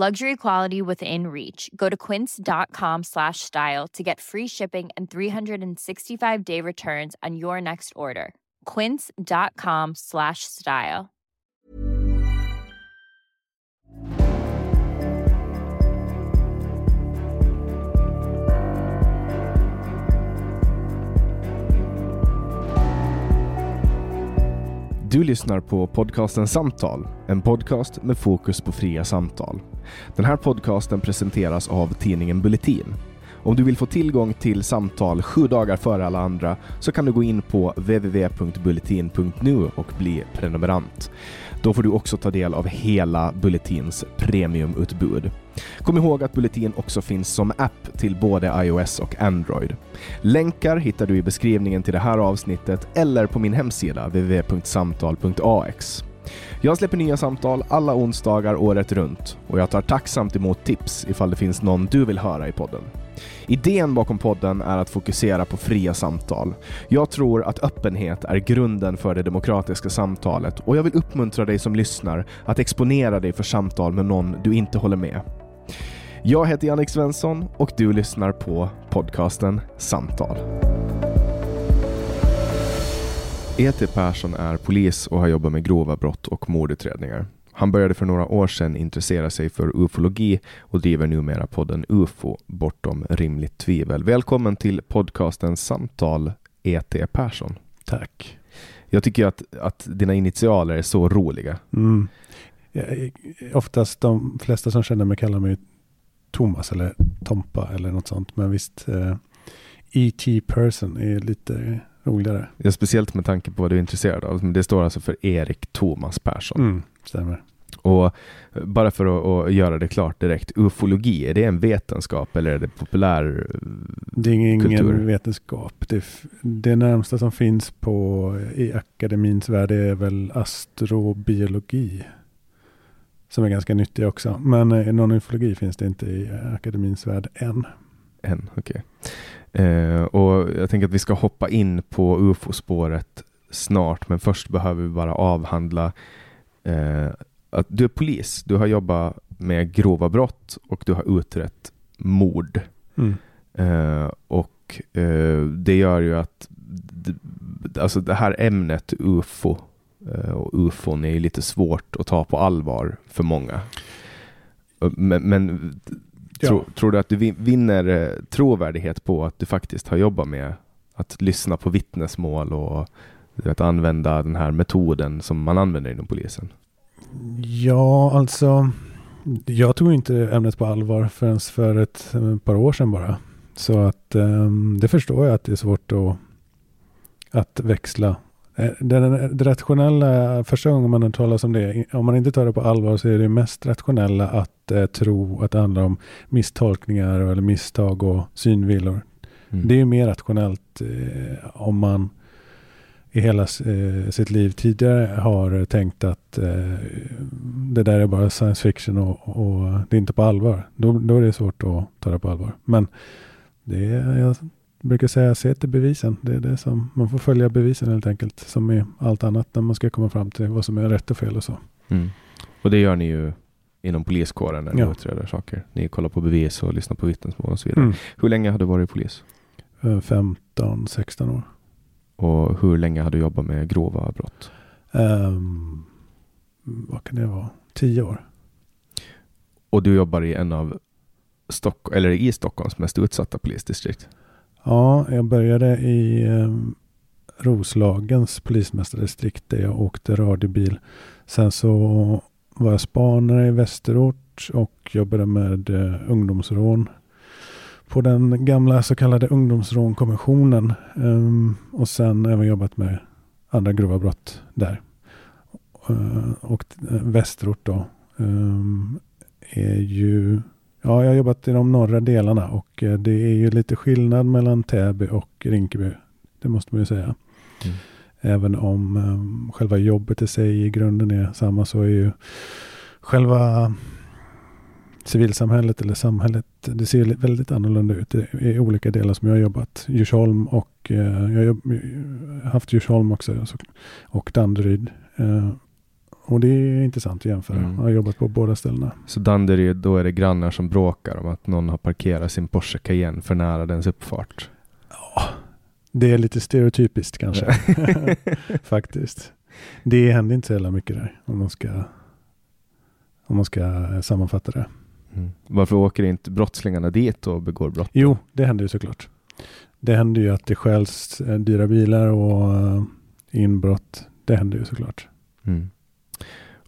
Luxury quality within reach. Go to quince.com slash style to get free shipping and 365 day returns on your next order. Quince.com slash style. Du lyssnar på podcasten Samtal, en podcast med fokus på fria samtal. Den här podcasten presenteras av tidningen Bulletin. Om du vill få tillgång till samtal sju dagar före alla andra så kan du gå in på www.bulletin.nu och bli prenumerant. Då får du också ta del av hela Bulletins premiumutbud. Kom ihåg att Bulletin också finns som app till både iOS och Android. Länkar hittar du i beskrivningen till det här avsnittet eller på min hemsida www.samtal.ax. Jag släpper nya samtal alla onsdagar året runt och jag tar tacksamt emot tips ifall det finns någon du vill höra i podden. Idén bakom podden är att fokusera på fria samtal. Jag tror att öppenhet är grunden för det demokratiska samtalet och jag vill uppmuntra dig som lyssnar att exponera dig för samtal med någon du inte håller med. Jag heter Jannik Svensson och du lyssnar på podcasten Samtal. E.T. Persson är polis och har jobbat med grova brott och mordutredningar. Han började för några år sedan intressera sig för ufologi och driver numera podden UFO bortom rimligt tvivel. Välkommen till podcasten Samtal E.T. Persson. Tack. Jag tycker att, att dina initialer är så roliga. Mm. Oftast de flesta som känner mig kallar mig Thomas eller Tompa eller något sånt. Men visst, eh, E.T. Person är lite roligare. Ja, speciellt med tanke på vad du är intresserad av. Det står alltså för Erik Thomas Persson. Mm, stämmer. Och bara för att, göra det klart direkt, ufologi, är det en vetenskap eller är det populär Det är ingen kultur? vetenskap. Det, det närmsta som finns på i akademins värld är väl astrobiologi. Som är ganska nyttig också. Men eh, någon ufologi finns det inte i akademins värld än. Än, okej. Okay. Eh, och jag tänker att vi ska hoppa in på ufo-spåret snart, men först behöver vi bara avhandla eh, att du är polis, du har jobbat med grova brott och du har utrett mord. Mm. Uh, och uh, det gör ju att alltså det här ämnet UFO uh, och UFON är lite svårt att ta på allvar för många. Men, men ja. tro, tror du att du vinner trovärdighet på att du faktiskt har jobbat med att lyssna på vittnesmål och att använda den här metoden som man använder inom polisen? Ja, alltså. Jag tog inte ämnet på allvar förrän för ett, par år sedan bara. Så att um, det förstår jag att det är svårt att, att växla. Eh, det rationella, första gången man hör talas om det, om man inte tar det på allvar så är det mest rationella att eh, tro att det handlar om misstolkningar eller misstag och synvillor. Mm. Det är mer rationellt eh, om man i hela eh, sitt liv tidigare har tänkt att eh, det där är bara science fiction och, och, det är inte på allvar. Då, då är det svårt att ta det på allvar. Men det är, jag brukar säga se till bevisen. Det är det som, man får följa bevisen helt enkelt. Som är allt annat när man ska komma fram till vad som är rätt och fel och så. Mm. Och det gör ni ju inom poliskåren när ni Ja. utreder saker. Ni kollar på bevis och lyssnar på vittnesmål och så vidare. Mm. Hur länge har du varit polis? Eh, 15, 16 år. Och hur länge har du jobbat med grova brott? Ehm, vad kan det vara? 10 år. Och du jobbar i en av Stock eller i Stockholms mest utsatta polisdistrikt. Ja, jag började i eh, Roslagens polismästardistrikt där jag åkte radiobil. Sen så var jag spanare i Västerort och jobbade med eh, ungdomsrån på den gamla så kallade ungdomsrånkommissionen. Um, och sen även jobbat med andra grova brott där. Uh, och uh, Västerort då um, är ju Ja, jag har jobbat i de norra delarna och eh, det är ju lite skillnad mellan Täby och Rinkeby. Det måste man ju säga. Mm. Även om um, själva jobbet i sig i grunden är samma så är ju själva civilsamhället eller samhället, det ser väldigt annorlunda ut i, olika delar som jag har jobbat. Djursholm och eh, jag har haft Djursholm också så, och Danderyd. Eh, och det är intressant att jämföra. Mm. Jag har jobbat på båda ställena. Så Danderyd, då är det grannar som bråkar om att någon har parkerat sin Porsche Cayenne för nära dens uppfart. Det är lite stereotypiskt kanske. Faktiskt. Det händer inte så jävla mycket där. Om man ska, om man ska sammanfatta det. Mm. Varför åker inte brottslingarna dit och begår brott? Jo, det händer ju såklart. Det händer ju att det stjäls eh, dyra bilar och eh, inbrott. Det händer ju såklart. Mm.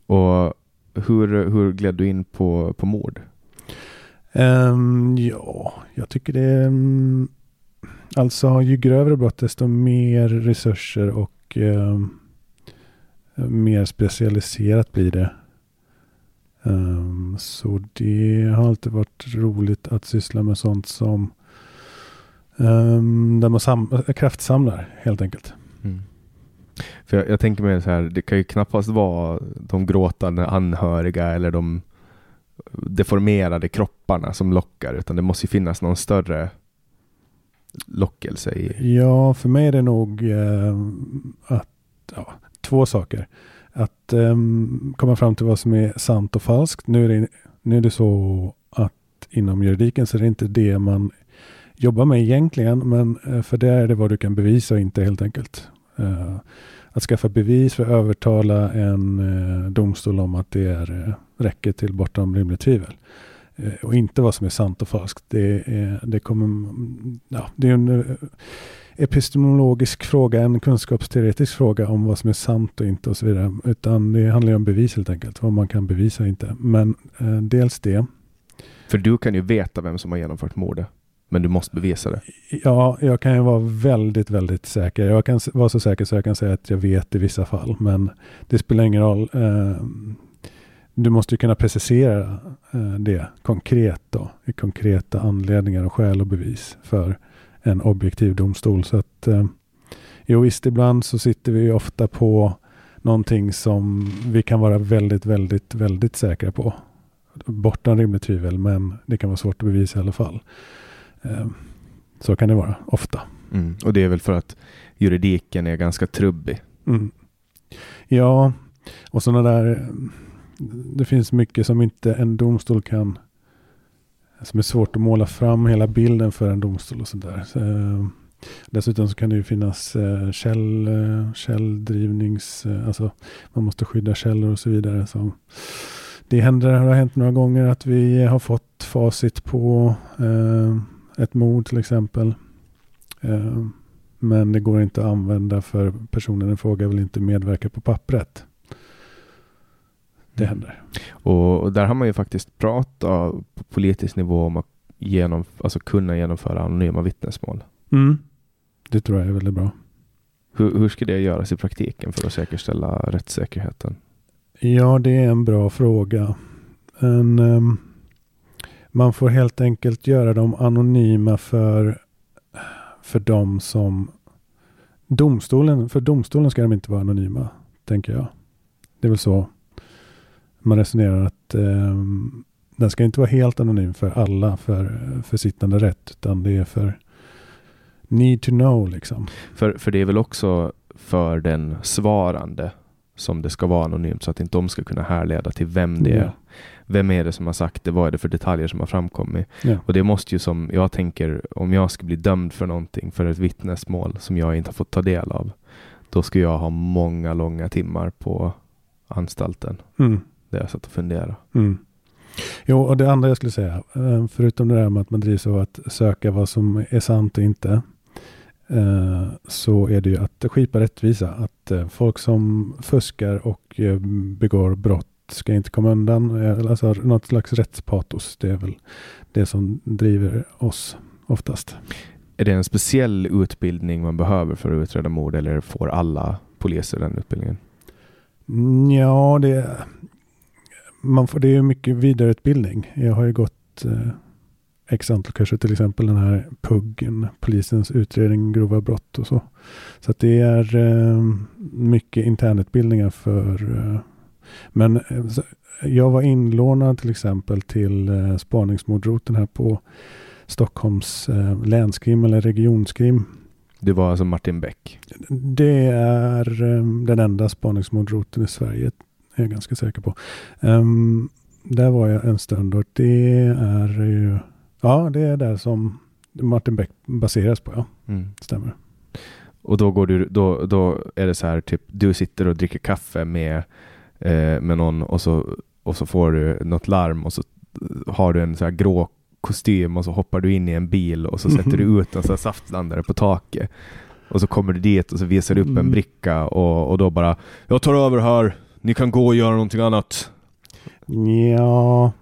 Och hur, hur gled du in på, på mord? Ehm, ja, jag tycker det mm, alltså, ju grövre brott desto mer resurser och ehm, mer specialiserat blir det. Ehm, så det har alltid varit roligt att syssla med sånt som um, där man sam- kraftsamlar helt enkelt. Mm. För jag, jag tänker mig så här, det kan ju knappast vara de gråtande anhöriga eller de deformerade kropparna som lockar, utan det måste ju finnas någon större lockelse i... Ja, för mig är det nog eh, att, ja, två saker. Att eh, komma fram till vad som är sant och falskt. Nu är, det, nu är det så att inom juridiken så är det inte det man jobbar med egentligen, men eh, för det är det vad du kan bevisa och inte helt enkelt. Eh, att skaffa bevis för att övertala en eh, domstol om att det är, eh, räcker till bortom rimligt tvivel. Och inte vad som är sant och falskt. Det är, det kommer, ja, det är en epistemologisk fråga, en kunskapsteoretisk fråga om vad som är sant och inte och så vidare. Utan det handlar ju om bevis helt enkelt, vad man kan bevisa och inte. Men eh, dels det. För du kan ju veta vem som har genomfört mordet, men du måste bevisa det. Ja, jag kan ju vara väldigt, väldigt säker. Jag kan vara så säker så jag kan säga att jag vet i vissa fall. Men det spelar ingen roll. Ehm, du måste ju kunna precisera eh, det konkret då. I konkreta anledningar och skäl och bevis för en objektiv domstol. Så att ehm, jo visst, ibland så sitter vi ju ofta på någonting som vi kan vara väldigt, väldigt, väldigt säkra på. Bortom rimligt tvivel, men det kan vara svårt att bevisa i alla fall. Eh, så kan det vara ofta. Mm. Och det är väl för att juridiken är ganska trubbig. Mm. Ja, och sådana där. Det finns mycket som inte en domstol kan. Som är svårt att måla fram hela bilden för en domstol och sådär. Så, eh, dessutom så kan det ju finnas eh, käll, eh, källdrivnings. Eh, alltså man måste skydda källor och så vidare. Så det händer, det har hänt några gånger att vi har fått facit på eh, ett mord till exempel. Eh, men det går inte att använda för personen i fråga vill inte medverka på pappret. Det händer. Och, och där har man ju faktiskt pratat på politisk nivå om att genom, alltså kunna genomföra anonyma vittnesmål. Mm. Det tror jag är väldigt bra. Hur, hur ska det göras i praktiken för att säkerställa rättssäkerheten? Ja, det är en bra fråga. En, ehm, man får helt enkelt göra dem anonyma för, för de som domstolen, för domstolen ska de inte vara anonyma, tänker jag. Det är väl så man resonerar att ehm, den ska inte vara helt anonym för alla för, för sittande rätt, utan det är för need to know liksom. För, för det är väl också för den svarande som det ska vara anonymt så att inte de ska kunna härleda till vem det är. Vem är det som har sagt det? Vad är det för detaljer som har framkommit? Ja. Och det måste ju som, jag tänker, om jag ska bli dömd för någonting, för ett vittnesmål som jag inte har fått ta del av, då ska jag ha många långa timmar på anstalten Mm. där jag satt och funderade. Mm. Jo, och det andra jag skulle säga, eh, förutom det där med att man drivs av att söka vad som är sant och inte, eh, så är det ju att skipa rättvisa. Att eh, folk som fuskar och begår brott ska inte komma undan. Eh, Alltså något slags rättspatos, det är väl det som driver oss oftast. Är det en speciell utbildning man behöver för att utreda mord eller får alla poliser den utbildningen? Mm, Ja, det, man får, det är mycket vidareutbildning. Jag har ju gått eh, x antal kurser, till exempel den här PUGgen, polisens utredning grova brott och så. Så att det är eh, mycket internutbildningar för eh, men eh, jag var inlånad till exempel till eh, spaningsmordroten här på Stockholms eh, länskrim eller regionskrim. Det var alltså Martin Beck. Det är eh, den enda spaningsmordroten i Sverige, är jag ganska säker på. Ehm, där var jag en stund och det är ju, ja det är där som Martin Beck baseras på, ja. Mm. Stämmer. Och då, går du, då, då är det så här, typ, du sitter och dricker kaffe med, eh, med någon och så, och så får du något larm och så har du en så här grå kostym och så hoppar du in i en bil och så sätter du ut en så här saftblandare på taket. Och så kommer du dit och så visar du upp en Mm. bricka och, och då bara Jag tar över här, ni kan gå och göra någonting annat. Ja,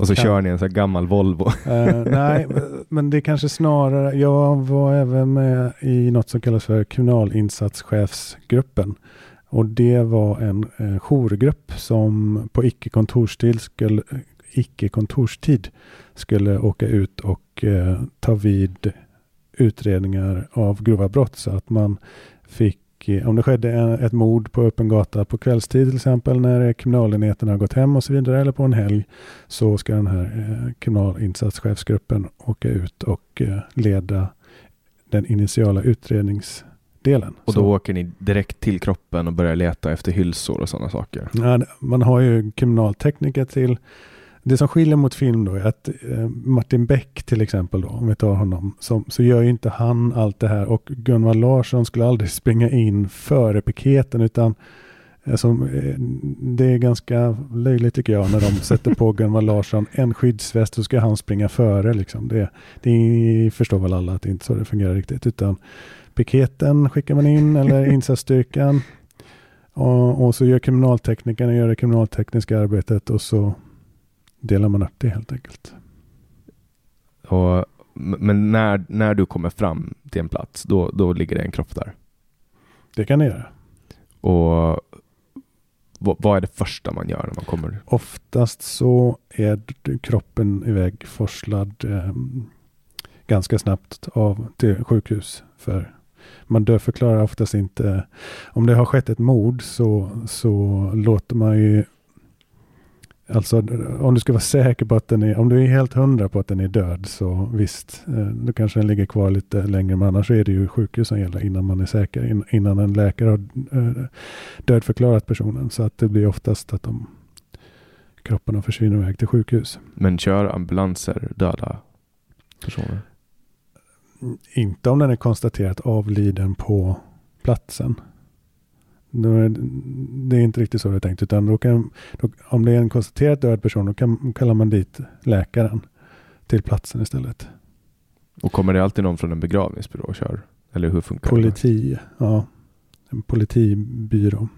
Och så Kan- kör ni en så här gammal Volvo. eh, nej, men det är kanske snarare, jag var även med i något som kallas för kriminalinsatschefsgruppen. Och det var en eh, jourgrupp som på icke-kontorstid skulle, icke-kontorstid skulle åka ut och eh, ta vid utredningar av grova brott. Så att man fick, eh, om det skedde en, ett mord på öppen gata på kvällstid till exempel när kriminalenheten har gått hem och så vidare eller på en helg så ska den här eh, kriminalinsatschefsgruppen åka ut och eh, leda den initiala utrednings utredningsdelen. Och Så- då åker ni direkt till kroppen och börjar leta efter hylsor och sådana saker. Ja, man har ju kriminaltekniker till. Det som skiljer mot film då är att eh, Martin Beck till exempel då, om vi tar honom, som, så gör ju inte han allt det här och Gunvar Larsson skulle aldrig springa in före piketen utan eh, det är ganska löjligt tycker jag när de sätter på Gunvar Larsson en skyddsväst så ska han springa före liksom. Det, det förstår väl alla att det är inte så det fungerar riktigt utan piketen skickar man in eller insatsstyrkan och, och så gör kriminalteknikerna gör det kriminaltekniska arbetet och så delar man upp det helt enkelt. Och, men när, när du kommer fram till en plats, då, då ligger det en kropp där. Det kan det göra. Och vad, vad är det första man gör när man kommer? Oftast så är kroppen iväg forslad eh, ganska snabbt av till sjukhus. För man dödförklarar oftast inte. Om det har skett ett mord så, så låter man ju Alltså om du ska vara säker på att den är, om du är helt hundra på att den är död så visst, eh, då kanske den ligger kvar lite längre men annars är det ju sjukhus som gäller innan man är säker, innan en läkare har eh, dödförklarat personen. Så att det blir oftast att de kropparna försvinner iväg till sjukhus. Men kör ambulanser döda personer? Inte om den är konstaterat avliden på platsen. Är, det är inte riktigt så det är tänkt. Utan då kan, då, om det är en konstaterat död person då kan, kallar man dit läkaren till platsen istället. Och kommer det alltid någon från en begravningsbyrå och kör? Eller hur funkar det? Politi, ja. En politibyrå.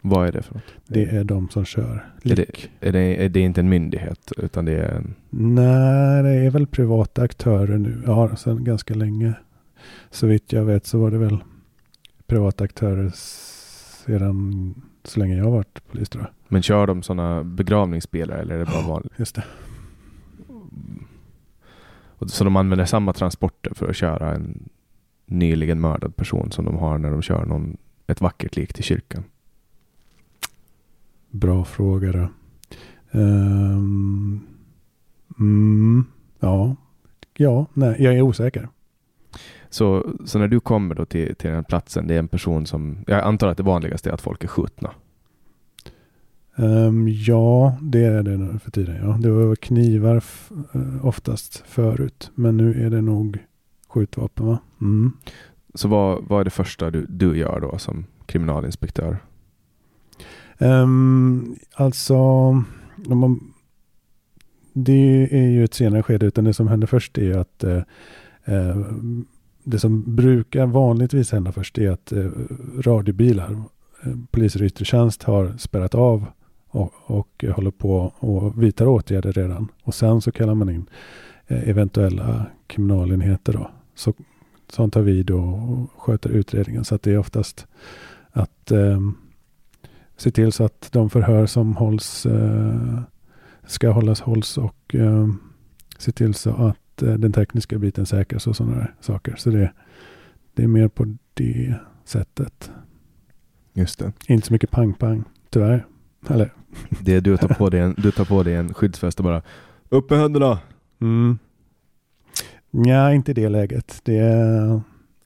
Vad är det för något? Det är de som kör. Är det, är, det, är det inte en myndighet utan det är en... Nej, det är väl privata aktörer nu. Ja, sedan ganska länge. Så vitt jag vet så var det väl privata aktörer sedan så länge jag har varit polis tror jag. Men kör de sådana begravningsbilar eller är det bara vanligt? Just det. Så de använder samma transporter för att köra en nyligen mördad person som de har när de kör någon, ett vackert lik till kyrkan? Bra fråga då. Ehm, mm, ja. Ja, nej, jag är osäker. Så, så när du kommer då till, till den här platsen, det är en person som, jag antar att det vanligaste är att folk är skjutna. Um, ja, det är det nu för tiden. Ja. Det var knivar uh, oftast förut. Men nu är det nog skjutvapen va? Mm. Så vad, vad är det första du, du gör då som kriminalinspektör? Um, alltså, man, det är ju ett senare skede. Utan det som händer först är att uh, uh, det som brukar vanligtvis hända först är att uh, radiobilar, poliser i yttre tjänst har spärrat av och, och håller på och vidtar åtgärder redan. Och sen så kallar man in eventuella kriminalenheter då. Så, som tar vid och sköter utredningen. Så att det är oftast att eh, se till så att de förhör som hålls eh, ska hållas hålls och eh, se till så att eh, den tekniska biten säkras och sådana där saker. Så det, det är mer på det sättet. Just det. Inte så mycket pang-pang, tyvärr. Eller? Det du tar på dig en, du tar på dig en skyddsväst och bara upp med händerna. Mm. Ja, inte i det läget. Det.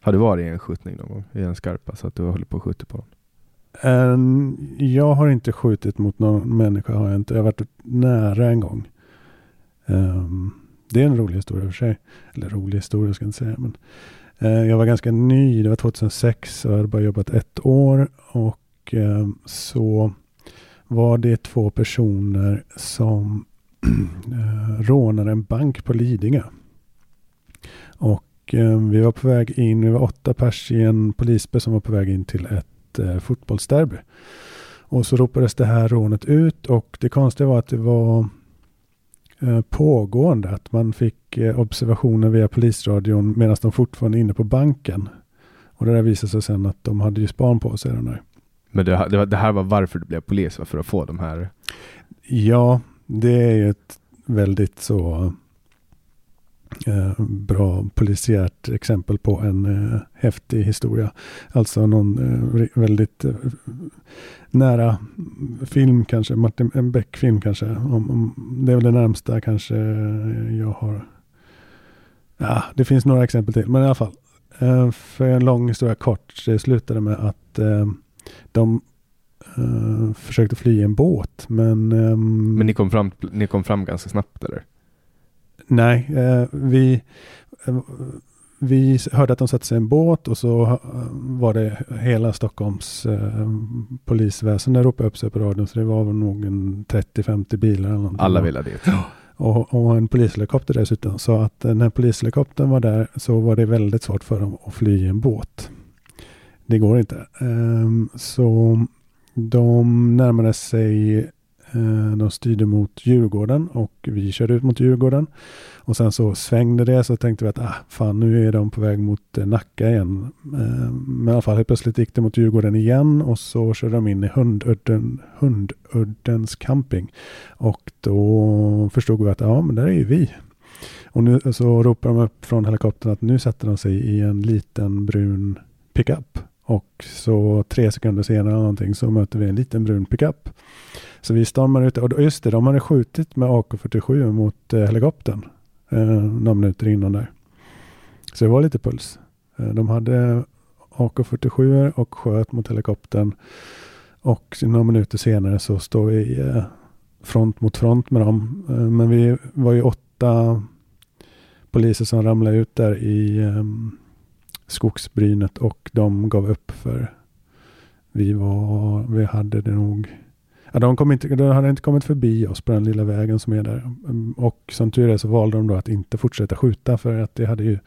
Har du varit i en skjutning någon gång? I en skarpa så att du håller på att skjuta på någon? Um, jag har inte skjutit mot någon människa. Har jag, inte. jag har varit nära en gång. Um, det är en rolig historia för sig. Eller rolig historia ska jag inte säga. Men, uh, jag var ganska ny. Det var 2006 och jag hade bara jobbat ett år. Och uh, så var det två personer som uh, rånade en bank på Lidingö. Och vi var på väg in, vi var åtta pers i en polisbil som var på väg in till ett eh, fotbollsderby. Och så ropades det här rånet ut och det konstiga var att det var eh, pågående. Att man fick eh, observationer via polisradion medan de fortfarande är inne på banken. Och det där visade sig sen att de hade ju span på sig. Den där. Men det, det, det här var varför du blev polis? För att få de här? Ja, det är ju ett väldigt så Eh, bra polisiärt exempel på en eh, häftig historia. Alltså någon eh, väldigt eh, nära film kanske, Martin, en Beck-film kanske. Om, om, det är väl det närmsta kanske eh, jag har. Ja, det finns några exempel till, men i alla fall. Eh, för en lång historia kort, det slutade med att eh, de eh, försökte fly i en båt. Men, ehm- men ni, kom fram, ni kom fram ganska snabbt eller? Nej, eh, vi, eh, vi hörde att de satte sig i en båt och så eh, var det hela Stockholms polisväsende ropade upp sig på radion. Så det var nog en 30-50 bilar. Eller någonting. Alla ville dit. Och, och en polishelikopter dessutom. Så att när polishelikoptern var där så var det väldigt svårt för dem att fly i en båt. Det går inte. Um, så de närmade sig Eh, de styrde mot Djurgården och vi körde ut mot Djurgården. Och sen så svängde det så tänkte vi att ah, fan nu är de på väg mot eh, Nacka igen. Eh, men i alla fall helt plötsligt gick det mot Djurgården igen och så körde de in i Hundudden, Hunduddens camping. Och då förstod vi att ja men där är ju vi. Och nu så ropar de upp från helikoptern att nu sätter de sig i en liten brun pickup. Och så tre sekunder senare någonting så möter vi en liten brun pickup. Så vi stormar ut och just det, de hade skjutit med AK47 mot eh, helikoptern eh, några minuter innan där. Så det var lite puls. Eh, de hade AK47 och sköt mot helikoptern. Och några minuter senare så står vi eh, front mot front med dem. Eh, men vi var ju åtta poliser som ramlade ut där i eh, skogsbrynet och de gav upp för vi var, vi hade det nog Ja, de, kom inte, de hade inte kommit förbi oss på den lilla vägen som är där. Och som tur är så valde de då att inte fortsätta skjuta för att det hade ju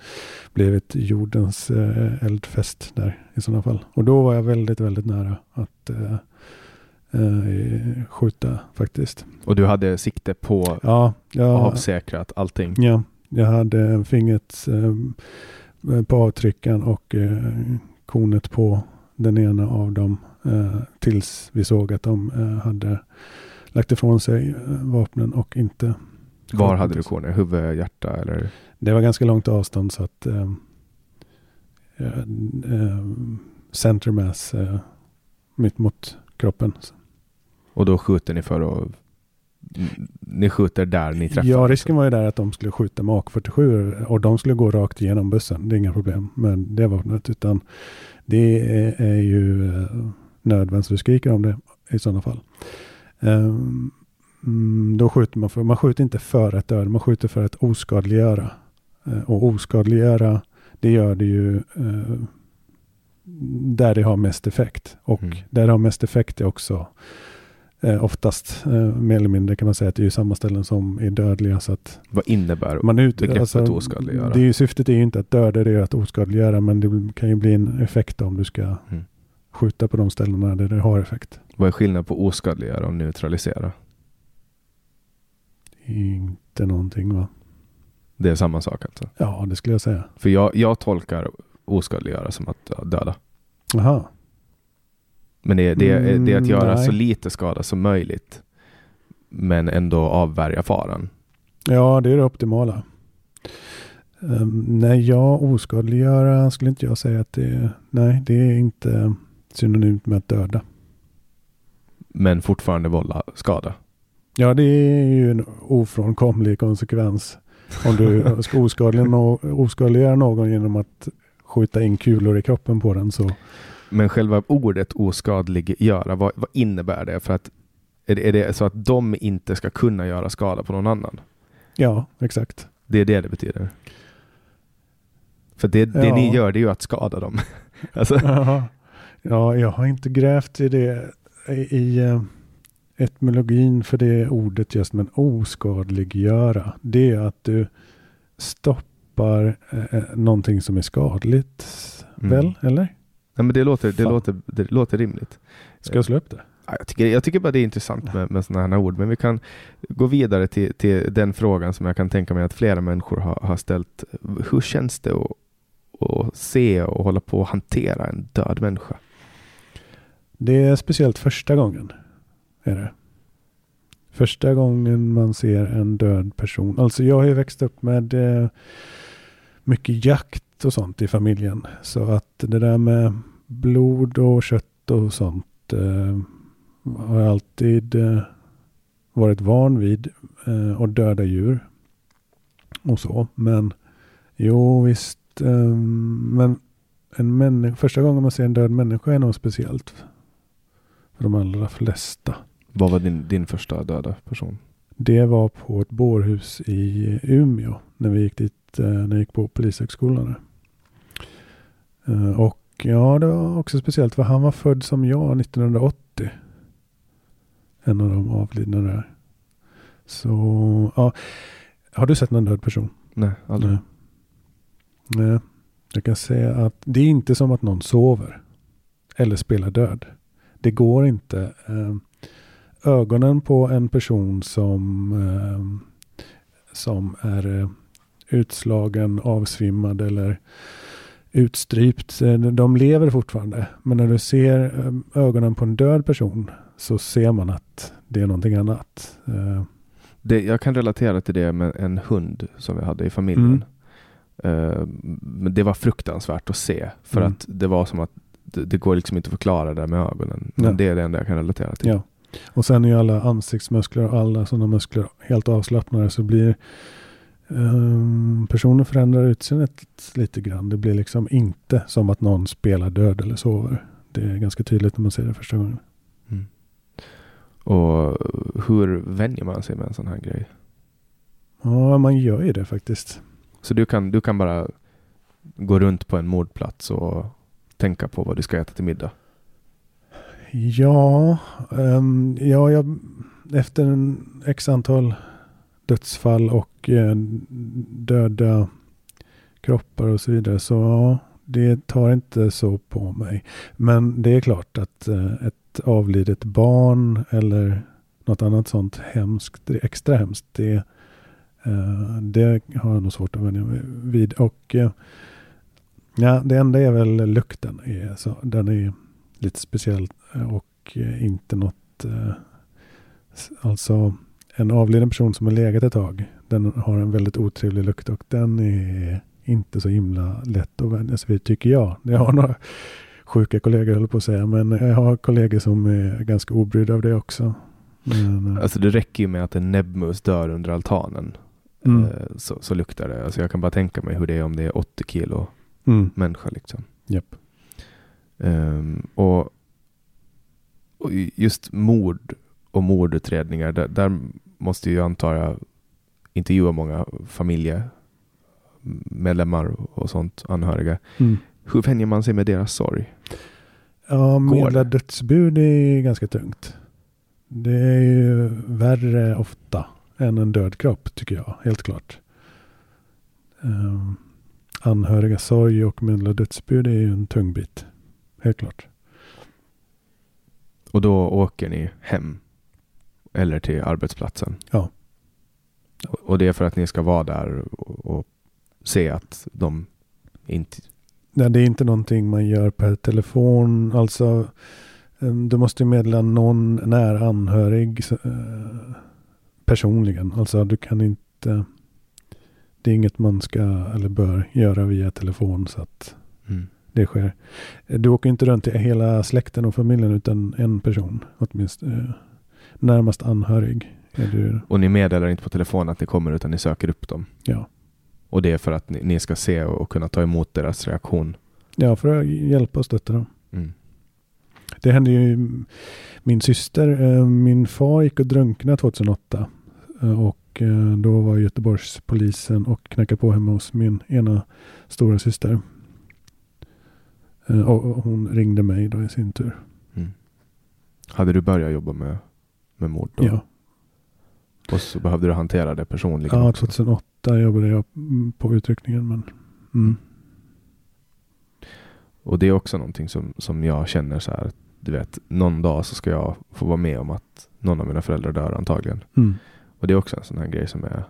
blivit jordens eh, eldfest där i sådana fall. Och då var jag väldigt, väldigt nära att eh, eh, skjuta faktiskt. Och du hade sikte på ja, jag, avsäkrat allting? Ja, jag hade fingret eh, på avtryckaren och eh, konet på den ena av dem eh, tills vi såg att de eh, hade lagt ifrån sig eh, vapnen och inte Var hade du koner? Huvud, hjärta eller? Det var ganska långt avstånd så att eh, eh, eh center mass mitt mot kroppen. Och då skjuter ni för att ni skjuter där ni träffar? Ja, risken var ju där att de skulle skjuta med AK47 och de skulle gå rakt igenom bussen. Det är inga problem med det vapnet. Utan det är, är ju eh, nödvändigt så du skriker om det i sådana fall. Um, då skjuter man för, man skjuter inte för att döda, man skjuter för att oskadliggöra. Uh, och oskadliggöra, det gör det ju uh, där det har mest effekt. Och mm. där det har mest effekt är också eh, oftast eh, mer eller mindre kan man säga att det är samma ställen som är dödliga. Så att Vad innebär man ut, begreppet alltså, oskadliggöra? Det är, syftet är ju inte att döda, det är att oskadliggöra. Men det kan ju bli en effekt om du ska mm. Skjuta på de ställena där det har effekt. Vad är skillnaden på oskadliggöra och neutralisera? Inte någonting va? Det är samma sak alltså? Ja, det skulle jag säga. För jag, jag tolkar oskadliggöra som att döda. Aha. Men det, det, mm, det är att göra nej. så lite skada som möjligt. Men ändå avvärja faran. Ja, det är det optimala. Um, nej, ja, oskadliggöra skulle inte jag säga att det är. Nej, det är inte synonymt med att döda. Men fortfarande vålla skada? Ja, det är ju en ofrånkomlig konsekvens. Om du ska oskadliggöra någon genom att skjuta in kulor i kroppen på den så men själva ordet oskadliggöra, vad, vad innebär det? För att är det, är det så att de inte ska kunna göra skada på någon annan? Ja, exakt. Det är det det betyder? För det, det ja. ni gör det är ju att skada dem. alltså. Ja, jag har inte grävt i det i, i uh, etymologin för det ordet just, men oskadliggöra. Det är att du stoppar uh, någonting som är skadligt, mm. väl? Eller? Nej, men det låter, det, låter, det låter rimligt. Ska jag slå upp det? Jag tycker, jag tycker bara det är intressant med, med sådana här ord, men vi kan gå vidare till, till den frågan som jag kan tänka mig att flera människor har, har ställt. Hur känns det att, att se och hålla på att hantera en död människa? Det är speciellt första gången. Är det. Första gången man ser en död person. Alltså jag har ju växt upp med eh, mycket jakt och sånt i familjen. Så att det där med blod och kött och sånt eh, har jag alltid eh, varit van vid. Eh, och döda djur. Och så. Men jo visst. Eh, men en människa, första gången man ser en död människa är nog speciellt. För de allra flesta. Vad var din, din första döda person? Det var på ett bårhus i Umeå. När vi gick dit, eh, när jag gick på polishögskolan. Eh, och ja, det var också speciellt för han var född som jag 1980. En av de avlidna där. Så ja. Har du sett någon död person? Nej, aldrig. Nej. Nej. Jag kan säga att det är inte som att någon sover. Eller spelar död. Det går inte. Eh, ögonen på en person som, eh, som är utslagen, avsvimmad eller utstrypt. Eh, de lever fortfarande. Men när du ser eh, ögonen på en död person så ser man att det är någonting annat. Eh, det, jag kan relatera till det med en hund som vi hade i familjen. Mm. Men det var fruktansvärt att se för mm. att det var som att det, det, går liksom inte att förklara det med ögonen. Men ja. det är det enda jag kan relatera till. Ja. Och sen är ju alla ansiktsmuskler och alla sådana muskler helt avslappnade så blir Um, personen förändrar utseendet lite grann. Det blir liksom inte som att någon spelar död eller sover. Det är ganska tydligt när man ser det första gången. Mm. Och hur vänjer man sig med en sån här grej? Ja, man gör ju det faktiskt. Så du kan, du kan bara gå runt på en mordplats och tänka på vad du ska äta till middag? Ja, um, ja jag, efter en x antal dödsfall och eh, döda kroppar och så vidare. Så ja, det tar inte så på mig. Men det är klart att eh, ett avlidet barn eller något annat sånt hemskt, extra hemskt, det, eh, det har jag nog svårt att vänja mig vid. Och eh, ja, det enda är väl lukten. Är, så, den är lite speciell och inte något Alltså en avliden person som har legat ett tag, den har en väldigt otrevlig lukt och den är inte så himla lätt att vänja sig vid, tycker jag. Jag har några sjuka kollegor, höll på att säga, men jag har kollegor som är ganska obrydda av det också. Men, eh, Alltså det räcker ju med att en näbbmus dör under altanen. mm, eh, Så, så luktar det. Alltså jag kan bara tänka mig hur det är om det är 80 kilo mm, människa liksom. japp. Ehm, och, och just mord och mordutredningar, där, där måste ju antar jag intervjua många familjemedlemmar och sånt, anhöriga. Mm. Hur vänjer man sig med deras sorg? Ja, medla dödsbud är ganska tungt. Det är ju värre ofta än en död kropp tycker jag, helt klart. Um, anhöriga sorg och medla dödsbud är ju en tung bit. Helt klart. Och då åker ni hem eller till arbetsplatsen? Ja. Och det är för att ni ska vara där och, och se att de inte... Nej, det är inte någonting man gör per telefon. Alltså, um, du måste meddela någon nära anhörig eh, personligen. Alltså, du kan inte... Det är inget man ska eller bör göra via telefon så att Mm. det sker. Du åker inte runt till hela släkten och familjen utan en person åtminstone. eh, Närmast anhörig är du. Och ni meddelar inte på telefon att ni kommer utan ni söker upp dem? Ja. Och det är för att ni, ni ska se och, och kunna ta emot deras reaktion? ja, för att hjälpa och stötta dem. Mm. Det hände ju min syster. eh, Min far gick och drunknade 2008. eh, Och eh, då var Göteborgspolisen och knackade på hemma hos min ena stora syster. Eh, Och hon ringde mig då i sin tur. Mm. Hade du börjat jobba med, med mord då? Ja, Och så behövde du hantera det personligen ja också? 2008 jobbade jag mm, på utryckningen. Men, mm. Och det är också någonting som, som jag känner så här, du vet, någon dag så ska jag få vara med om att någon av mina föräldrar dör antagligen. Mm. Och det är också en sån här grej som är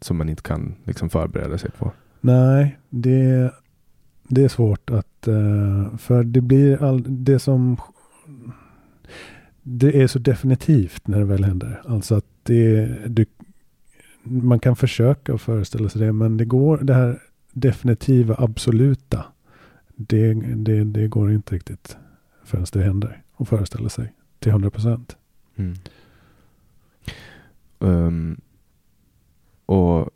som man inte kan liksom förbereda sig på. Nej, det, det är svårt att... eh, För det blir all, det som... Det är så definitivt när det väl händer. Alltså att det... Du, man kan försöka föreställa sig det, men det går... Det här definitiva, absoluta. Det, det, det går inte riktigt förrän det händer. Och föreställa sig till 100 procent. Mm. Ehm, och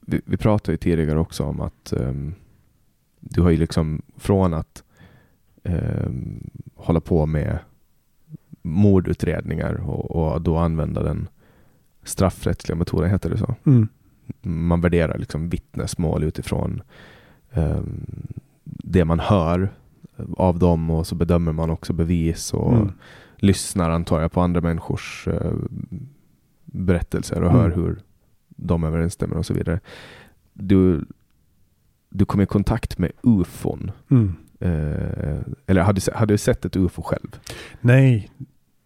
vi, vi pratade ju tidigare också om att ehm, du har ju liksom från att ehm, hålla på med mordutredningar och, och då använda den straffrättsliga metoden, heter det så? Mm. Man värderar liksom vittnesmål utifrån det man hör av dem och så bedömer man också bevis och Mm. lyssnar antar jag på andra människors eh, berättelser och Mm. hör hur de överensstämmer och så vidare. Du, du kom i kontakt med ufon. Mm. Eh, eller hade, hade du sett ett ufo själv? Nej,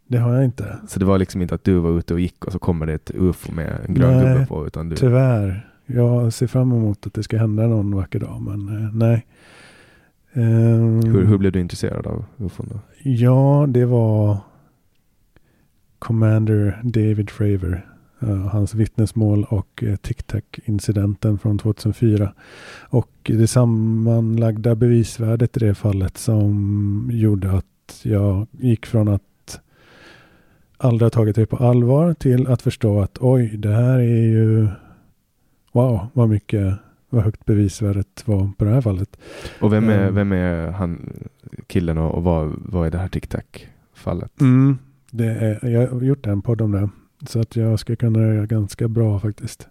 det har jag inte. Så det var liksom inte att du var ute och gick och så kommer det ett ufo med en grön Nej, gubbe på utan du, Tyvärr. Jag ser fram emot att det ska hända någon vacker dag, men eh, nej. Ehm, hur, hur blev du intresserad av ufon då? Ja, det var Commander David Fravor. eh, hans vittnesmål och uh, Tic Tac-incidenten från 2004. Och det sammanlagda bevisvärdet i det fallet som gjorde att jag gick från att aldrig ha tagit det på allvar till att förstå att oj, det här är ju wow, vad mycket, vad högt bevisvärdet var på det här fallet. Och vem är, Mm. vem är han, killen och, och vad, vad är det här tic-tac-fallet? Mm, det är, jag har gjort en podd om det. Så att jag ska kunna göra ganska bra faktiskt.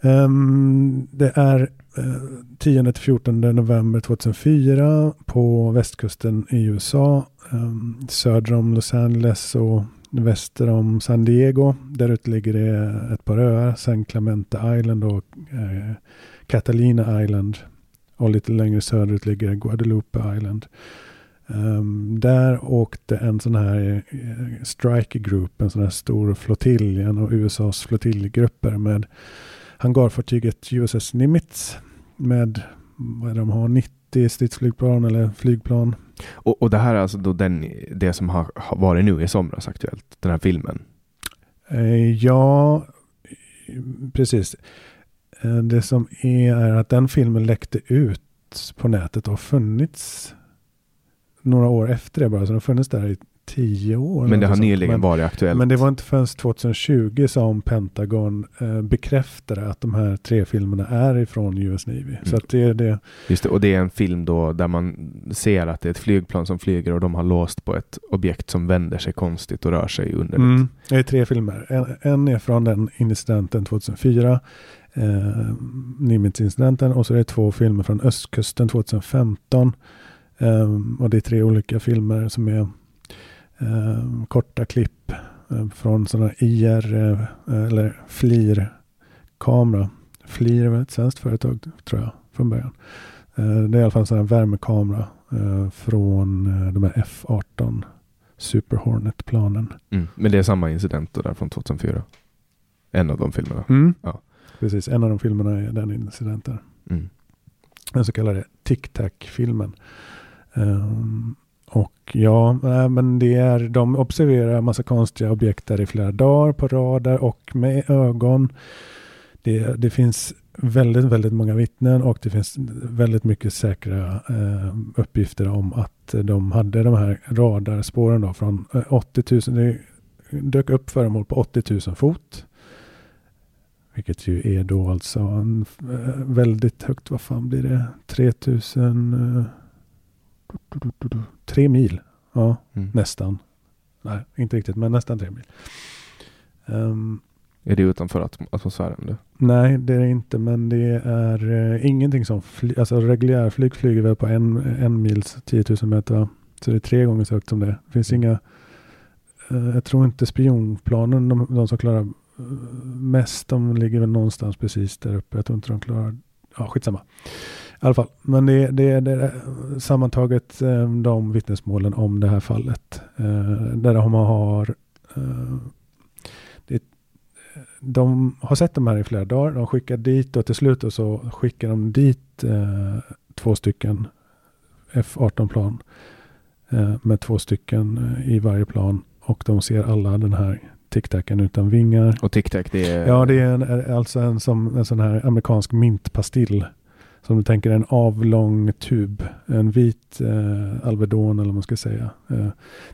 Um, det är eh, uh, 10-14 november 2004 på västkusten i USA. Um, ehm, söder om Los Angeles och väster om San Diego. Där ute ligger det ett par öar. San Clemente Island och uh, Catalina Island. Och lite längre söderut ligger Guadalupe Island. Um, där åkte en sån här eh, strike group, en sån här stor flottilj, en av USAs flottiljgrupper med hangarfartyget USS Nimitz med vad är det de har, 90 stridsflygplan eller flygplan. Och, och det här är alltså då den, det som har, har varit nu i somras aktuellt, den här filmen? Eh, ja, precis. Eh, det som är, är att den filmen läckte ut på nätet och har funnits några år efter det bara. Så den har funnits där i tio år. Men det har nyligen Men- varit aktuellt. Men det var inte förrän 2020 som Pentagon eh, bekräftade att de här tre filmerna är ifrån US Navy. Mm. Så det är det. Just det, och det är en film då där man ser att det är ett flygplan som flyger och de har låst på ett objekt som vänder sig konstigt och rör sig underligt. Mm, det är tre filmer. En, en är från den incidenten 2004. Eh, Nimitz-incidenten. Och så är det två filmer från östkusten 2015. Eh, och det är tre olika filmer som är eh, korta klipp eh, från sådana IR eh, eller FLIR-kamera. FLIR är väl ett svenskt företag tror jag från början. Eh, det är i alla fall en sån här värmekamera eh, från eh, de här F-18 Super Hornet-planen. Mm. Men det är samma incident där från 2004. En av de filmerna. Mm. Ja. Precis, en av de filmerna är den incidenten. Mm. Den så kallade Tic Tac-filmen. Ehm, och ja, nej, men det är, de observerar massa konstiga objekt där i flera dagar på radar och med ögon. Det, det finns väldigt, väldigt många vittnen och det finns väldigt mycket säkra eh, uppgifter om att de hade de här radarspåren då från eh, 80 000. Det dök upp föremål på 80 000 fot. Vilket ju är då alltså en, eh, väldigt högt, vad fan blir det? 3000... Eh, du, du, du, du, tre mil. Ja, Mm. nästan. Nej, inte riktigt, men nästan tre mil. Ehm, Är det utanför atm- atmosfären? Det? nej, det är det inte, men det är eh, ingenting som fly, alltså reguljärflyg flyger väl på en, en mils 10 000 meter. Va? Så det är tre gånger så högt som det. Det finns inga, eh, jag tror inte spionplanen, de, de som klarar eh, mest, de ligger väl någonstans precis där uppe. Jag tror inte de klarar, ja skitsamma. I alla fall, men det, det, det är sammantaget eh, de vittnesmålen om det här fallet. Eh, där de har eh, det, de har sett de här i flera dagar. De skickar dit och till slut och så skickar de dit två stycken F-18-plan eh, med två stycken i varje plan och de ser alla den här tic-tacen utan vingar. Och Tic Tac, det är... Ja, det är, en, alltså en, som, en sån här amerikansk mintpastill. Som du tänker en avlång tub. En vit eh, Alvedon eller vad man ska säga. Eh,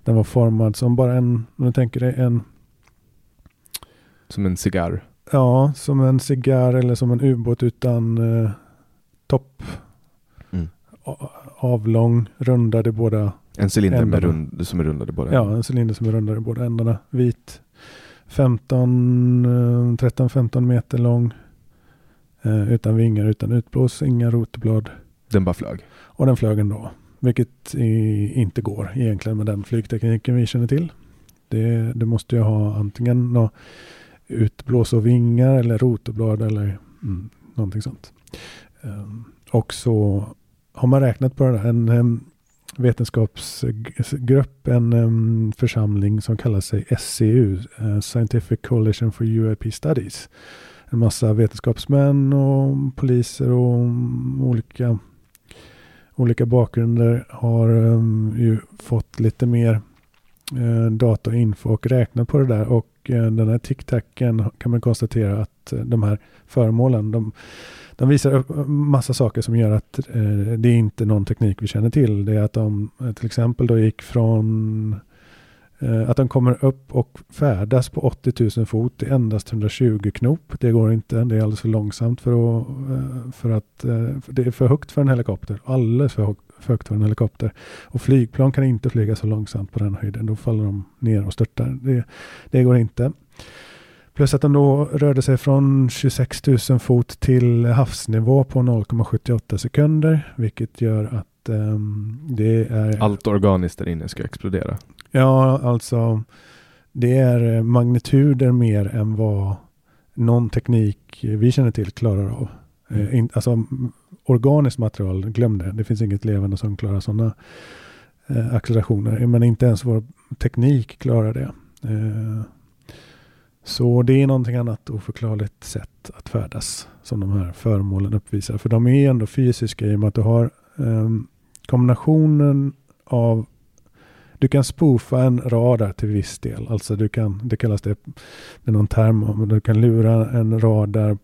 den var formad som bara en, om du tänker dig en, Som en cigarr. ja, som en cigarr eller som en ubåt utan eh, topp. Mm. Avlång, rundade båda En cylinder med rund, som är rundade båda. Ja, en cylinder som är rundare i båda ändarna. Vit. 15, eh, 13-15 meter lång. Eh, utan vingar, utan utblås, inga rotorblad. Den bara flög. Och den flög ändå. Vilket i, inte går egentligen med den flygtekniken vi känner till. Det, det måste ju ha antingen nå utblås och vingar eller rotorblad eller mm, någonting sånt. Um, och så har man räknat på det där. En um, vetenskapsgrupp, en um, församling som kallar sig SCU, eh, Scientific Coalition for UAP Studies. En massa vetenskapsmän och poliser och olika olika bakgrunder har um, ju fått lite mer eh, uh, data och info och räknat på det där och uh, den här tic-tacen kan man konstatera att uh, de här föremålen de, de visar upp massa saker som gör att uh, det är inte någon teknik vi känner till. Det är att de uh, till exempel då gick från uh, Eh, att de kommer upp och färdas på 80 000 fot i endast 120 knop. Det går inte. Det är alldeles för långsamt för att, eh, för att för det är för högt för en helikopter. Alldeles för, högt för en helikopter. Och flygplan kan inte flyga så långsamt på den höjden. Då faller de ner och störtar. Det, det går inte. Plus att de då rörde sig från 26 000 fot till havsnivå på 0,78 sekunder. Vilket gör att um, det är... Allt organiskt där inne ska explodera. Ja, alltså det är eh, magnituder mer än vad någon teknik vi känner till klarar av. Mm. Eh, in, alltså organiskt material, glöm det. Det finns inget levande som klarar sådana eh, accelerationer. Men inte ens vår teknik klarar det. Eh, så det är någonting annat oförklarligt sätt att färdas som de här föremålen uppvisar. För de är ändå fysiska i och med att du har eh, kombinationen av du kan spoofa en radar till viss del. Alltså du kan, det kallas det, det är någon term du kan lura en radar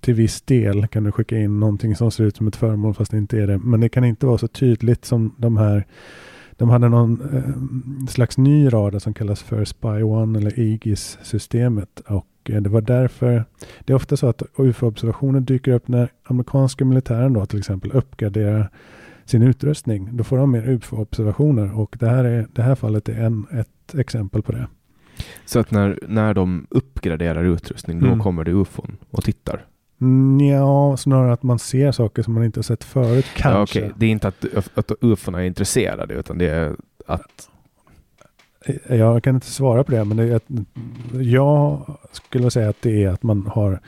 till viss del. Kan du skicka in någonting som ser ut som ett föremål fast det inte är det. Men det kan inte vara så tydligt som de här de hade någon eh, slags ny radar som kallas för Spy One eller IGIS-systemet. Och eh, det var därför, det är ofta så att UFO-observationer dyker upp när amerikanska militären då till exempel uppgraderar sin utrustning. Då får de mer UFO-observationer och det här, är, det här fallet är en, ett exempel på det. Så att när, när de uppgraderar utrustning, då Mm. kommer det ufon och tittar? Ja, snarare att man ser saker som man inte har sett förut kanske. Ja, okej. Det är inte att, att ufon är intresserade, utan det är att... Jag kan inte svara på det, men det att jag skulle säga att det är att man har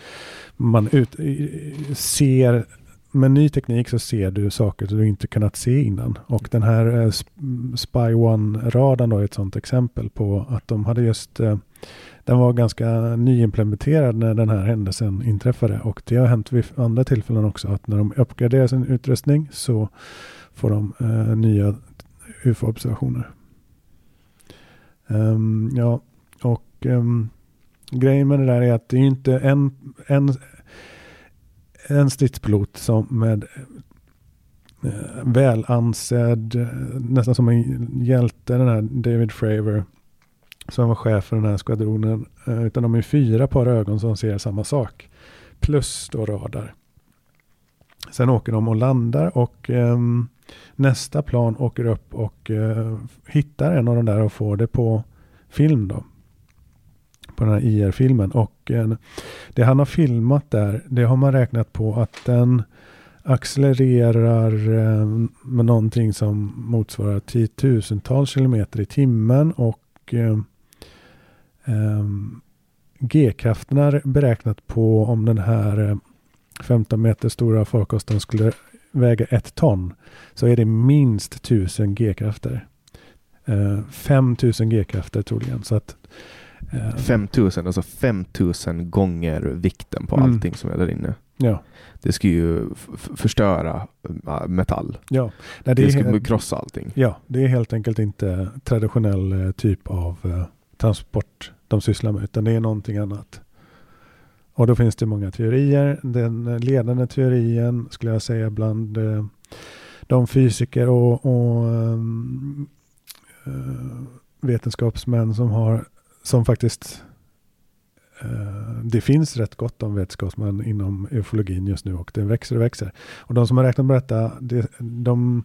man ut, ser med ny teknik så ser du saker som du inte kunnat se innan. Och den här eh, Spy One-radarn då är ett sådant exempel på att de hade just eh, den var ganska nyimplementerad när den här händelsen inträffade och det har hänt vid andra tillfällen också att när de uppgraderar sin utrustning så får de eh, nya UFO-observationer. Ehm, ja, och ehm, grejen med det där är att det är inte en, en, en stridspilot som med eh, väl ansedd, eh, nästan som en hjälte, den här David Fravor, som var chef för den här skvadronen, eh, utan de är fyra par ögon som ser samma sak. Plus då radar. Sen åker de och landar och eh, nästa plan åker upp och eh, hittar en av de där och får det på film då. På den här IR-filmen. Och eh, det han har filmat där, det har man räknat på att den accelererar eh, med någonting som motsvarar tiotusentals kilometer i timmen och eh, eh, G-krafterna är beräknat på om den här eh, 15 meter stora farkosten skulle väga ett ton så är det minst 1000 G-krafter. Eh, 5000 G-krafter troligen. Så att, 5000, alltså 5000 gånger vikten på Mm. allting som är där inne. Ja, Det ska ju förstöra äh, metall. ja. Nej, Det, det, är, krossa allting. ja, det är helt enkelt inte traditionell eh, typ av eh, transport de sysslar med utan det är någonting annat. Och då finns det många teorier. Den eh, ledande teorin skulle jag säga bland eh, de fysiker och, och ehm, eh, vetenskapsmän som har som faktiskt eh, det finns rätt gott om vetenskapsmän inom ufologin just nu och det växer och växer. Och de som har räknat på detta, det, de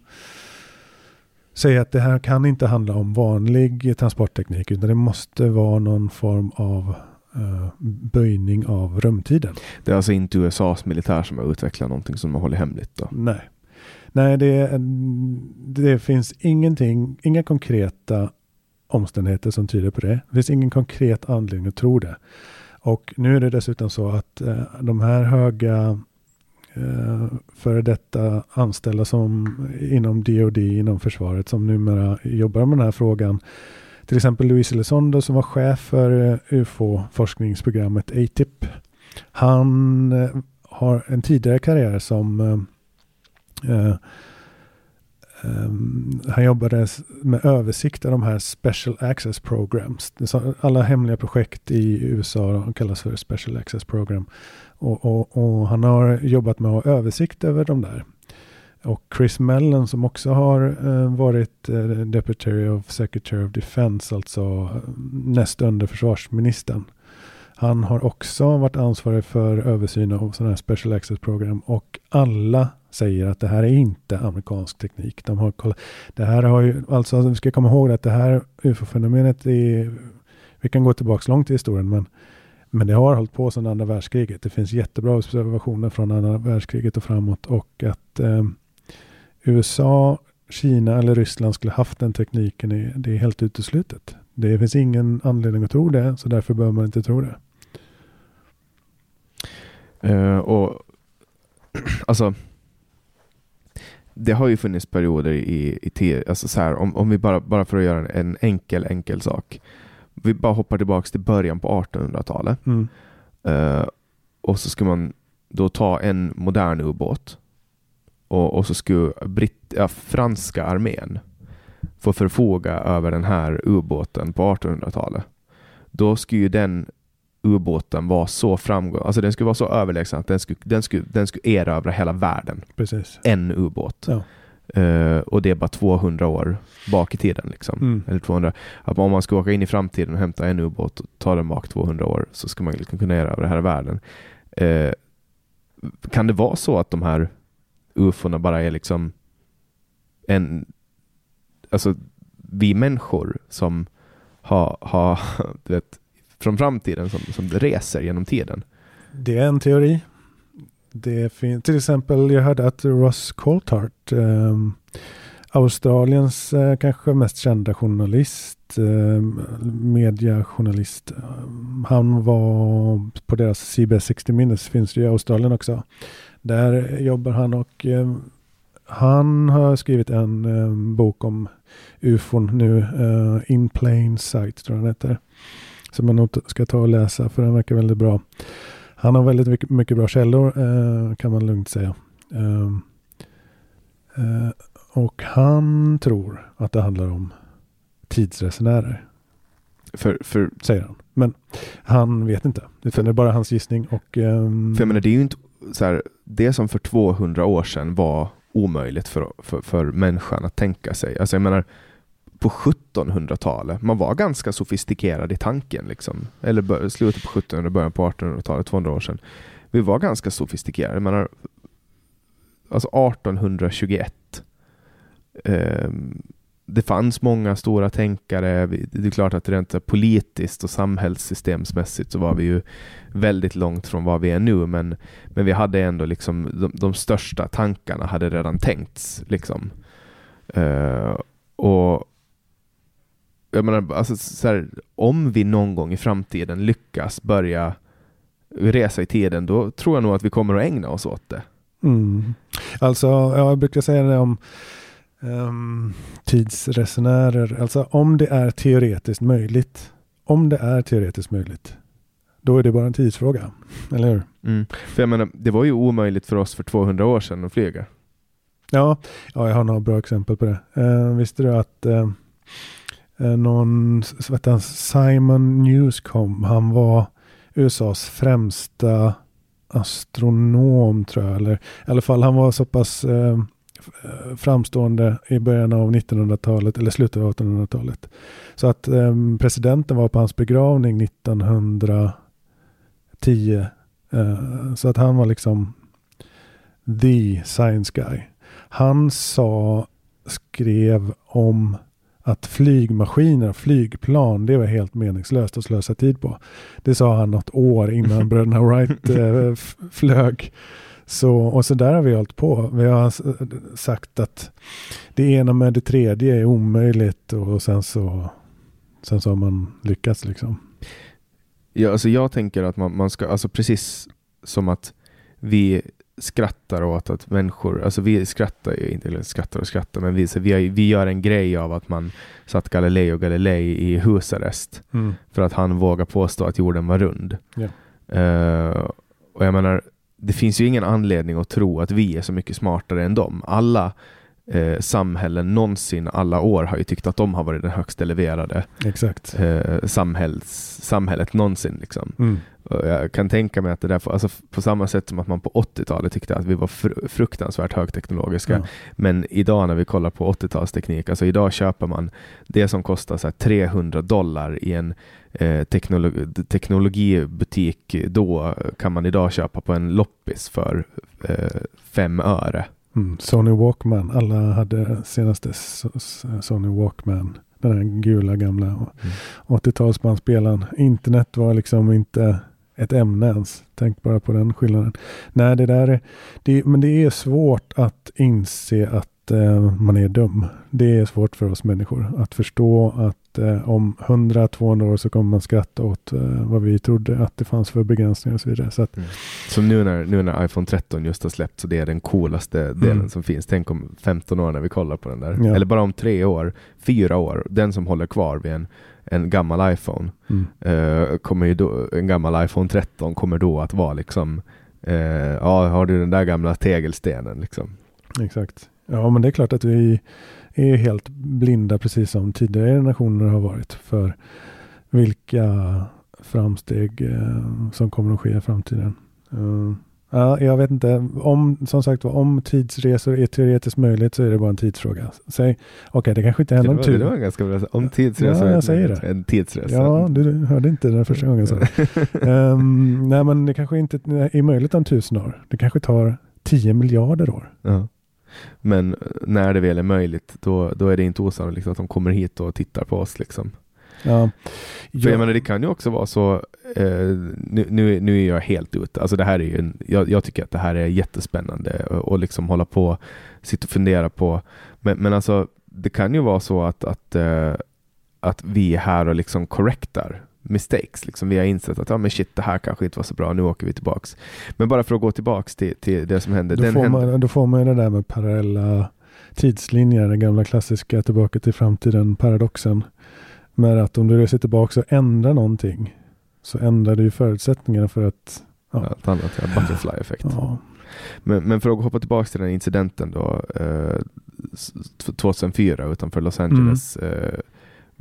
säger att det här kan inte handla om vanlig transportteknik utan det måste vara någon form av eh, böjning av rumtiden. Det är alltså inte USAs militär som har utvecklat någonting som de håller hemligt då. Nej, Nej det, det finns ingenting, inga konkreta omständigheter som tyder på det. Det finns ingen konkret anledning att tro det. Och nu är det dessutom så att eh, de här höga eh, före detta anställda som inom DOD, inom försvaret, som numera jobbar med den här frågan. Till exempel Luis Elizondo som var chef för eh, UFO-forskningsprogrammet ATIP. Han eh, har en tidigare karriär som eh, eh Um, han jobbade med översikt av de här Special Access Programs. Alla hemliga projekt i USA kallas för Special Access Program. Och, och, och han har jobbat med att ha översikt över de där. Och Chris Mellon som också har eh, varit eh, Deputy of Secretary of Defense, alltså eh, näst under försvarsministern. Han har också varit ansvarig för översyn av sådana här Special Access Program och alla säger att det här är inte amerikansk teknik. De har kollat, det här har ju, alltså vi ska komma ihåg att det här ufo-fenomenet är, vi kan gå tillbaka långt i historien, men, men det har hållit på sedan andra världskriget. Det finns jättebra observationer från andra världskriget och framåt och att eh, USA, Kina eller Ryssland skulle haft den tekniken, är, det är helt uteslutet. Det finns ingen anledning att tro det, så därför bör man inte tro det. Uh, och alltså det har ju funnits perioder i, i te, alltså så här, om, om vi bara, bara för att göra en, en enkel, enkel sak. Vi bara hoppar tillbaka till början på 1800-talet. Mm. Eh, och så ska man då ta en modern ubåt och, och så skulle britt, ja, franska armén få förfoga över den här ubåten på 1800-talet. Då skulle ju den ubåten vara så framgång, alltså den skulle vara så överlägsen att den skulle, den skulle, den skulle erövra hela världen. Precis. En ubåt. Ja. Uh, och det är bara 200 år bak i tiden. Liksom. Mm. Eller 200. Att om man ska åka in i framtiden och hämta en ubåt och ta den bak 200 år så ska man liksom kunna här i världen. Uh, kan det vara så att de här ufona bara är liksom en, alltså vi människor som har, har vet, från framtiden som, som reser genom tiden? Det är en teori. Det finns till exempel, jag hörde att Ross Coulthart, eh, Australiens eh, kanske mest kända journalist, eh, mediajournalist, ehm, han var på deras CBS 60 Minutes, finns det i Australien också. Där jobbar han och eh, han har skrivit en ehm, bok om ufon nu, eh, In Plain Sight tror jag den heter. Som man nog ska ta och läsa för den verkar väldigt bra. Han har väldigt mycket, mycket bra källor eh, kan man lugnt säga. Eh, eh, och han tror att det handlar om tidsresenärer. För, för, säger han. Men han vet inte. Det är bara hans gissning. Och, ehm, för jag menar, det är ju inte så här, det som för 200 år sedan var omöjligt för, för, för människan att tänka sig. Alltså jag menar, på 1700-talet. Man var ganska sofistikerad i tanken. Liksom. Eller slutet på 1700-talet, början på 1800-talet, 200 år sedan. Vi var ganska sofistikerade. Menar, alltså 1821. Eh, det fanns många stora tänkare. Det är klart att rent politiskt och samhällssystemsmässigt så var vi ju väldigt långt från vad vi är nu. Men, men vi hade ändå liksom de, de största tankarna hade redan tänkts. Liksom. Uh, och jag menar, alltså, så här, om vi någon gång i framtiden lyckas börja resa i tiden, då tror jag nog att vi kommer att ägna oss åt det. Mm. Alltså, jag brukar säga det om um, tidsresenärer. Alltså om det är teoretiskt möjligt, om det är teoretiskt möjligt, då är det bara en tidsfråga. Eller hur? Mm. För jag menar, det var ju omöjligt för oss för 200 år sedan att flyga. Ja, ja jag har några bra exempel på det. Uh, visste du att uh, Eh, någon, vet han, Simon Newscomb, han var USAs främsta astronom tror jag. Eller i alla fall han var så pass eh, eh framstående i början av 1900-talet eller slutet av 1800-talet. Så att eh, presidenten var på hans begravning 1910. Eh, så att han var liksom the science guy. Han sa, skrev om att flygmaskiner och flygplan, det var helt meningslöst att slösa tid på. Det sa han något år innan bröderna Wright eh, flög. Så, och så där har vi hållit på. Vi har sagt att det ena med det tredje är omöjligt och sen så, sen så har man lyckats liksom. Ja, alltså jag tänker att man, man ska, alltså precis som att vi skrattar åt att människor, alltså vi skrattar ju inte, skrattar och skrattar, men vi, vi, vi gör en grej av att man satt Galileo Galilei i husarrest mm. för att han vågar påstå att jorden var rund. Yeah. Uh, och jag menar, det finns ju ingen anledning att tro att vi är så mycket smartare än dem. Alla eh, samhällen någonsin alla år har ju tyckt att de har varit den högst eleverade Exakt. Eh, samhälls, samhället någonsin. Liksom. Mm. jag kan tänka mig att det där, alltså på samma sätt som att man på 80-talet tyckte att vi var fr fruktansvärt högteknologiska, mm. men idag när vi kollar på 80-talsteknik, alltså idag köper man det som kostar så 300 dollar i en eh, teknologi, teknologibutik, då kan man idag köpa på en loppis för eh, fem öre. Mm, Sony Walkman. Alla hade senaste Sony Walkman. Den här gula gamla mm. 80-talsbandspelaren. Internet var liksom inte ett ämne ens. Tänk bara på den skillnaden. Nej, det där är, det, men det är svårt att inse att eh, man är dum. Det är svårt för oss människor att förstå att eh, om 100-200 år så kommer man skratta åt eh, vad vi trodde att det fanns för begränsningar och så vidare. Så, att, mm. så nu, när, nu när iPhone 13 just har släppt så det är den coolaste delen mm. som finns. Tänk om 15 år när vi kollar på den där. Ja. Eller bara om tre år, fyra år, den som håller kvar vid en en gammal iPhone, mm. uh, kommer ju då, en gammal iPhone 13 kommer då att vara liksom, uh, ja, har du den där gamla tegelstenen liksom. Exakt. Ja, men det är klart att vi är helt blinda, precis som tidigare generationer har varit, för vilka framsteg eh, som kommer att ske i framtiden. Uh, Ja, jag vet inte. Om, som sagt om tidsresor är teoretiskt möjligt så är det bara en tidsfråga. Säg, okej, okay, det kanske inte händer om tur. Det var ganska bra. Om tidsresor ja, jag säger det. En tidsresa. Ja, du hörde inte den första gången. Så. um, nej, men det kanske inte är möjligt om tusen år. Det kanske tar 10 miljarder år. Ja. Men när det väl är möjligt, då, då är det inte osannolikt att de kommer hit och tittar på oss. Liksom. Ja. För jag menar, det kan ju också vara så, eh, nu, nu, nu är jag helt ute, alltså det här är ju en, jag, jag tycker att det här är jättespännande och, liksom hålla på, sitta och fundera på, men, men alltså det kan ju vara så att, att, eh, att vi är här och liksom correctar mistakes. Liksom vi har insett att ja, men shit, det här kanske inte var så bra, nu åker vi tillbaks. Men bara för att gå tillbaks till, till det som hände. Då, får hände... man, då får man det där med parallella tidslinjer, den gamla klassiska tillbaka till framtiden paradoxen. Med att om du reser tillbaka och ändrar någonting så ändrar du ju förutsättningarna för att... Ja, ett annat, ja, butterfly-effekt. Ja. Men, men, för att hoppa tillbaka till den incidenten då, eh, 2004 utanför Los Angeles. Mm. Eh,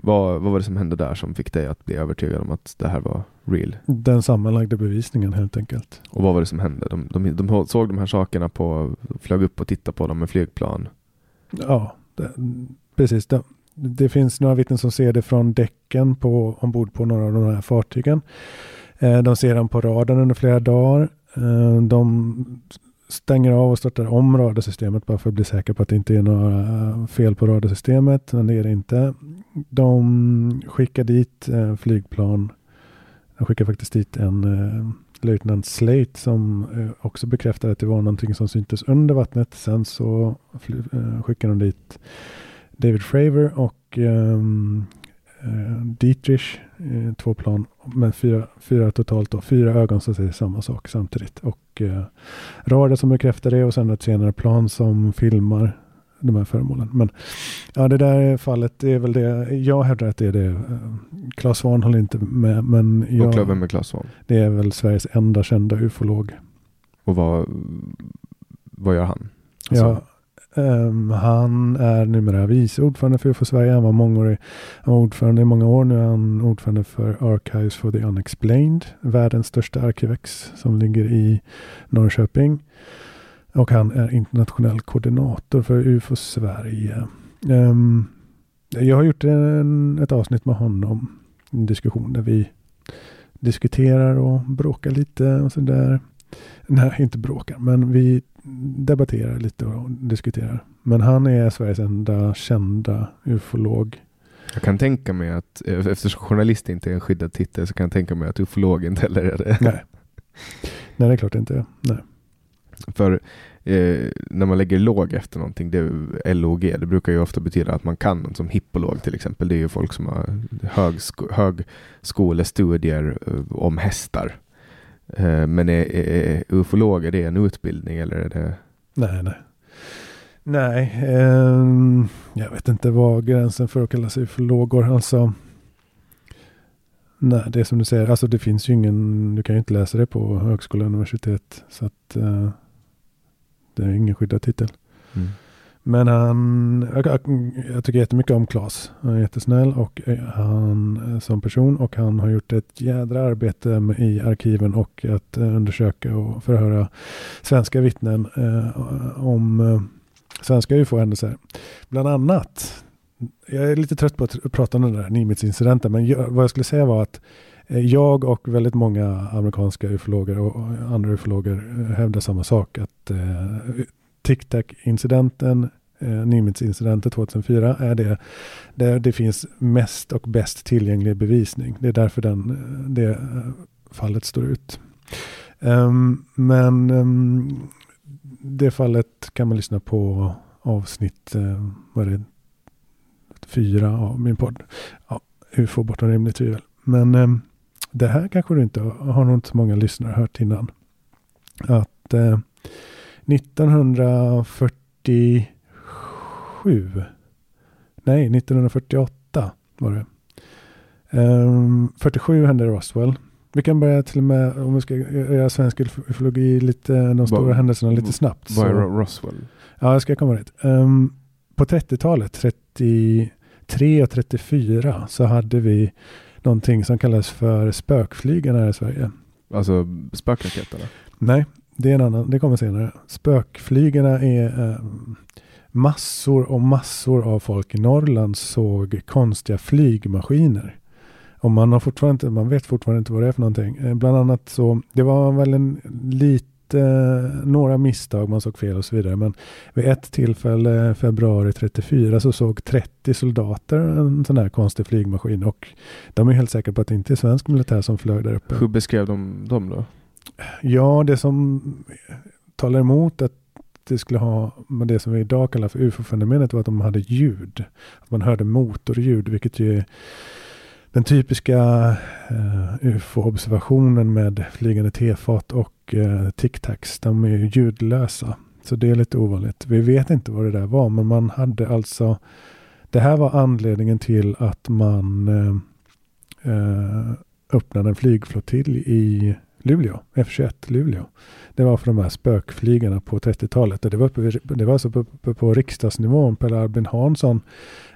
vad, vad var det som hände där som fick dig att bli övertygad om att det här var real? Den sammanlagda bevisningen helt enkelt. Och vad var det som hände? De, de, de såg de här sakerna på, flög upp och tittade på dem med flygplan? Ja, det, precis. Det, det finns några vittnen som ser det från däcken på, ombord på några av de här fartygen. Eh, de ser dem på radarn under flera dagar. Eh, de stänger av och startar om radarsystemet bara för att bli säker på att det inte är några fel på radarsystemet. Men det är det inte. De skickar dit eh, flygplan. De skickar faktiskt dit en eh, löjtnant Slate som eh, också bekräftar att det var någonting som syntes under vattnet. Sen så eh, skickar de dit David Fravor och ehm, eh, Dietrich, eh, två plan med fyra, fyra totalt då, fyra ögon som säger samma sak samtidigt. Och eh, radar som bekräftar det och sen ett senare plan som filmar de här föremålen. Men ja, det där fallet det är väl det. Jag hävdar att det är det. Claes Svahn håller inte med. Men jag, och vem är Claes Svahn? Det är väl Sveriges enda kända ufolog. Och vad, vad gör han? Alltså, ja, Um, han är numera vice ordförande för UFO Sverige. Han var mångårig han var ordförande i många år. Nu är han ordförande för Archives for the Unexplained. Världens största arkivex som ligger i Norrköping. Och han är internationell koordinator för UFO Sverige. Um, jag har gjort en, ett avsnitt med honom. En diskussion där vi diskuterar och bråkar lite och sådär. Nej, inte bråkar, men vi debatterar lite och diskuterar. Men han är Sveriges enda kända ufolog. Jag kan tänka mig att, eftersom journalist inte är en skyddad titel, så kan jag tänka mig att ufolog inte heller är det. Nej, Nej det är klart inte. Nej. För eh, när man lägger låg efter någonting, det är LOG, det brukar ju ofta betyda att man kan något som hippolog till exempel. Det är ju folk som har högsko högskolestudier eh, om hästar. Eh, men är, är, är ufolog, är det en utbildning eller är det? Nej, nej. Nej, eh, jag vet inte vad gränsen för att kalla sig ufolog går. Alltså, nej, det är som du säger, alltså det finns ju ingen, du kan ju inte läsa det på högskola och universitet. Så att eh, det är ingen skyddad titel. Mm. Men han, jag, jag tycker jättemycket om Klas. Han är jättesnäll och eh, han eh, som person och han har gjort ett jädra arbete med, i arkiven och att uh, undersöka och förhöra svenska vittnen uh, om uh, svenska ufo-händelser. Bland annat, jag är lite trött på att prata om den där Nimitz-incidenten, men jag, vad jag skulle säga var att Eh, jag och väldigt många amerikanska ufologer och andra ufologer eh, hävdar samma sak. Att eh, TicTac-incidenten, eh, Nimitz-incidenten 2004, är det där det finns mest och bäst tillgänglig bevisning. Det är därför den, eh, det fallet står ut. Um, men um, det fallet kan man lyssna på avsnitt uh, vad är det, fyra av min podd. Ja, UFO bortom rimligt tvivel. Men um, det här kanske du inte har nog inte så många lyssnare hört innan. Att uh, 1947. Nej, 1948 var det. Um, 47 hände Roswell. Vi kan börja till och med, om vi ska göra svensk ufologi, lite, de stora Va, händelserna lite snabbt. Vad är Roswell? Ja, jag ska komma dit. Um, på 30-talet, 33 och 34, så hade vi någonting som kallas för spökflygarna här i Sverige. Alltså spökraketerna? Nej, det är en annan, det kommer senare. Spökflygarna är eh, massor och massor av folk i Norrland såg konstiga flygmaskiner. Och man, har fortfarande inte, man vet fortfarande inte vad det är för någonting. Eh, bland annat så, det var väl en lite, några misstag, man såg fel och så vidare. Men vid ett tillfälle, februari 34, så såg 30 soldater en sån här konstig flygmaskin. Och de är helt säkra på att det inte är svensk militär som flög där uppe. Hur beskrev de dem då? Ja, det som talar emot att det skulle ha med det som vi idag kallar för ufo-fenomenet var att de hade ljud. Att man hörde motorljud, vilket ju är den typiska uh, ufo-observationen med flygande tefat och uh, tic-tacs. De är ju ljudlösa. Så det är lite ovanligt. Vi vet inte vad det där var, men man hade alltså det här var anledningen till att man uh, öppnade en flygflottilj i Luleå, F21 Luleå. Det var för de här spökflygarna på 30-talet. Det var, uppe, det var alltså uppe på riksdagsnivån. Per Albin Hansson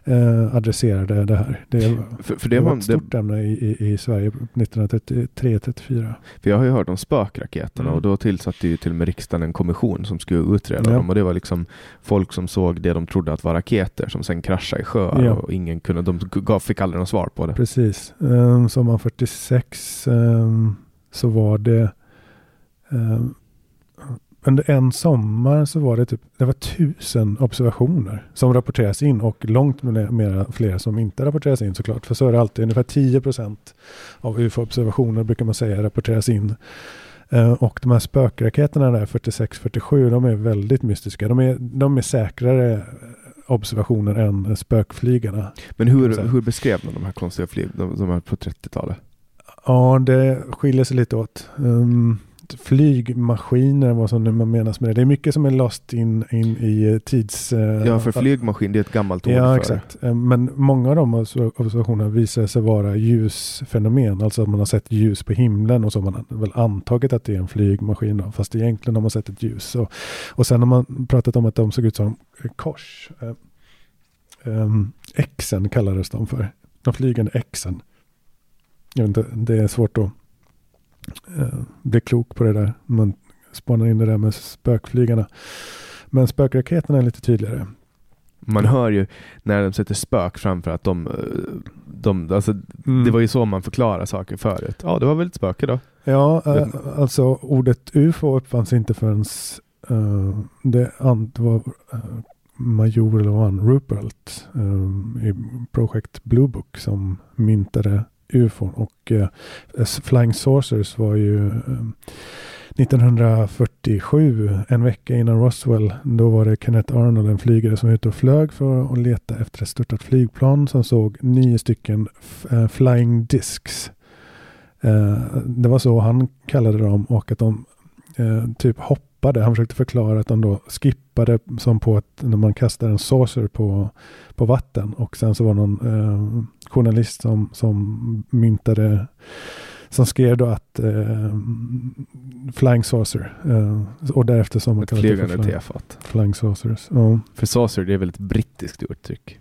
eh, adresserade det här. Det, för, för det, det var, ett stort det, ämne i, i, i Sverige 1933-34. För jag har ju hört om spökraketerna mm. och då tillsatte ju till och med riksdagen en kommission som skulle utreda ja. dem. Och det var liksom folk som såg det de trodde att var raketer som sen kraschade i sjöar ja. och ingen kunde, de gav, fick aldrig något svar på det. Precis. Um, sommaren 46 um, så var det um, under en sommar så var det typ det var tusen observationer som rapporteras in och långt mera fler som inte rapporteras in såklart. För så är det alltid. Ungefär 10 procent av UFO-observationer brukar man säga rapporteras in. Uh, och de här spökraketerna där 46-47 de är väldigt mystiska. De är, de är säkrare observationer än spökflygarna. Men hur, hur beskrev man de här konstiga flyg, de, de här på 30-talet? Ja, det skiljer sig lite åt. Um, flygmaskiner, vad som man menas med det. Det är mycket som är lost in, in i tids... Uh, ja, för flygmaskin det är ett gammalt ord Ja, för exakt. Det. Men många av de observationerna visar sig vara ljusfenomen. Alltså att man har sett ljus på himlen och så har man väl antagit att det är en flygmaskin. Då, fast egentligen har man sett ett ljus. Och, och sen har man pratat om att de såg ut som kors. Um, Xen kallades de för. De flygande Xen. Jag vet inte, det är svårt att uh, bli klok på det där. Man spanar in det där med spökflygarna. Men spökraketerna är lite tydligare. Man hör ju när de sätter spök framför att de, eh, de alltså, mm. det var ju så man förklarar saker förut. Ja, det var väl ett spöke då? Ja, äh, alltså ordet UFO uppfanns inte förrän uh, det, det var uh, major han, Rupert um, i projekt Blue Book som myntade ufon. Och eh, Flying Saucers var ju eh, 1947, en vecka innan Roswell, då var det Kenneth Arnold, en flygare som var ute och flög för att leta efter ett störtat flygplan som såg nio stycken eh, flying discs. Eh, det var så han kallade dem och att de eh, typ hoppade skippade. Han försökte förklara att de då skippade som på att när man kastar en saucer på, på vatten. Och sen så var någon eh, journalist som, som myntade som skrev då att eh, Flying Saucer. Eh, och därefter som man kallar det för flying, tefat. flying Saucers. Ja. För saucer det är väl ett brittiskt uttryck.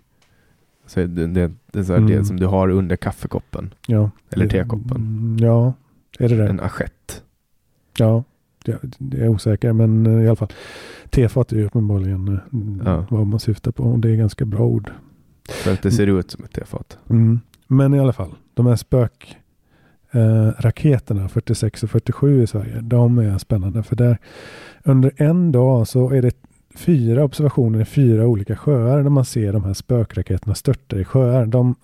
Så det, det, det är så mm. det som du har under kaffekoppen. Ja. Eller tekoppen. Ja, är det det? En assiett. Ja, jag, jag är osäker, men eh, i alla fall. Tefat är ju uppenbarligen eh, ja. vad man syftar på. Och det är ganska bra ord. För att det ser ut som ett tefat. Mm. Men i alla fall, de här spökraketerna eh, 46 och 47 i Sverige, de är spännande. För där under en dag så är det fyra observationer i fyra olika sjöar där man ser de här spökraketerna störta i sjöar. De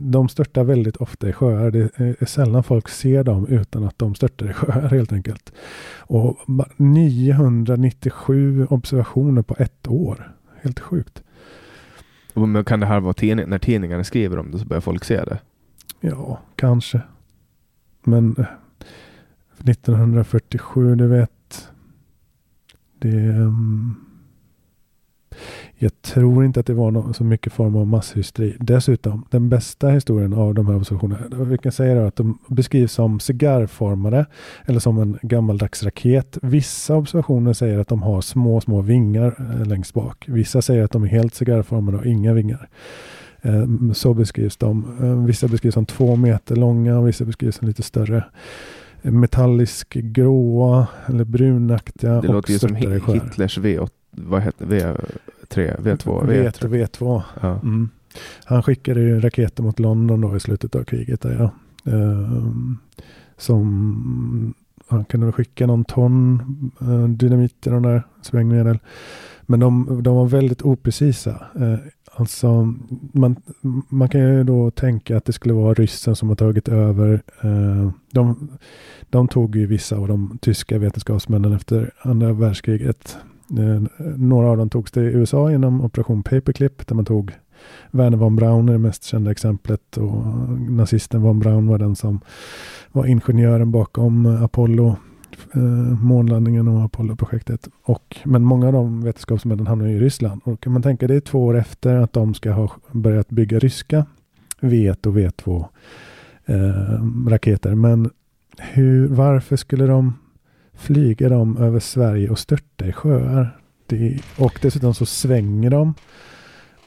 de störtar väldigt ofta i sjöar. Det är sällan folk ser dem utan att de störtar i sjöar helt enkelt. Och 997 observationer på ett år. Helt sjukt. Men kan det här vara tidning, när tidningarna skriver om det så börjar folk se det? Ja, kanske. Men 1947, du vet. Det... Um, jag tror inte att det var någon, så mycket form av masshysteri. Dessutom, den bästa historien av de här observationerna, vi kan säga att de beskrivs som cigarrformade eller som en gammaldags raket. Vissa observationer säger att de har små, små vingar eh, längst bak. Vissa säger att de är helt cigarrformade och inga vingar. Eh, så beskrivs de. Eh, vissa beskrivs som två meter långa och vissa beskrivs som lite större. metallisk gråa eller brunaktiga Det låter ju som. Hitlers V8, vad heter V3, V2, V1 V3. och V2. Ja. Mm. Han skickade ju raketer mot London då i slutet av kriget. Där, ja. Ehm, som han kunde skicka någon ton eh, dynamit i de där sprängmedel. Men de, de var väldigt oprecisa. Eh, alltså, man, man kan ju då tänka att det skulle vara ryssen som har tagit över. Eh, de, de tog ju vissa av de tyska vetenskapsmännen efter andra världskriget. Eh, några av dem togs till USA genom operation Paperclip där man tog Werner von Braun är det mest kända exemplet och nazisten von Braun var den som var ingenjören bakom Apollo eh, månlandningen och Apollo-projektet. Och, men många av de vetenskapsmännen hamnar i Ryssland. Och kan man tänka det är två år efter att de ska ha börjat bygga ryska V1 och V2 eh, raketer. Men hur, varför skulle de flyger de över Sverige och störtar i sjöar? Det, och dessutom så svänger de.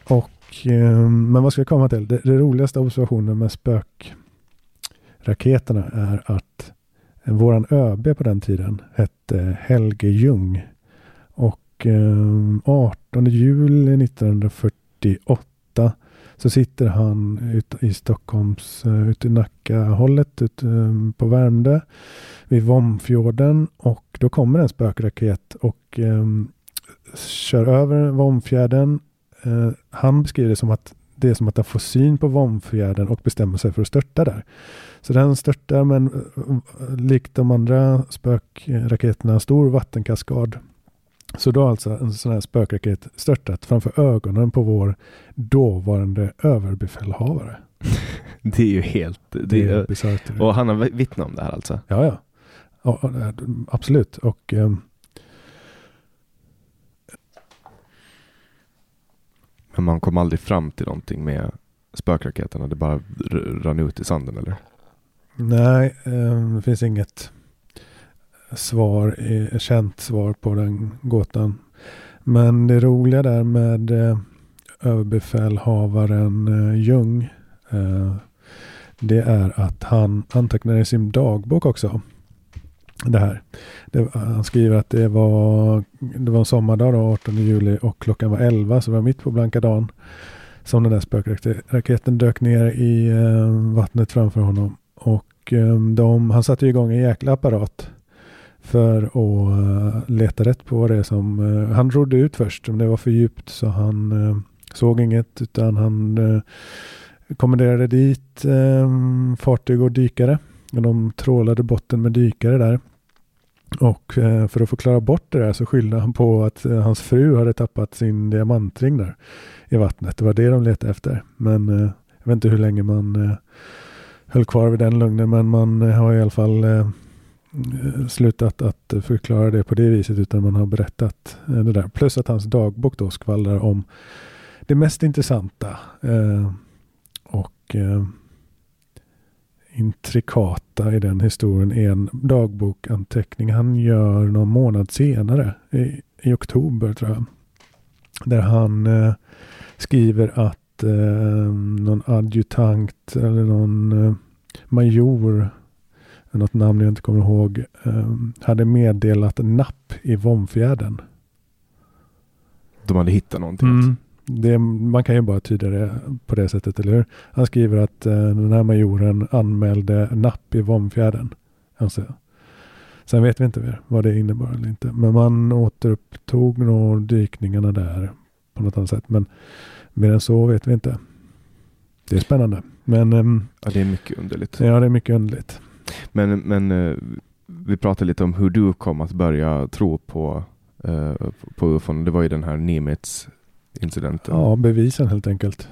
Och, eh, men vad ska jag komma till? Det, det roligaste observationen med spökraketerna är att vår våran ÖB på den tiden hette Helge Ljung. Och eh, 18 juli 1948 så sitter han ut, i Stockholms, eh, ute i Nacka-hållet, ute ehm, på Värmdö vid Vomfjorden och då kommer en spökraket och um, kör över Vomfjärden. Uh, han beskriver det som att det är som att han får syn på Vomfjärden och bestämmer sig för att störta där. Så den störtar men eh, likt de andra spökraketerna en stor vattenkaskad. Så då har alltså en sån här spökraket störtat framför ögonen på vår dåvarande överbefälhavare. Det är ju helt... Det Det är bisarrt. och han har vittnat om det här alltså? Ja, ja. ja absolut. Och ehm, Men man kom aldrig fram till någonting med spökraketerna? Det bara rann ut i sanden eller? nej, ehm, det finns inget svar, eh, känt svar på den gåtan. Men det roliga där med eh, överbefälhavaren eh, Ljung eh, det är att han antecknar i sin dagbok också. Det här. Det, han skriver att det var, det var en sommardag då, 18 juli och klockan var 11 så det var mitt på blanka dagen. Som den där spökraketen dök ner i eh, vattnet framför honom. Och eh, de, han satte igång en jäkla apparat för att uh, leta rätt på vad det är som... Uh, han rodde ut först, men det var för djupt så han uh, såg inget utan han uh, kommenderade dit fartyg och dykare. Och de trålade botten med dykare där. Och för att förklara bort det där så skyllde han på att hans fru hade tappat sin diamantring där i vattnet. Det var det de letade efter. Men jag vet inte hur länge man höll kvar vid den lögnen men man har i alla fall Eh, slutat att förklara det på det viset utan man har berättat eh, det där. Plus att hans dagbok då skvallrar om det mest intressanta eh, och eh, intrikata i den historien är en dagbokanteckning han gör någon månad senare i, i oktober tror jag. Där han eh, skriver att eh, någon adjutant eller någon eh, major något namn jag inte kommer ihåg, um, hade meddelat napp i Vomfjärden. De hade hittat någonting? Mm. Det, man kan ju bara tyda det på det sättet, eller hur? Han skriver att uh, den här majoren anmälde napp i Vomfjärden. Alltså. Sen vet vi inte mer vad det innebar eller inte. Men man återupptog nog dykningarna där på något annat sätt. Men mer än så vet vi inte. Det är spännande. Men, um, ja, det är mycket underligt. Ja, det är mycket underligt. Men, men uh, vi pratade lite om hur du kom att börja tro på, uh, på ufon. Det var ju den här Nimitz-incidenten. Ja, bevisen helt enkelt.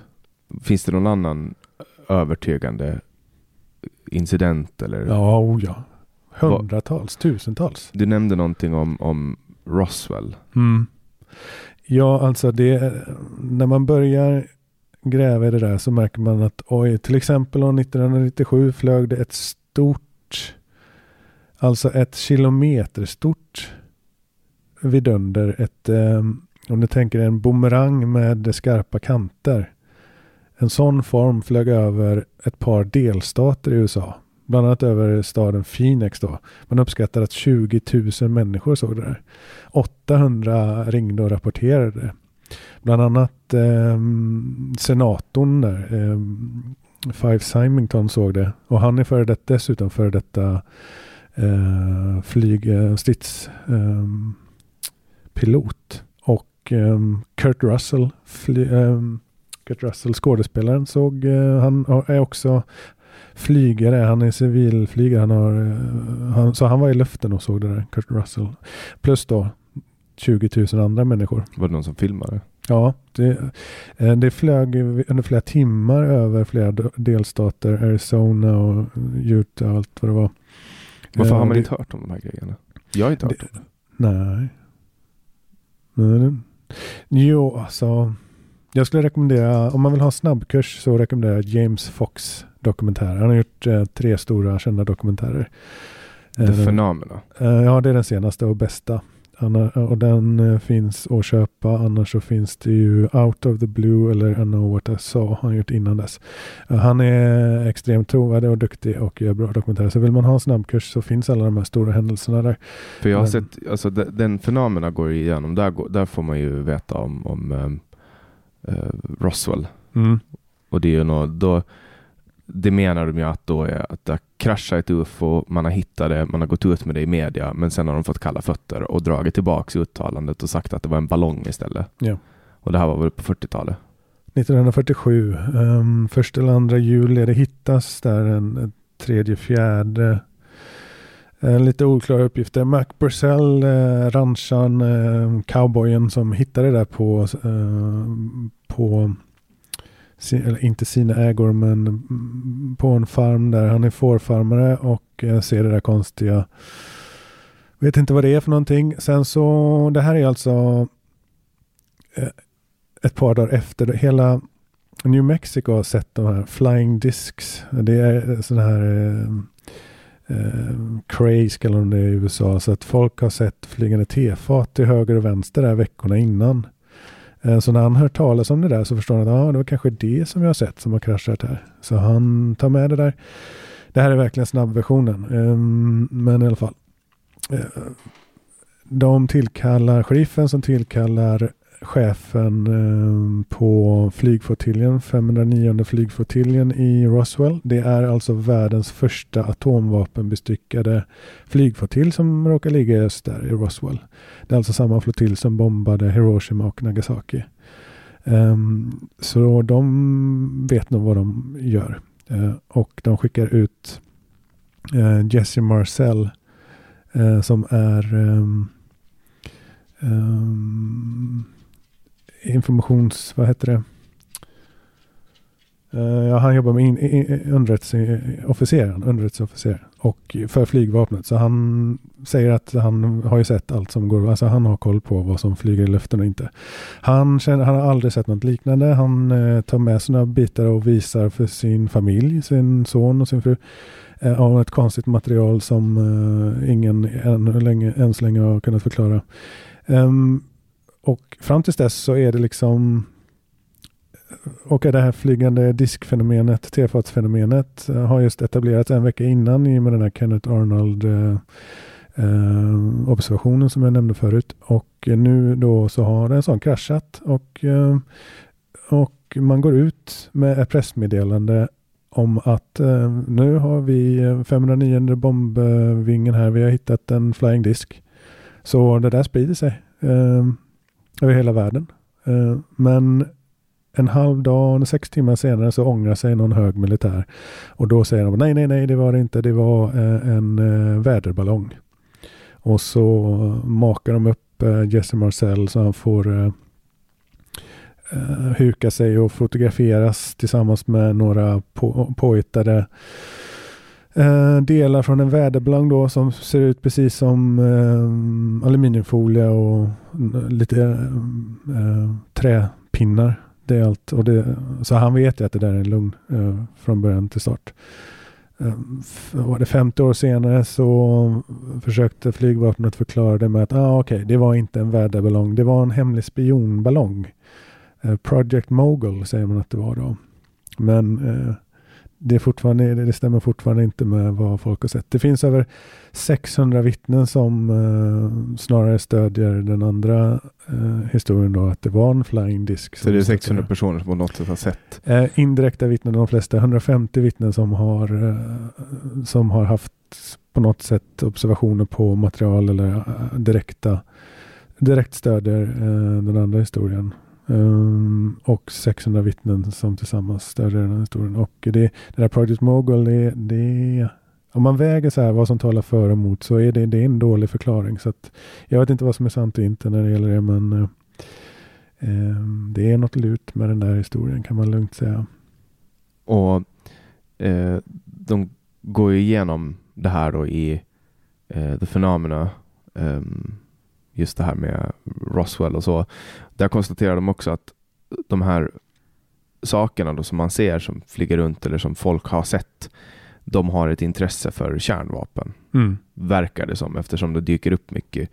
Finns det någon annan övertygande incident? Eller? Ja, oh ja. Hundratals, tusentals. Du nämnde någonting om, om Roswell. Mm. Ja, alltså det, när man börjar gräva i det där så märker man att oj, till exempel år 1997 flög det ett stort, alltså ett kilometer stort vidunder. Ett, eh, om du tänker en bumerang med skarpa kanter. En sån form flög över ett par delstater i USA bland annat över staden Phoenix då. Man uppskattar att 20 000 människor såg det där. 800 ringde och rapporterade. Bland annat eh, senatorn där, eh, Five Symington såg det. Och han är före det, dessutom före detta eh, flyg, eh, stridspilot. och eh, Kurt Russell, fly, eh, Kurt Russell skådespelaren, såg, eh, han är också flygare, han är civilflygare, han har, eh, han, så han var i luften och såg det där, Kurt Russell. Plus då 20 000 andra människor. Var det någon som filmade? Ja, det, eh, det flög under flera timmar över flera delstater, Arizona och Utah och allt vad det var. Varför har man det, inte hört om de här grejerna? Jag har inte hört det, om det. Nej. nej. Jo, alltså. Jag skulle rekommendera, om man vill ha snabbkurs så rekommenderar jag James Fox dokumentärer. Han har gjort eh, tre stora kända dokumentärer. The Eh, Phenomena. eh, ja, det är den senaste och bästa. Och den eh, finns att köpa. Annars så finns det ju Out of the Blue eller I know what I saw. Han gjort innan dess. Eh, han är extremt trovärdig och duktig och gör bra dokumentärer. Så vill man ha en snabbkurs så finns alla de här stora händelserna där. För jag har Men- sett, alltså de- den Phenomena går igenom, där, går, där får man ju veta om, om ehm, eh, Roswell. Och det är ju något, då, det menar de ju att då är att det har kraschat ett UFO, man har hittat det, man har gått ut med det i media, men sen har de fått kalla fötter och dragit tillbaka uttalandet och sagt att det var en ballong istället. Ja. Och det här var väl på 40-talet? 1947. Um, första eller andra juli. Det hittas där en, en tredje, fjärde. Eh, lite oklara uppgifter. Mac Purcell, uh, rancharen, eh, cowboyen som hittade det där på, eh, på sin, eller inte sina ägor men på en farm där. Han är fårfarmare och eh, ser det där konstiga. Vet inte vad det är för någonting. Sen så, det här är alltså eh, ett par dagar efter. Hela New Mexico har sett de här flying discs. Det är eh, sådana här eh, eh, craze kallar de det i USA. Så att folk har sett flygande tefat till höger och vänster där veckorna innan. Eh, så när han hör talas om det där så förstår han att ah, det var kanske det som jag har sett som har kraschat här. Så han tar med det där. Det här är verkligen snabbversionen. Ehm, men i alla fall. Eh, de tillkallar sheriffen som tillkallar chefen eh, på flygflottiljen, 509 flygflottiljen i Roswell. Det är alltså världens första atomvapenbestyckade flygflottilj som råkar ligga i öst där i Roswell. Det är alltså samma flottilj som bombade Hiroshima och Nagasaki. Ehm, så de vet nog vad de gör. Eh, och de skickar ut eh, Jesse Marcel eh, som är ehm, ehm, informations... Vad heter det? Uh, ja, han jobbar med in, in, underrättelseofficeren, underrättelseofficer och för flygvapnet. Så han säger att han har ju sett allt som går. Alltså han har koll på vad som flyger i luften och inte. Han, känner, han har aldrig sett något liknande. Han uh, tar med sina bitar och visar för sin familj, sin son och sin fru eh, av ett konstigt material som ingen än, länge, än så länge har kunnat förklara. Um, och fram tills dess så är det liksom och det här flygande diskfenomenet, tefatsfenomenet, eh, har just etablerats en vecka innan i och med den här Kenneth Arnold eh, eh, observationen som jag nämnde förut. Och nu då så har en sån kraschat och, eh, och man går ut med ett pressmeddelande om att eh, nu har vi 509 bombvingen här, vi har hittat en flying disk. Så det där sprider sig eh, över hela världen. Eh, men en halv dag, sex timmar senare så ångrar sig någon hög militär. Och då säger de nej, nej, nej, det var det inte. Det var eh, en eh, väderballong. Och så makar de upp Jesse Marcel så han får huka sig och fotograferas tillsammans med några på, påhittade eh, delar från en väderballong då som ser ut precis som eh, aluminiumfolie och lite eh, eh, träpinnar. Det är allt. Och det, så han vet ju att det där är en lugn eh, från början till start. Eh, var det 50 år senare så försökte flygvapnet förklara det med att ah, okay, det var inte en väderballong. Det var en hemlig spionballong. Eh, Project Mogul säger man att det var då. Men eh, det, är fortfarande, det stämmer fortfarande inte med vad folk har sett. Det finns över 600 vittnen som eh, snarare stödjer den andra eh, historien då, att det var en flying disk. Så det är 600 personer som på något sätt har sett? Eh, indirekta vittnen, de flesta, 150 vittnen som har, eh, som har haft på något sätt observationer på material eller uh, direkta direkt stödjer uh, den andra historien. Um, och 600 vittnen som tillsammans stödjer den här historien. Och det, det där Project Mogul, det, det, om man väger så här vad som talar för och emot så är det, det är en dålig förklaring. Så att, jag vet inte vad som är sant och inte när det gäller det men uh, um, det är något lurt med den där historien kan man lugnt säga. Och eh, de går ju igenom det här då i uh, The Phenomena, um, just det här med Roswell och så. Där konstaterar de också att de här sakerna då som man ser som flyger runt eller som folk har sett, de har ett intresse för kärnvapen. Mm. Verkar det som, eftersom det dyker upp mycket.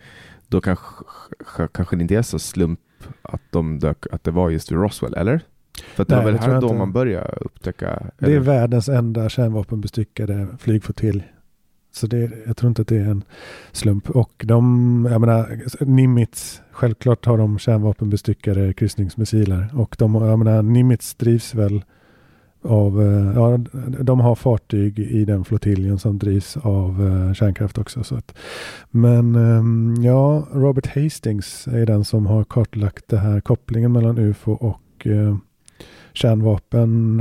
Då kanske, kanske det inte är så slump att, de dök, att det var just vid Roswell, eller? För det Nej, var väl här då inte. man börjar upptäcka? Det är eller? världens enda kärnvapenbestyckade flygflottilj. Så det, jag tror inte att det är en slump. Och de, jag menar, Nimitz, självklart har de kärnvapenbestyckade kryssningsmissiler. Och de, jag menar, Nimitz drivs väl av, eh, ja, de har fartyg i den flottiljen som drivs av eh, kärnkraft också. Så att, men ehm, ja, Robert Hastings är den som har kartlagt det här kopplingen mellan UFO och eh, kärnvapen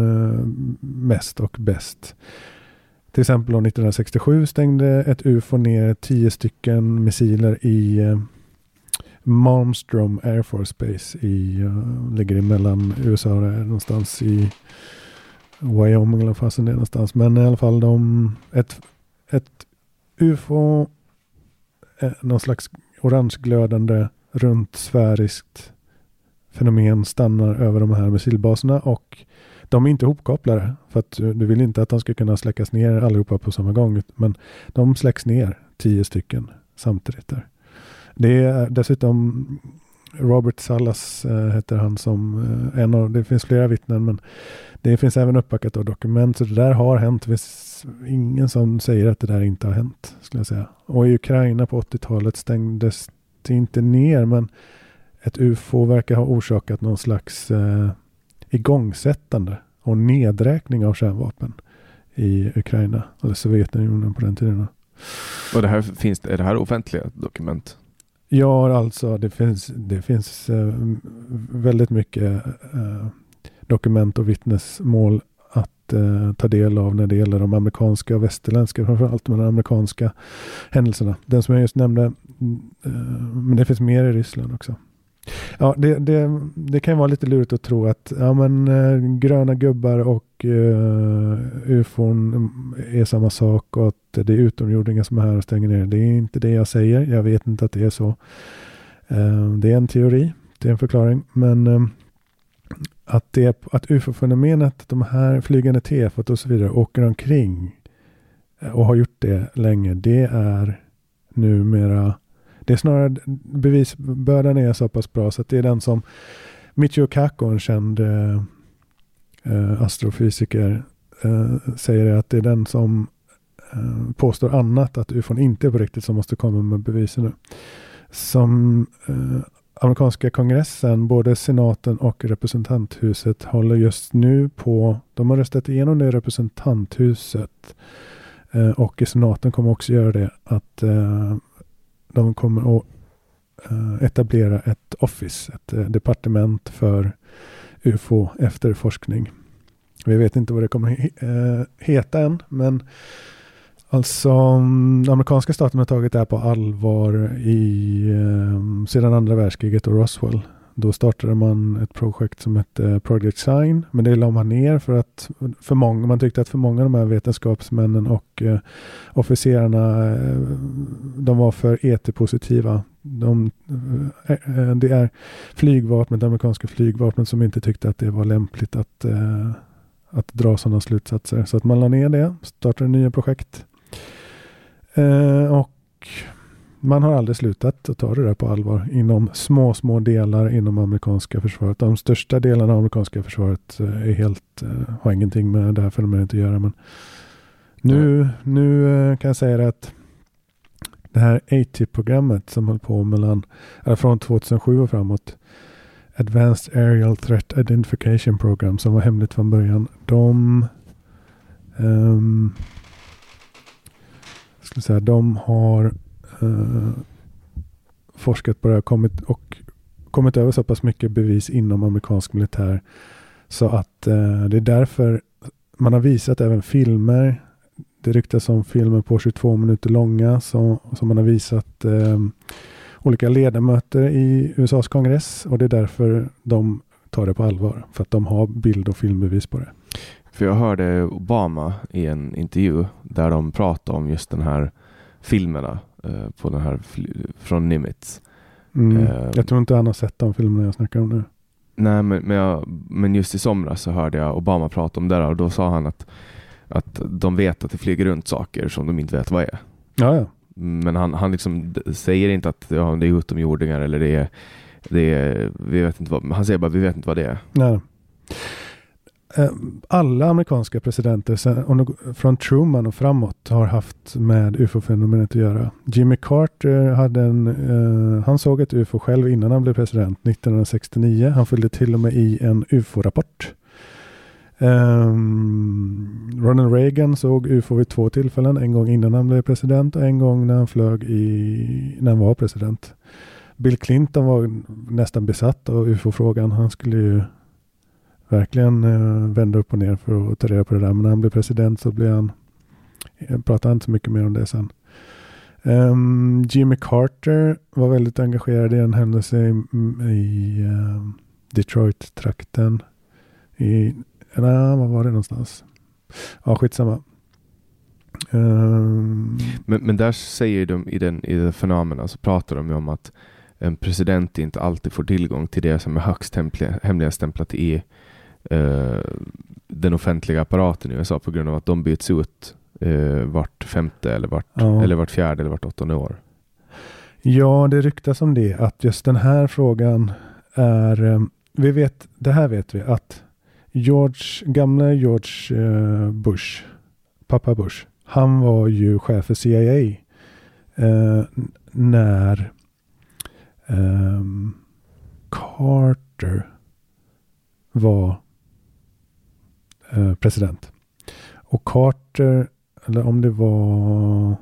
mest och bäst. Till exempel 1967 stängde ett UFO ner tio stycken missiler i eh, Malmström Malmstrom Air Force Base i, uh, ligger mellan USA och där någonstans i Wyoming eller vad fasen det är någonstans. Men i alla fall de, ett, ett UFO, eh, någon slags orangeglödande runt sfäriskt fenomen stannar över de här missilbaserna och de är inte ihopkopplade för att eh, du vill inte att de ska kunna släckas ner allihopa på samma gång. Men de släcks ner, tio stycken samtidigt där. Det är dessutom Robert Salas äh, heter han som äh, en av, det finns flera vittnen men det finns även uppbackat av dokument så det där har hänt. Det finns ingen som säger att det där inte har hänt skulle jag säga. Och i Ukraina på 80-talet stängdes det inte ner men ett UFO verkar ha orsakat någon slags äh, igångsättande och nedräkning av kärnvapen i Ukraina eller Sovjetunionen på den tiden. Och det här finns, är det här offentliga dokument? Ja, alltså det finns, det finns eh, väldigt mycket eh, dokument och vittnesmål att eh, ta del av när det gäller de amerikanska och västerländska, framförallt de amerikanska händelserna. Den som jag just nämnde, eh, men det finns mer i Ryssland också. Ja, det, det, det kan vara lite lurigt att tro att ja, men, eh, gröna gubbar och eh, ufon är samma sak och att det är utomjordingar som är här och stänger ner. Det är inte det jag säger. Jag vet inte att det är så. Eh, det är en teori. Det är en förklaring. Men eh, att, det, att ufo-fenomenet, de här flygande tefat och så vidare åker omkring och har gjort det länge. Det är numera det är snarare bevisbördan är så pass bra så att det är den som Michio Kaku, en känd eh, eh astrofysiker, eh, säger att det är den som eh, påstår annat, att ufon inte är på riktigt, som måste komma med bevisen nu. Som eh, amerikanska kongressen, både senaten och representanthuset håller just nu på, de har röstat igenom det i representanthuset eh, och i senaten kommer också göra det, att eh, de kommer att eh, etablera ett office, ett eh, departement för UFO efterforskning. Vi vet inte vad det kommer eh, heta än, men alltså mm, amerikanska staten har tagit det här på allvar i, sedan andra världskriget och Roswell. Då startade man ett projekt som hette Project Sign, men det la man ner för att för många, man tyckte att för många av de här vetenskapsmännen och eh, officerarna, eh, de var för ET-positiva. De, eh, det är flygvapnet, det amerikanska flygvapnet som inte tyckte att det var lämpligt att, eh, att dra sådana slutsatser. Så att man la ner det, startade nya projekt. Eh, och man har aldrig slutat att ta det där på allvar inom små, små delar inom amerikanska försvaret. De största delarna av amerikanska försvaret eh, är helt, eh, har ingenting med det här fenomenet att göra. Men nu, nu eh, kan jag säga att det här ATIP-programmet som höll på mellan, från 2007 och framåt, Advanced Aerial Threat Identification Program som var hemligt från början. De um, skulle säga, de har eh, forskat på det här kommit, och kommit över så pass mycket bevis inom amerikansk militär så att eh, det är därför man har visat även filmer. Det ryktas om filmer på 22 minuter långa som, som man har visat eh, olika ledamöter i USAs kongress och det är därför de tar det på allvar. För att de har bild och filmbevis på det. För jag hörde Obama i en intervju där de pratade om just den här filmerna eh, på den här från Nimitz. Mm. Eh, jag tror inte han har sett de filmerna jag snackar om nu. Nej, men, men, jag, men just i somras så hörde jag Obama prata om det där och då sa han att, att de vet att det flyger runt saker som de inte vet vad är. Ja, ja. Men han, han liksom säger inte att ja, det är utomjordingar eller det är, det är, vi vet inte vad, han säger bara vi vet inte vad det är. Nej. Eh, alla amerikanska presidenter från Truman och framåt har haft med ufo-fenomenet att göra. Jimmy Carter hade en, uh, han såg ett ufo själv innan han blev president 1969. Han följde till och med i en ufo-rapport. Um, Ronald Reagan såg ufo vid två tillfällen. En gång innan han blev president och en gång när han flög i, när han var president. Bill Clinton var nästan besatt av ufo-frågan. Han skulle ju verkligen uh, vända upp och ner för att ta reda på det där. Men när han blev president så blev han, jag pratar inte så mycket mer om det sen. Um, Jimmy Carter var väldigt engagerad i en händelse i, mm, i uh, Detroit-trakten i eller var var det någonstans? Ja, skitsamma. Um... Men, men där säger de i den, i fenomena så pratar de ju om att en president inte alltid får tillgång till det som är högst hemligstämplat i uh, den offentliga apparaten i USA på grund av att de byts ut uh, vart femte eller vart, ja. eller vart fjärde eller vart åttonde år. Ja, det ryktas om det att just den här frågan är, um, vi vet, det här vet vi att George, gamla George eh, Bush, pappa Bush, han var ju chef för CIA eh, när eh, Carter var eh, president. Och Carter, eller om det var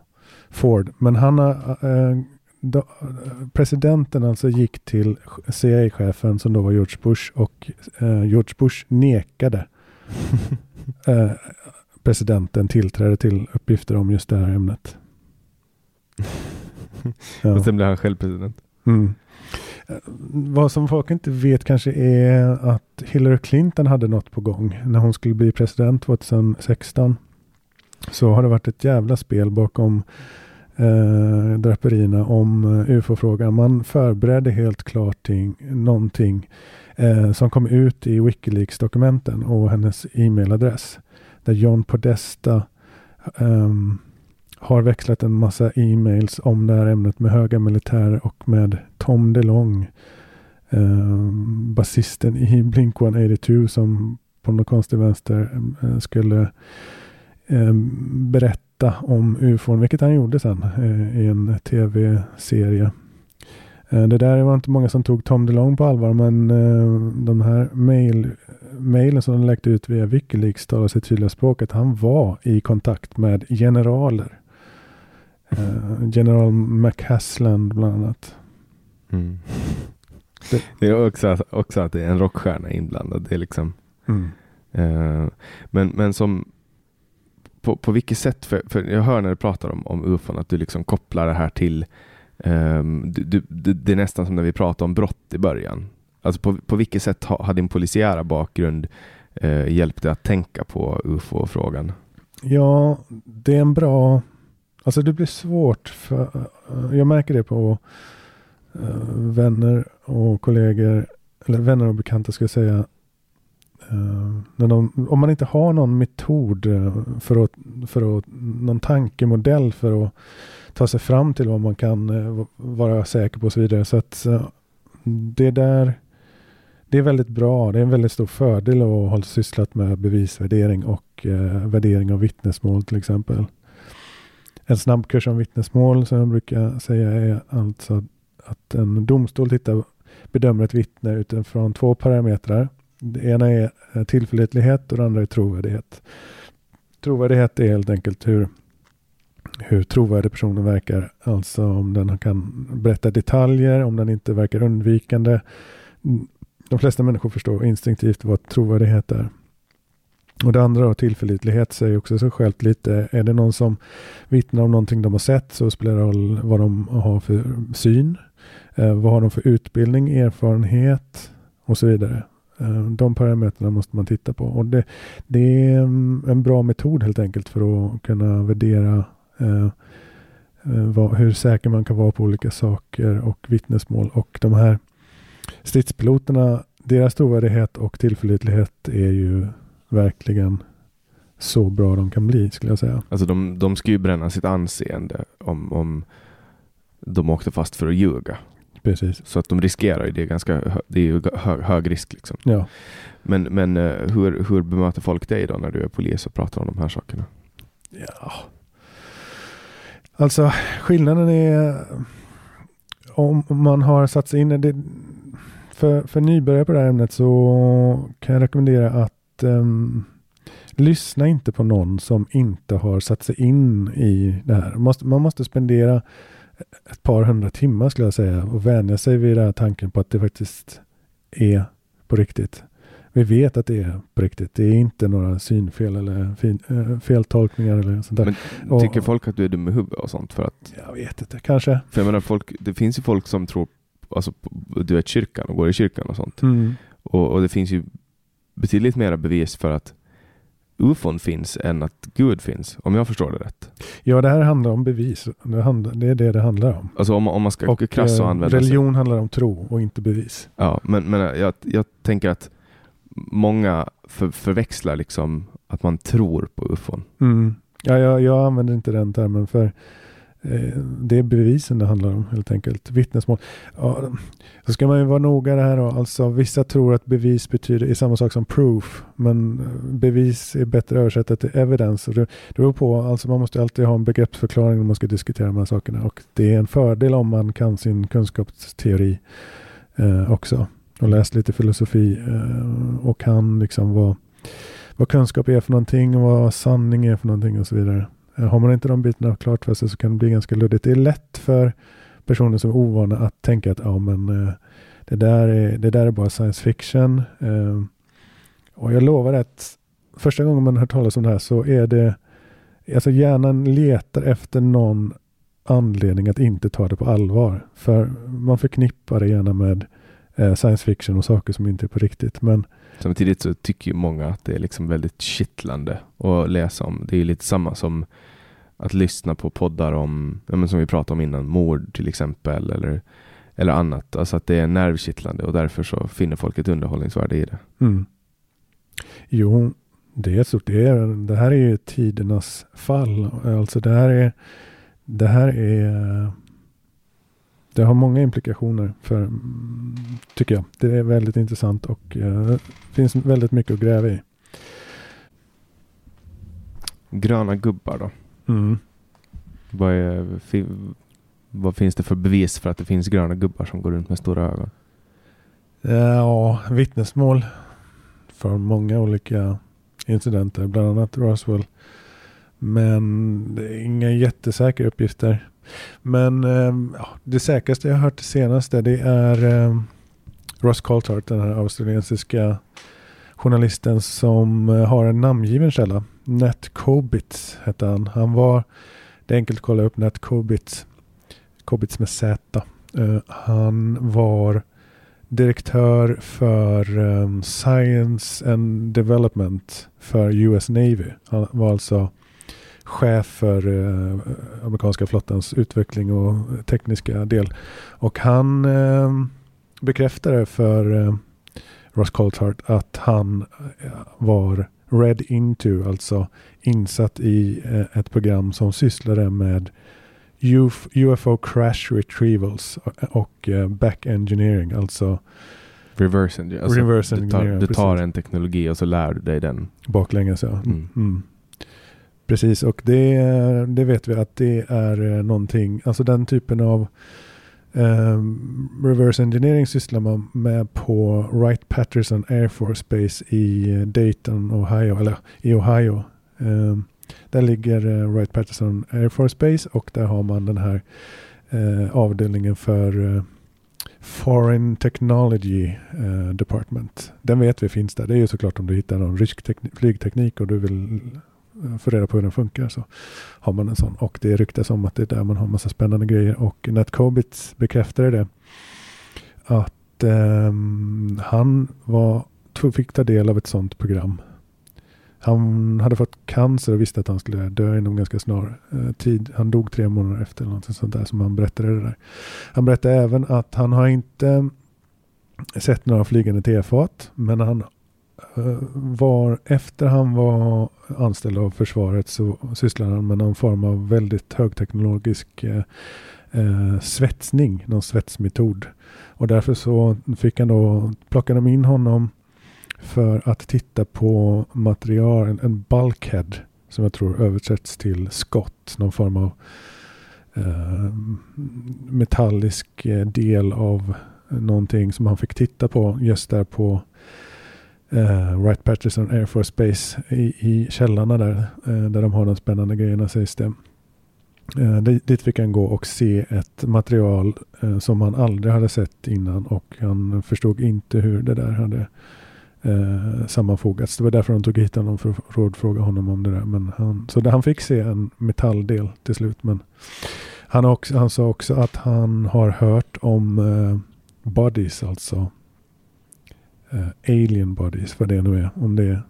Ford, men han har eh, då, presidenten alltså gick till CIA-chefen som då var George Bush och eh, George Bush nekade eh, presidenten tillträde till uppgifter om just det här ämnet. ja. Och sen blev han själv president. Mm. Eh, vad som folk inte vet kanske är att Hillary Clinton hade något på gång när hon skulle bli president 2016. Så har det varit ett jävla spel bakom eh, draperierna om eh, ufo-frågan. Man förberedde helt klart ting, någonting eh, som kom ut i Wikileaks-dokumenten och hennes e-mailadress. Där John Podesta um, har växlat en massa e-mails om det här ämnet med höga militärer och med Tom DeLong, Eh, basisten i Blink 182 som på något konstig vänster eh, skulle eh, berätta om ufon, vilket han gjorde sen eh, i en tv-serie. Eh, det där var inte många som tog Tom DeLong på allvar, men eh, de här mail, mailen som de läckte ut via Wikileaks talar sitt tydliga språk att han var i kontakt med generaler. General McCasland bland annat. Mm. Det, det, är också, också att det är en rockstjärna inblandad. Det är liksom, mm. uh, men, men som på, på vilket sätt, för, för jag hör när du pratar om, om UFON att du liksom kopplar det här till, um, du, du, det är nästan som när vi pratade om brott i början. Alltså på, på vilket sätt har, har din polisiära bakgrund uh, hjälpt dig att tänka på UFO-frågan? Ja, det är en bra, alltså det blir svårt för, eh, jag märker det på uh, vänner och kollegor, eller vänner och bekanta ska jag säga, Uh, när de, om man inte har någon metod för att, för att, någon tankemodell för att ta sig fram till vad man kan vara säker på och så vidare. Så att det där det är väldigt bra. Det är en väldigt stor fördel att ha sysslat med bevisvärdering och värdering av vittnesmål till exempel. En snabbkurs om vittnesmål som jag brukar säga är alltså att en domstol tittar, bedömer ett vittne utifrån två parametrar. Det ena är eh, tillförlitlighet och det andra är trovärdighet. Trovärdighet är helt enkelt hur, hur trovärdig personen verkar. Alltså om den kan berätta detaljer, om den inte verkar undvikande. Mm, de flesta människor förstår instinktivt vad trovärdighet är. Och det andra då, tillförlitlighet säger också sig självt lite. Är det någon som vittnar om någonting de har sett så spelar det roll vad de har för syn. Eh, vad har de för utbildning, erfarenhet och så vidare. Eh, de parametrarna måste man titta på. Och det, det, är mm, en bra metod helt enkelt för att kunna värdera eh, eh, vad, hur säker man kan vara på olika saker och vittnesmål. Och de här stridspiloterna, deras trovärdighet och tillförlitlighet är ju verkligen så bra de kan bli skulle jag säga. Alltså de, de ska ju bränna sitt anseende om, om de åkte fast för att ljuga. Precis. Så att de riskerar ju det. Är ganska, det är ju hög, hög risk. Liksom. Ja. Men, men eh, hur, hur bemöter folk dig då när du är polis och pratar om de här sakerna? Ja. Alltså skillnaden är om man har satt sig in i det. För, för nybörjare på det här ämnet så kan jag rekommendera att um, lyssna inte på någon som inte har satt sig in i det här. Man måste, man måste spendera ett par hundra timmar skulle jag säga och vänja sig vid den här tanken på att det faktiskt är på riktigt. Vi vet att det är på riktigt. Det är inte några synfel eller fin, äh, feltolkningar eller sånt där. Men tycker och, folk att du är dum i huvudet och sånt? För att, jag vet inte, kanske. För jag menar, folk, det finns ju folk som tror, alltså du vet kyrkan och går i kyrkan och sånt. Mm. Och, och det finns ju betydligt mera bevis för att ufon finns än att Gud finns, om jag förstår det rätt. Ja, det här handlar om bevis. Det, handlar, det är det det handlar om. Alltså om, om man ska och, krasst eh, använda Religion sig. handlar om tro och inte bevis. Ja, men, men jag, jag tänker att många för, förväxlar liksom att man tror på ufon. Mm. Ja, jag, jag använder inte den termen för Eh, Eh, det är bevisen det handlar om helt enkelt. Vittnesmål. Ja, så ska man ju vara noga det här då. Alltså vissa tror att bevis betyder är samma sak som proof. Men eh, bevis är bättre översatt till evidence. Det, det beror på. Alltså man måste alltid ha en begreppsförklaring när man ska diskutera de här sakerna. Och det är en fördel om man kan sin kunskapsteori eh, också. Och läst lite filosofi eh, och kan liksom vad, vad kunskap är för någonting och vad sanning är för någonting och så vidare. Eh, har man inte de bitarna klart för sig så kan det bli ganska luddigt. Det är lätt för personer som är ovana att tänka att ja, men, eh, det, där är, det där är bara science fiction. Eh, och jag lovar att första gången man hör talas om det här så är det Alltså hjärnan letar efter någon anledning att inte ta det på allvar. För man förknippar det gärna med science fiction och saker som inte är på riktigt. Men Samtidigt så tycker ju många att det är liksom väldigt kittlande att läsa om. Det är lite samma som att lyssna på poddar om, ja, som vi pratade om innan, mord till exempel eller, eller annat. Alltså att det är nervkittlande och därför så finner folk ett underhållningsvärde i det. Mm. Jo, det är så. Det, är, det här är ju tidernas fall. Alltså det här är, det här är det har många implikationer för, tycker jag. Det är väldigt intressant och uh, finns väldigt mycket att gräva i. Gröna gubbar då? Mm. Vad, är, vad finns det för bevis för att det finns gröna gubbar som går runt med stora ögon? Ja, vittnesmål för många olika incidenter, bland annat Roswell. Men det är inga jättesäkra uppgifter. Men ehm, ja, det säkraste jag hört det senaste det är eh, Ross Coulthart, den här australiensiska journalisten som eh, har en namngiven källa. Nat Kobitz hette han. Han var, det är enkelt att kolla upp Nat Kobitz, Kobitz med Z. Uh, han var direktör för um, Science and Development för US Navy. Han var alltså chef för uh, amerikanska flottans utveckling och tekniska del. Och han uh, bekräftade för ehm, Ross Coulthart att han eh, var read into, alltså insatt i eh, ett program som sysslade med UF, UFO crash retrievals och uh, back engineering, alltså Reverse engineering. Alltså reverse du tar, engineering, du tar en teknologi och så lär du dig den. baklänges. Ja. Mm. Mm. Precis, och det, det vet vi att det är eh, någonting, alltså den typen av Um, reverse engineering sysslar man med på Wright-Patterson Air Force Base i eh, Dayton, Ohio, eller i Ohio. Um, där ligger eh, uh, Wright-Patterson Air Force Base och där har man den här uh, avdelningen för uh, Foreign Technology Department. Den vet vi finns där. Det är ju såklart om du hittar någon rysk flygteknik och du vill Eh, få reda på hur den funkar så har man en sån. Och det ryktas om att det är där man har massa spännande grejer. Och Nat bekräftade det. Att eh, han var, fick ta del av ett sånt program. Han hade fått cancer och visste att han skulle dö inom ganska snar eh, tid. Han dog tre månader efter eller något sånt där som han berättade det där. Han berättade även att han har inte sett några flygande tefat. Men han Eh, var, efter han var anställd av försvaret så sysslade han med någon form av väldigt högteknologisk eh, eh, svetsning, någon svetsmetod. Och därför så fick han då, plockade de in honom för att titta på material, en, en bulkhead som jag tror översätts till skott, någon form av eh, metallisk eh, del av någonting som han fick titta på just där på eh, Wright Patterson Air Force Base i, i källarna där, eh, där de har de spännande grejerna sägs det. Eh, dit- fick han gå och se ett material eh, som han aldrig hade sett innan och han förstod inte hur det där hade eh, sammanfogats. Det var därför de tog hit honom för att rådfråga honom om det där. Men han, så han fick se en metalldel till slut. Men han, också, han sa också att han har hört om eh, bodies, alltså eh, alien bodies, vad det nu är. Om det är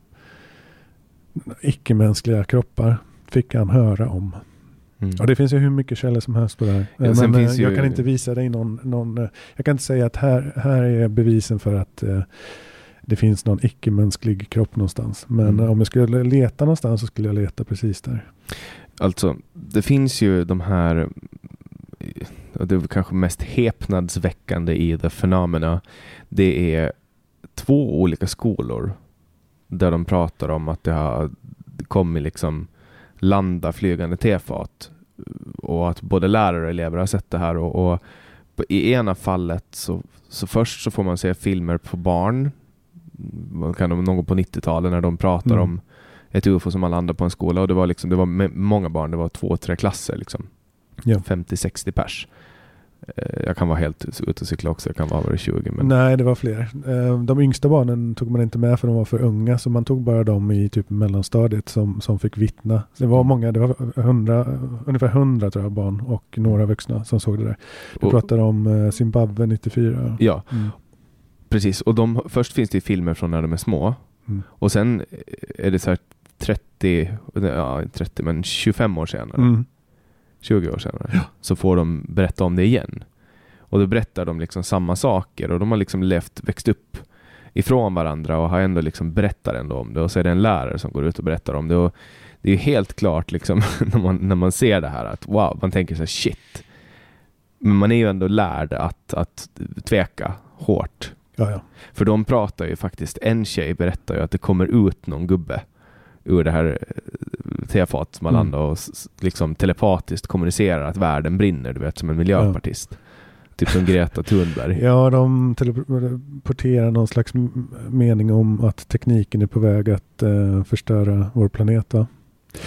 icke-mänskliga kroppar fick han höra om. Mm. Och det finns ju hur mycket källor som helst på det här. Ja, sen Men eh, jag ju- kan inte visa dig någon, någon eh, jag kan inte säga att här, här är bevisen för att eh, det finns någon icke-mänsklig kropp någonstans. Men Mm. om jag skulle leta någonstans så skulle jag leta precis där. Alltså, det finns ju de här, och det är kanske mest häpnadsväckande i The Phenomena, det är två olika skolor där de pratar om att det har kommit liksom landa flygande tefat och att både lärare och elever har sett det här och, och i ena fallet så, så först så får man se filmer på barn, kan de, någon på 90-talet när de pratar Mm. om ett UFO som har landat på en skola och det var liksom, det var många barn, det var två, tre klasser liksom. Ja. 50-60 pers. Eh, Jag kan vara helt ute och cykla också, jag kan vara över 20 men Nej, det var fler. Eh, De yngsta barnen tog man inte med för de var för unga. Så man tog bara dem i typ mellanstadiet som, som fick vittna. Så det var många, det var 100, ungefär 100 tror jag barn och några vuxna som såg det där. Du och, pratar om eh, Zimbabwe 94. Ja, Mm. precis. Och de, först finns det filmer från när de är små Mm. och sen är det så här 30, ja inte 30 men 25 år senare, Mm. 20 år senare, så får de berätta om det igen. Och då berättar de liksom samma saker och de har liksom levt, växt upp ifrån varandra och har ändå liksom berättar ändå om det och så är det en lärare som går ut och berättar om det och det är ju helt klart liksom när man, när man ser det här att wow, man tänker så här shit. Men man är ju ändå lärd att, att tveka hårt. Ja, ja. För de pratar ju faktiskt, en tjej berättar ju att det kommer ut någon gubbe ur det här tefatet som har Mm. och liksom telepatiskt kommunicerar att världen brinner, du vet, som en miljöpartist. Typ som Greta Thunberg. Ja, de teleporterar någon slags mening om att tekniken är på väg att eh, förstöra vår planet. Va?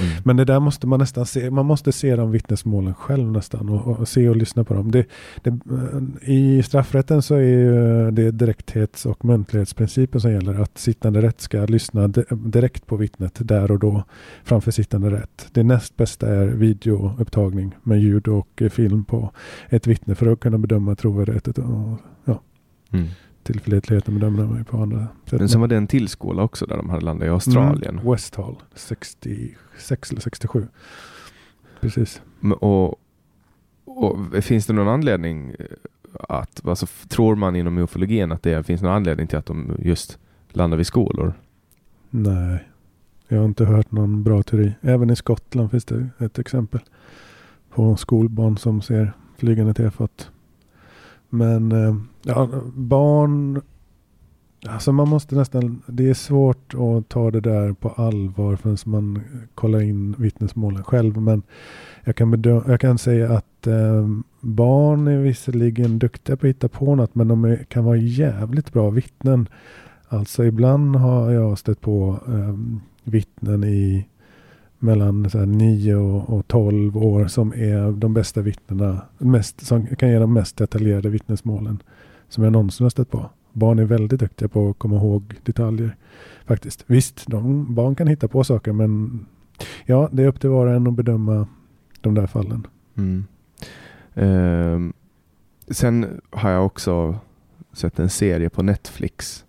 Mm. Men det där måste man nästan se. Man måste se de vittnesmålen själv nästan och, och se och lyssna på dem. Det, det, eh, I straffrätten så är ju det direkthets och muntlighetsprincipen som gäller. Att sittande rätt ska lyssna di- direkt på vittnet där och då framför sittande rätt. Det näst bästa är videoupptagning med ljud och eh, film på ett vittne för att kunna bedöma trovärdigheten och ja, Mm. Tillförlitligheten bedömer man ju på andra sätt. Men sen var det en till skola också där de hade landat i Australien. Mm, West Hall, 66 eller 67. Precis. Men- Och, och finns det någon anledning eh, att, alltså, tror man inom ufologin att det finns någon anledning till att de just landar vid skolor? Nej, jag har inte hört någon bra teori. Även i Skottland finns det ett exempel på skolbarn som ser flygande tefat. Men eh, ja, barn, alltså man måste nästan, det är svårt att ta det där på allvar förrän man kollar in vittnesmålen själv. Men jag kan, bedöma, jag kan säga att eh, barn är visserligen duktiga på att hitta på något, men de är, kan vara jävligt bra vittnen. Alltså ibland har jag stött på eh, vittnen i mellan så 9 och, och 12 år som är de bästa vittnena, mest, som kan ge de mest detaljerade vittnesmålen som jag någonsin har stött på. Barn är väldigt duktiga på att komma ihåg detaljer. Faktiskt. Visst, de, barn kan hitta på saker men ja, det är upp till var och en att bedöma de där fallen. Mm. Eh, sen har jag också sett en serie på Netflix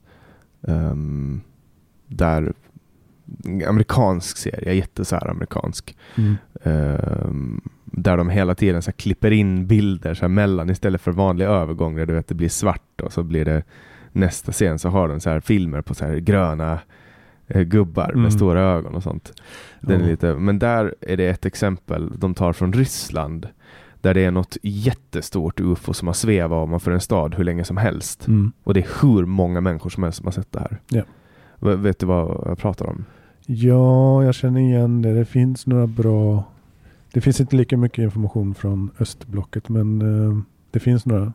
eh, där amerikansk serie, jätte så här amerikansk. Mm. Um, där de hela tiden så klipper in bilder så mellan istället för vanlig övergång där du vet det blir svart och så blir det nästa scen så har de så här filmer på så här gröna eh, gubbar Mm. med stora ögon och sånt. Den är lite, men där är det ett exempel de tar från Ryssland där det är något jättestort ufo som har svävat ovanför en stad hur länge som helst. Mm. Och det är hur många människor som helst som har sett det här. V- Vet du vad jag pratar om? Ja, jag känner igen det. Det finns några bra... Det finns inte lika mycket information från östblocket, men eh, det finns några.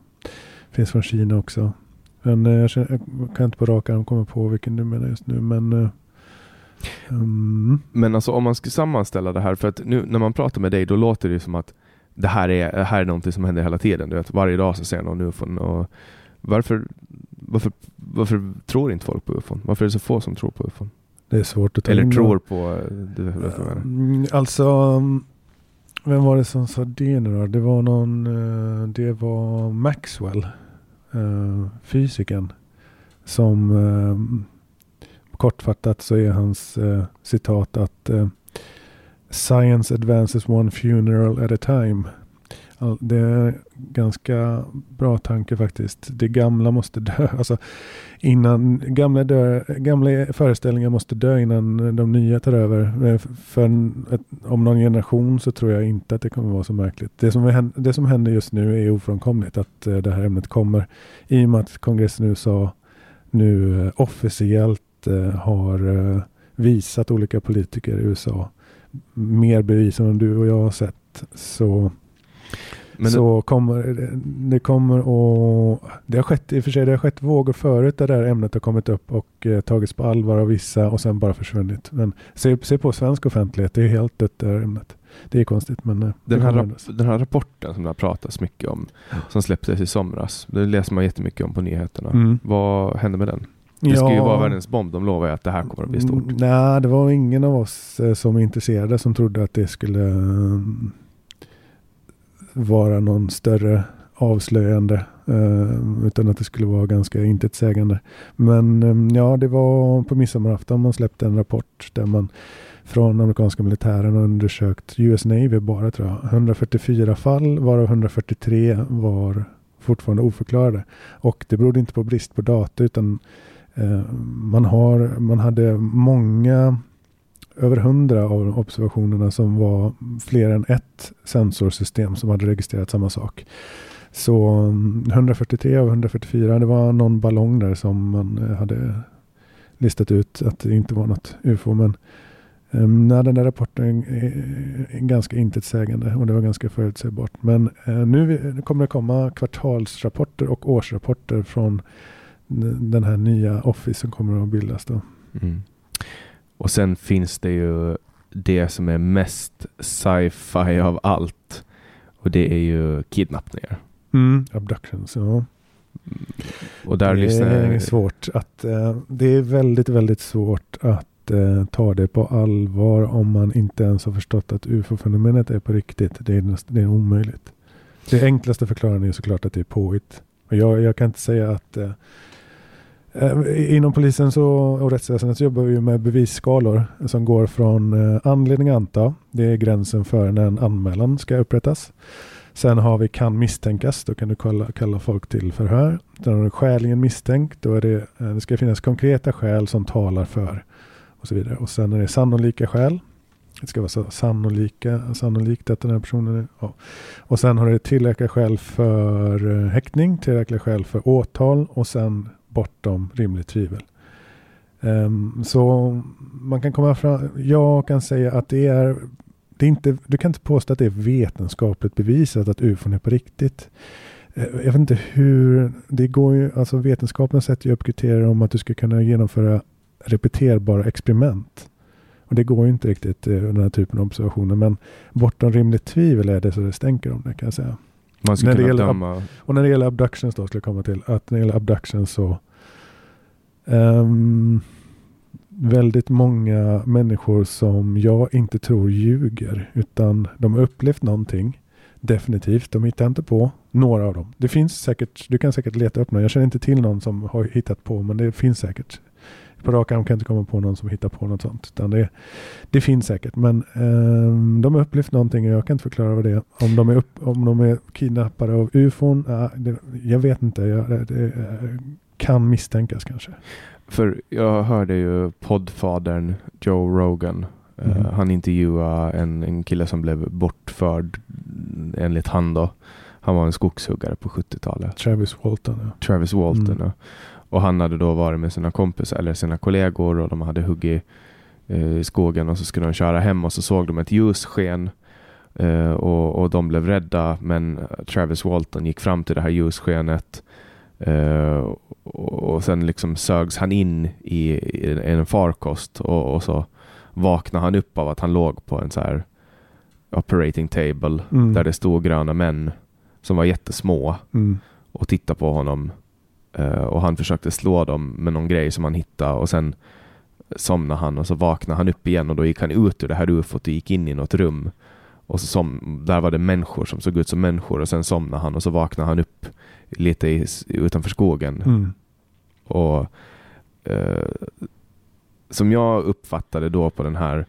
Det finns från Kina också. Men eh, jag, känner, jag kan inte på rak arm komma på vilken du menar just nu, men... eh, mm, Men alltså om man ska sammanställa det här, för att nu när man pratar med dig då låter det ju som att det här är, det här är någonting som händer hela tiden. Du vet, varje dag så ser jag någon ufon. Och varför, varför, varför tror inte folk på ufon? Varför är det så få som tror på ufon? Det är svårt att ta Eller in tror då. på... eh, Du. Mm, Alltså, mm, vem var det som sa det nu då? Det var någon, eh, det var Maxwell, uh, fysikern, som eh, kortfattat så är hans eh, citat att eh, Science advances one funeral at a time. All, det är ganska bra tanke faktiskt. Det gamla måste dö. Alltså, innan gamla, dö, gamla föreställningar måste dö innan de nya tar över. Eh, för en, ett, om någon generation så tror jag inte att det kommer vara så märkligt. Det som, är, det som händer just nu är ofrånkomligt att eh, det här ämnet kommer. I och med att kongressen i USA nu eh, officiellt har visat olika politiker i USA mer bevis än du och jag har sett. Så men så kommer det, det kommer och det har skett i och för sig det har skett vågor förut där det här ämnet har kommit upp och eh, tagits på allvar av vissa och sen bara försvunnit. Men se, se på svensk offentlighet, det är helt dött det här ämnet. Det är konstigt men eh, det den, här, den här rapporten som det har pratats mycket om, som släpptes i somras, det läser man jättemycket om på nyheterna. Mm. Vad hände med den? Det ska ju vara världens bomb. De lovar ju att det här kommer att bli stort. Mm, Nej, det var ingen av oss eh, som är intresserade som trodde att det skulle eh, vara någon större avslöjande. eh, utan att det skulle vara ganska intetsägande. Men eh, ja, det var på midsommarafton man släppte en rapport där man från amerikanska militären har undersökt US Navy bara tror jag. 144 fall varav 143 var fortfarande oförklarade. Och det berodde inte på brist på data utan Eh, man, har, man hade många, över hundra av observationerna som var fler än ett sensorsystem som hade registrerat samma sak. Så mm, 143 av 144, det var någon ballong där som man eh, hade listat ut att det inte var något UFO. Men ehm, nej, den där rapporten eh, är, ganska intetsägande och det var ganska förutsägbart. Men eh, nu kommer det komma kvartalsrapporter och årsrapporter från den här nya Office som kommer att bildas då. Mm. Och sen finns det ju det som är mest sci-fi av allt. Och det är ju kidnappningar. Abductions, ja. Och där det lyssnar är jag... svårt att, eh, det är väldigt, väldigt svårt att eh, ta det på allvar om man inte ens har förstått att ufo-fenomenet är på riktigt. Det är, näst, det är omöjligt. Det enklaste förklaringen är såklart att det är påhitt. Och jag, jag kan inte säga att Eh, Eh, inom polisen så, och rättsväsendet så jobbar vi med bevisskalor som går från eh, anledning anta, det är gränsen för när en anmälan ska upprättas. Sen har vi kan misstänkas, då kan du kalla, kalla folk till förhör. Sen har du skäligen misstänkt, då är det, eh, det ska finnas konkreta skäl som talar för och så vidare. Och sen är det sannolika skäl det ska vara så sannolika, sannolikt att den här personen är... Ja. Och sen har det tillräckliga skäl för häktning, tillräckliga skäl för åtal och sen bortom rimligt tvivel. Um, så man kan komma fram, jag kan säga att det är, det är inte, du kan inte påstå att det är vetenskapligt bevisat att ufon är på riktigt. Uh, jag vet inte hur, det går ju, alltså vetenskapen sätter ju upp kriterier om att du ska kunna genomföra repeterbara experiment. Och det går ju inte riktigt uh, den här typen av observationer. Men bortom rimligt tvivel är det så det stänker om det kan jag säga. Man ska När kunna gäller- döma... Och när det gäller abductions då skulle jag komma till. Att när det gäller abductions så ehm, väldigt många människor som jag inte tror ljuger. Utan de har upplevt någonting. Definitivt. De hittar inte på några av dem. Det finns säkert, du kan säkert leta upp någon. Jag känner inte till någon som har hittat på men det finns säkert. På rak arm kan jag inte komma på någon som hittar på något sånt. Utan det, det finns säkert. Men ehm, de har upplevt någonting och jag kan inte förklara vad det är. Om de är, upp, om de är kidnappade av ufon. ja, det, jag vet inte. Jag, det, eh, kan misstänkas kanske. För jag hörde ju poddfadern Joe Rogan. eh, Mhm. han intervjuade en, en kille som blev bortförd enligt han då. Han var en skogshuggare på 70-talet. Travis Walton. Ja. Travis Walton. Mm. ja. Och han hade då varit med sina kompisar eller sina kollegor och de hade huggit eh, i skogen och så skulle de köra hem och så såg de ett ljussken eh, och, och de blev rädda men Travis Walton gick fram till det här ljusskenet eh, och, och sen liksom sögs han in i, i en farkost och, och så vaknade han upp av att han låg på en så här operating table Mm. där det stod gröna män som var jättesmå Mm. och tittade på honom. Eh, och han försökte slå dem med någon grej som han hittade och sen somnade han och så vaknade han upp igen och då gick han ut ur det här ufot och gick in i något rum. Och så som, där var det människor som såg ut som människor och sen somnade han och så vaknade han upp lite i, utanför skogen. Mm. Och eh, som jag uppfattade då på den här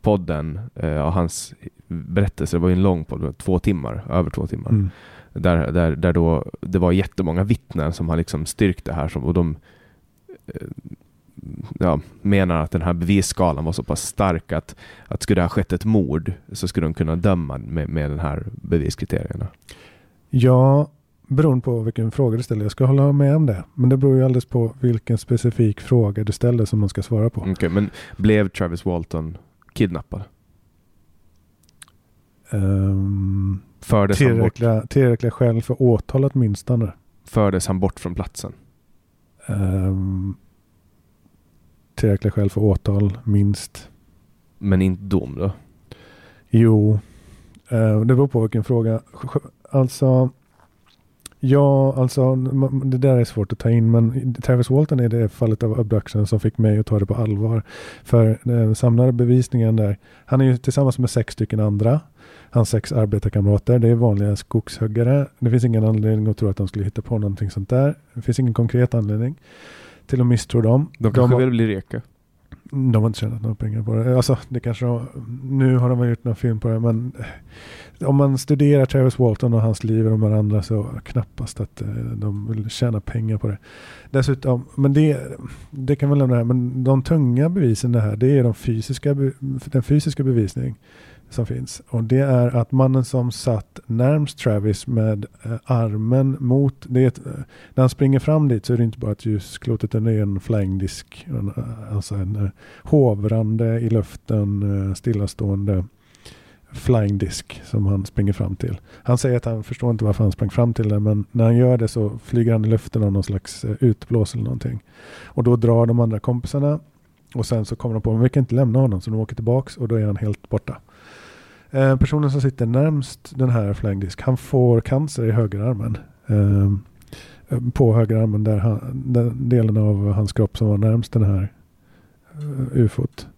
podden eh, och hans berättelse, det var ju en lång podd, två timmar, över två timmar. Mm. Där, där, där då det var jättemånga vittnen som har liksom styrkt det här som, och de eh, ja, menar att den här bevisskalan var så pass stark att, att skulle det ha skett ett mord så skulle de kunna döma med, med den här beviskriterierna. Ja, beroende på vilken fråga du ställer. Jag ska hålla med om det. Men det beror ju alldeles på vilken specifik fråga du ställer som man ska svara på. Okej, men blev Travis Walton kidnappad? Um, Fördes han, bort, tillräckliga, tillräckliga skäl för åtal åtminstone. fördes han bort från platsen? Um, tillräckliga skäl för åtal, minst. Men inte dom då? Jo, eh, det beror på vilken fråga. Alltså, ja, alltså det där är svårt att ta in, men Travis Walton är det fallet av abduction som fick mig att ta det på allvar. För den samlade bevisningen där, han är ju tillsammans med sex stycken andra, hans sex arbetarkamrater, det är vanliga skogshuggare. Det finns ingen anledning att tro att de skulle hitta på någonting sånt där. Det finns ingen konkret anledning till att misstro dem. De kanske har- vill bli reka? de har inte tjänat några pengar på det. Alltså, det kanske de, nu har de väl gjort någon film på det, men eh, om man studerar Travis Walton och hans liv och de här andra så knappast att eh, de vill tjäna pengar på det. Dessutom, men det, det kan väl lämna här, men de tunga bevisen det här, det är de fysiska, den fysiska bevisning som finns. Och det är att mannen som satt närmst Travis med eh, armen mot, det ett, eh, när han springer fram dit så är det inte bara ett ljusklot utan det är en flying disk. En, eh, Alltså en eh, hovrande i luften eh, stillastående flying disk som han springer fram till. Han säger att han förstår inte varför han sprang fram till den men när han gör det så flyger han i luften av någon slags eh, utblås eller någonting. Och då drar de andra kompisarna och sen så kommer de på att vi kan inte lämna honom så de åker tillbaks och då är han helt borta. Eh, personen som sitter närmst den här flangdisk, han får cancer i högerarmen. Ehm, eh, på högerarmen där han, den delen av hans kropp som var närmst den här eh, ufot.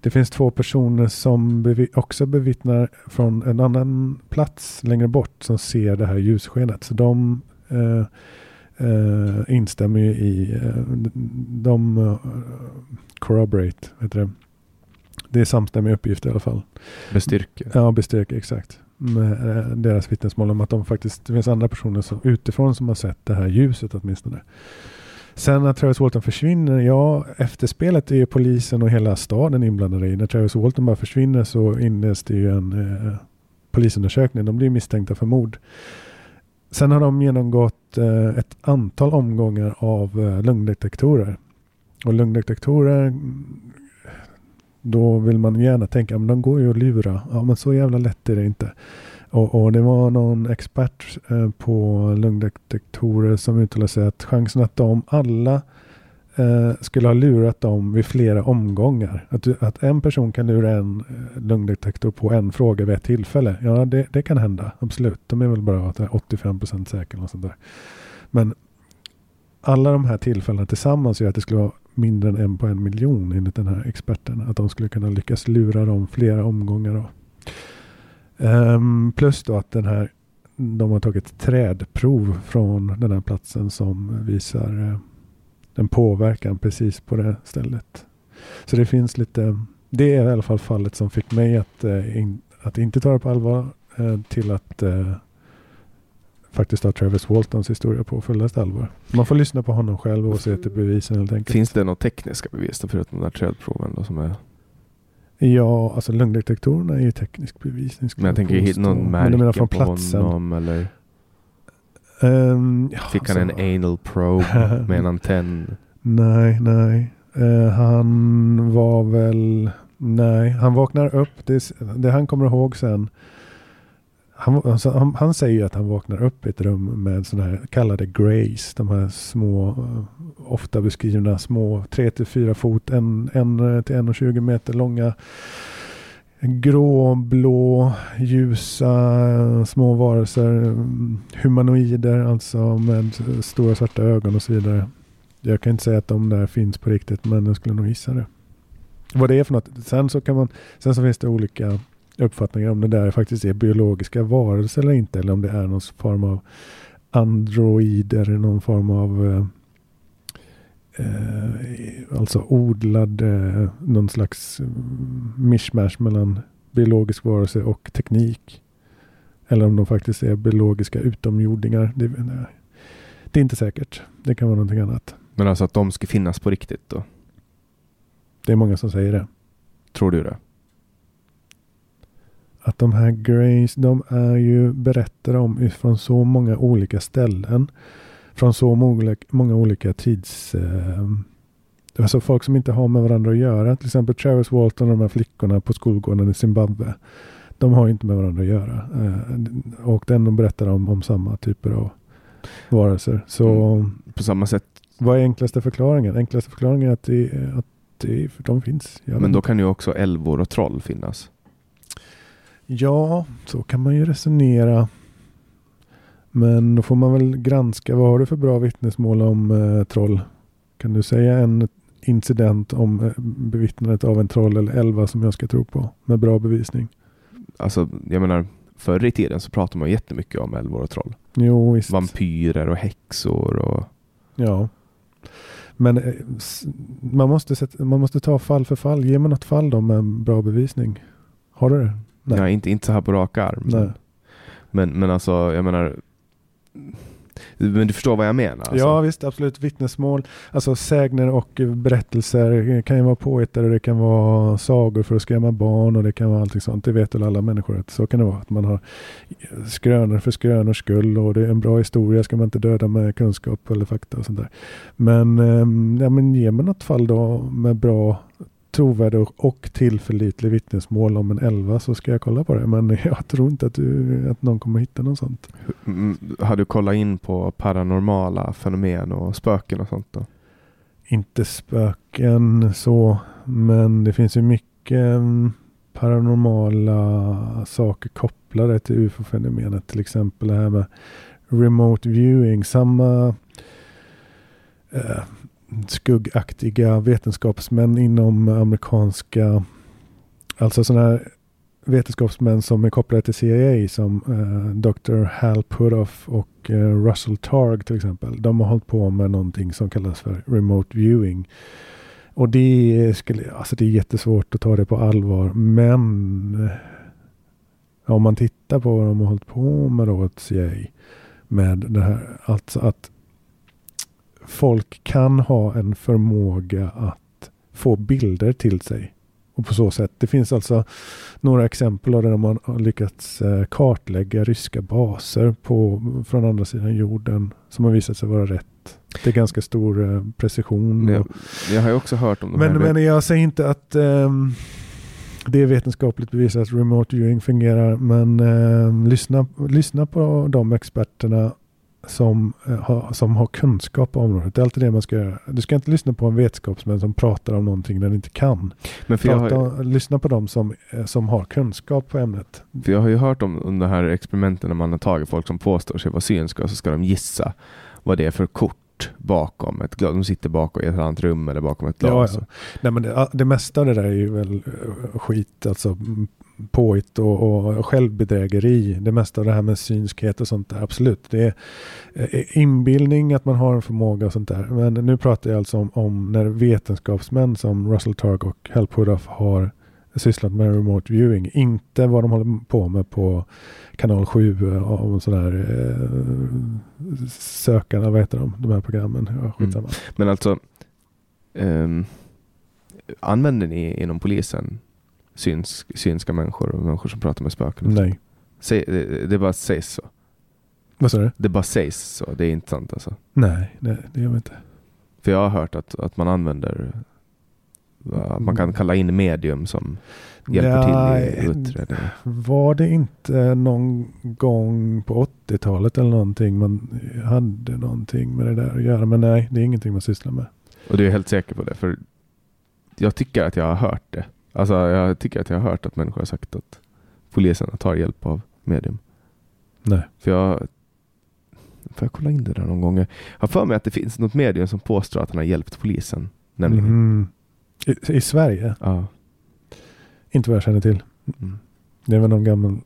Det finns två personer som bevi- också bevittnar från en annan plats längre bort som ser det här ljusskenet. Så de eh, eh, instämmer ju i, eh, de eh, corroborate, heter det. Det är samstämmiga uppgifter i alla fall. Bestyrker? Ja, bestyrker exakt. Med eh, deras vittnesmål om att de faktiskt, det finns andra personer som, utifrån som har sett det här ljuset åtminstone. Sen när Travis Walton försvinner, ja, efterspelet är ju polisen och hela staden inblandade i. När Travis Walton bara försvinner så inleds det ju en eh, polisundersökning. De blir misstänkta för mord. Sen har de genomgått eh, ett antal omgångar av eh, lögndetektorer. Och lögndetektorer, då vill man gärna tänka, att de går ju att lura. Ja, men så jävla lätt är det inte. Och, och det var någon expert eh, på lungdetektorer som uttalade sig att chansen att de alla eh, skulle ha lurat dem vid flera omgångar. Att, att en person kan lura en eh, lungdetektor på en fråga vid ett tillfälle. Ja, det, det kan hända. Absolut. De är väl bara 85 procent säkra. Sånt där. Men alla de här tillfällena tillsammans gör att det skulle vara mindre än en på en miljon enligt den här experten. Att de skulle kunna lyckas lura dem flera omgångar. Då. Um, ehm, plus då att den här, de har tagit trädprov från den här platsen som visar uh, en påverkan precis på det stället. Så det finns lite, det är i alla fall fallet som fick mig att, uh, in, att inte ta det på allvar uh, till att faktiskt ta Travis Waltons historia på fullaste allvar. Man får lyssna på honom själv och se till bevisen helt enkelt. Finns det några tekniska bevis förutom de där trädproven då, som är Ja, alltså lögndetektorerna är ju teknisk bevisning. Men jag tänker påstå. någon märke från på honom eller? Um, ja, Fick han alltså, en anal probe med en antenn? Nej, nej. Uh, han var väl... Nej, han vaknar upp. Det, det han kommer ihåg sen han, alltså, han, han, säger att han vaknar upp i ett rum med sådana här kallade grays. De här små, eh, ofta beskrivna små 3-4 fot, 1 till 1,20 meter långa grå, blå, ljusa eh, små varelser. Mm, humanoider alltså med eh, stora svarta ögon och så vidare. Jag kan inte säga att de där finns på riktigt men jag skulle nog gissa det. Vad det är för något. Sen så kan man, sen så finns det olika uppfattningar om det där faktiskt är biologiska varelser eller inte. Eller om det är någon form av androider, någon form av eh, eh, alltså odlad, eh, någon slags mishmash mellan biologisk varelse och teknik. Eller om de faktiskt är biologiska utomjordingar. Det, det är inte säkert. Det kan vara någonting annat. Men alltså att de ska finnas på riktigt då? Det är många som säger det. Tror du det? Att de här Grays, de är ju berättade om från så många olika ställen. Från så många, många olika tids... Eh, alltså folk som inte har med varandra att göra. Till exempel Travis Walton och de här flickorna på skolgården i Zimbabwe. De har inte med varandra att göra. Eh, och den berättar om, om samma typer av varelser. Så mm. på samma sätt. Vad är enklaste förklaringen? Enklaste förklaringen är att, det, att det, de finns. Men då kan ju också älvor och troll finnas. Ja, så kan man ju resonera. Men då får man väl granska. Vad har du för bra vittnesmål om eh, troll? Kan du säga en incident om eh, bevittnandet av en troll eller elva som jag ska tro på med bra bevisning? Alltså, jag menar, förr i tiden så pratade man jättemycket om älvor och troll. Jo, visst. Vampyrer och häxor och... Ja. Men eh, man måste, sätta, man måste ta fall för fall. Ge mig något fall då med bra bevisning. Har du det? Nej. Ja, inte, inte så här på rak arm. Men, men, men alltså, jag menar men du förstår vad jag menar? Alltså. Ja visst, absolut. Vittnesmål, alltså sägner och berättelser kan ju vara påhittade det kan vara sagor för att skrämma barn och det kan vara allting sånt. Det vet väl alla människor att så kan det vara. Att man har skrönor för skrönors skull och det är en bra historia ska man inte döda med kunskap eller fakta och sånt där. Men, ehm, ja, men ge mig något fall då med bra trovärdig och tillförlitlig vittnesmål om en elva så ska jag kolla på det. Men jag tror inte att, du, att någon kommer hitta något sånt. Mm, har du kollat in på paranormala fenomen och spöken och sånt då? Inte spöken så, men det finns ju mycket mm, paranormala saker kopplade till ufo-fenomenet. Till exempel det här med remote viewing. Samma eh, skuggaktiga vetenskapsmän inom amerikanska, alltså sådana här vetenskapsmän som är kopplade till CIA som eh, Dr. Hal Puthoff och eh, Russell Targ till exempel. De har hållit på med någonting som kallas för remote viewing. Och det, skulle, alltså det är jättesvårt att ta det på allvar men eh, om man tittar på vad de har hållit på med då åt CIA med det här, alltså att folk kan ha en förmåga att få bilder till sig. Och på så sätt. Det finns alltså några exempel där man har lyckats eh, kartlägga ryska baser på, från andra sidan jorden som har visat sig vara rätt. Det är ganska stor eh, precision. Jag, jag har ju också hört om de men, men jag säger inte att um, det är vetenskapligt bevisat att remote viewing fungerar. Men um, lyssna, lyssna på de experterna som, uh, har, som har kunskap på området. Det är alltid det man ska göra. Du ska inte lyssna på en vetenskapsmän som pratar om någonting den inte kan. men för Prata, har, Lyssna på dem som, eh, som har kunskap på ämnet. för jag har ju hört om, om de här experimenten när man har tagit folk som påstår sig vara synska och så ska de gissa vad det är för kort bakom ett glas. De sitter bakom i ett annat rum eller bakom ett Ja, glas. ja. Nej, men det, det mesta av det där är ju väl eh, skit, alltså påhitt och, och självbedrägeri. Det mesta av det här med synskhet och sånt där, absolut. Det är eh, inbildning att man har en förmåga och sånt där. Men nu pratar jag alltså om, om när vetenskapsmän som Russell Targ och Hal Puthoff har sysslat med remote viewing. Inte vad de håller på med på kanal 7 och sådär eh, sökarna, vad heter de, de här programmen? Ja, skitsamma. Men alltså, ehm, använder ni inom polisen syns, synska människor och människor som pratar med spöken? Nej. Säg, det, det bara sägs så. Vad sa du? Det bara sägs så. Det är inte sant alltså. Nej, nej, det gör vi inte. För jag har hört att, att man använder att man kan kalla in medium som hjälper till i utredningen. Var det inte någon gång på 80-talet eller någonting man hade någonting med det där att göra? Men nej, det är ingenting man sysslar med. Och du är helt säker på det? För jag tycker att jag har hört det. Alltså jag tycker att jag har hört att människor har sagt att polisen tar hjälp av medium. Nej. För jag Får jag kolla in det där någon gång? Jag har för mig att det finns något medium som påstår att han har hjälpt polisen. Nämligen. Mhm. I, I Sverige? Ja. Inte vad jag känner till. Mm. Det är väl någon gammal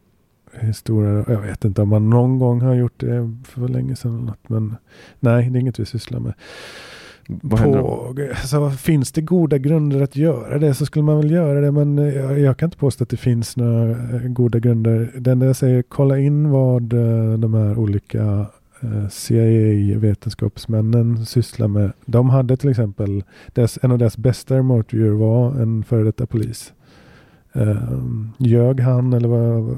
historia. Jag vet inte om man någon gång har gjort det för länge sedan. Eller något, men nej, det är inget vi sysslar med. Vad på, alltså, finns det goda grunder att göra det så skulle man väl göra det. Men eh, jag, jag kan inte påstå att det finns några eh, goda grunder. Det enda jag säger, kolla in vad eh, de här olika CIA-vetenskapsmännen sysslar med. De hade till exempel, dess, en av deras bästa remote var en före detta polis. Um, ljög han eller vad,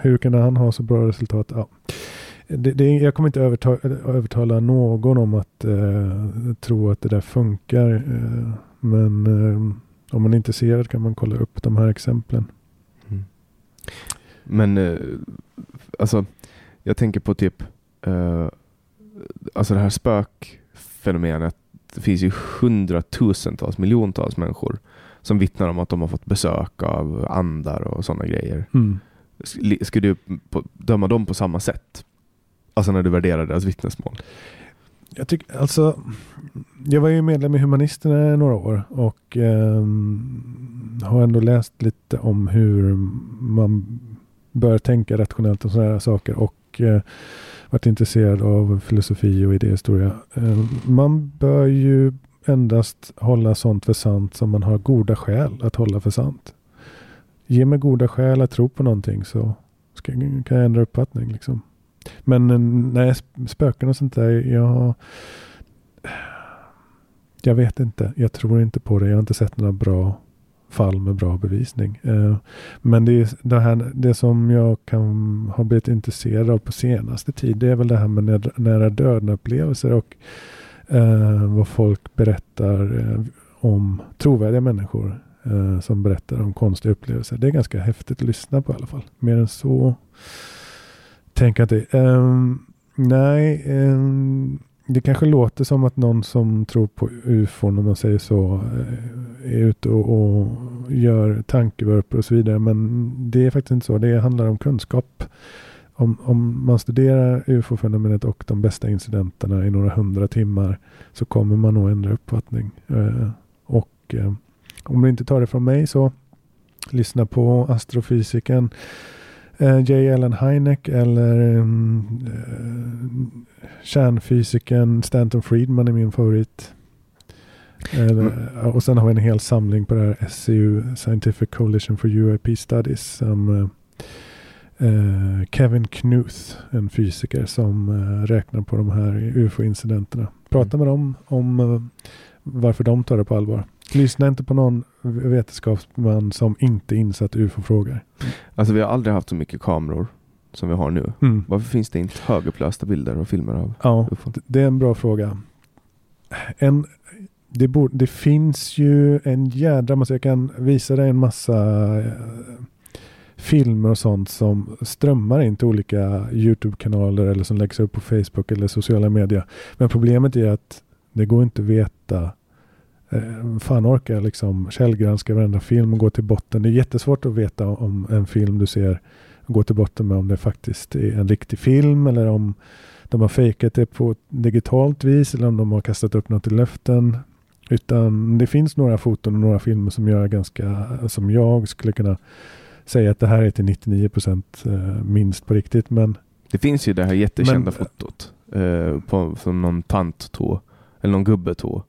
hur kunde han ha så bra resultat? Ja. Det, det, jag kommer inte överta, övertala någon om att eh, tro att det där funkar. Eh, men eh, om man är intresserad kan man kolla upp de här exemplen. Mm. Men eh, alltså, jag tänker på typ eh, alltså det här spökfenomenet. Det finns ju hundratusentals, miljontals människor som vittnar om att de har fått besök av andar och sådana grejer. Sk- Ska du döma dem på samma sätt? Alltså när du värderar deras vittnesmål? Jag, tyck, alltså, jag var ju medlem i Humanisterna i några år och eh, har ändå läst lite om hur man bör tänka rationellt om sådana här saker och eh, varit intresserad av filosofi och idéhistoria. Eh, man bör ju endast hålla sånt för sant som man har goda skäl att hålla för sant. Ge mig goda skäl att tro på någonting så ska, kan jag ändra uppfattning. Liksom. Men eh, nej, spöken och sånt där, jag... Jag vet inte. Jag tror inte på det. Jag har inte sett några bra fall med bra bevisning. Eh, men det, är det, här, det som jag kan ha blivit intresserad av på senaste tid, det är väl det här med nära- döden-upplevelser och eh, vad folk berättar om trovärdiga människor som berättar om konstiga upplevelser. Det är ganska häftigt att lyssna på i alla fall. Mer än så tänker att det... Um, nej, um, det kanske låter som att någon som tror på ufon, om man säger så, eh, är ute och, och gör tankevurpor och så vidare. Men det är faktiskt inte så. Det handlar om kunskap. Om, om man studerar ufo-fenomenet och de bästa incidenterna i några hundra timmar så kommer man nog ändra uppfattning. Eh, och eh, om du inte tar det från mig så lyssna på astrofysiken eh, J. Allen Hynek eller mm, eh, kärnfysikern Stanton Friedman är min favorit. Eller, Och sen har vi en hel samling på det här SCU Scientific Coalition for UAP Studies som eh, eh, Kevin Knuth, en fysiker som eh, räknar på de här UFO-incidenterna. Prata Mm. med dem om eh, varför de tar det på allvar. Lyssna inte på någon vetenskapsman som inte insatt ufo-frågor. Alltså vi har aldrig haft så mycket kameror som vi har nu. Mm. Varför finns det inte högupplösta bilder och filmer av Ja, ufon? det är en bra fråga. En, det, borde, det finns ju en jädra massa, jag kan visa dig en massa eh, filmer och sånt som strömmar in till olika YouTube-kanaler eller som läggs upp på Facebook eller sociala medier. Men problemet är att det går inte att veta Eh, fan orkar jag liksom källgranska varenda film och gå till botten. Det är jättesvårt att veta om en film du ser gå till botten med om det faktiskt är en riktig film eller om de har fejkat det på digitalt vis eller om de har kastat upp något i luften. Utan det finns några foton och några filmer som jag är ganska, som jag skulle kunna säga att det här är till 99 procent eh, minst på riktigt. Men Det finns ju det här jättekända Men- fotot eh, på, som någon tant tog, eller någon gubbe tog,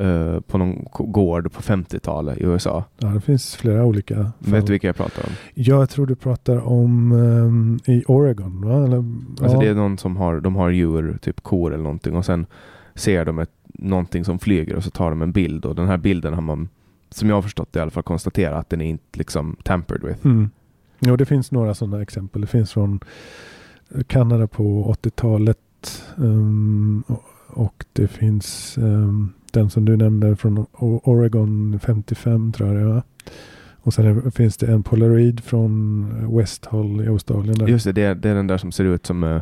eh, på någon gård på 50-talet i USA. ja, det finns flera olika. fall. Vet du vilka jag pratar om? Jag tror du pratar om ehm, i Oregon va? Eller, Alltså ja. det är någon som har, de har djur, typ kor eller någonting och sen ser de ett, någonting som flyger och så tar de en bild och den här bilden har man, som jag har förstått det i alla fall, konstaterat att den är inte liksom tampered with. Mm. Jo, det finns några sådana exempel. Det finns från Kanada på 80-talet. ehm, och- det finns ehm, den som du nämnde från Oregon 55 tror jag det var. Och sen finns det en Polaroid från Westhull i Australien. Där. Just det, det är, det är den där som ser ut som eh,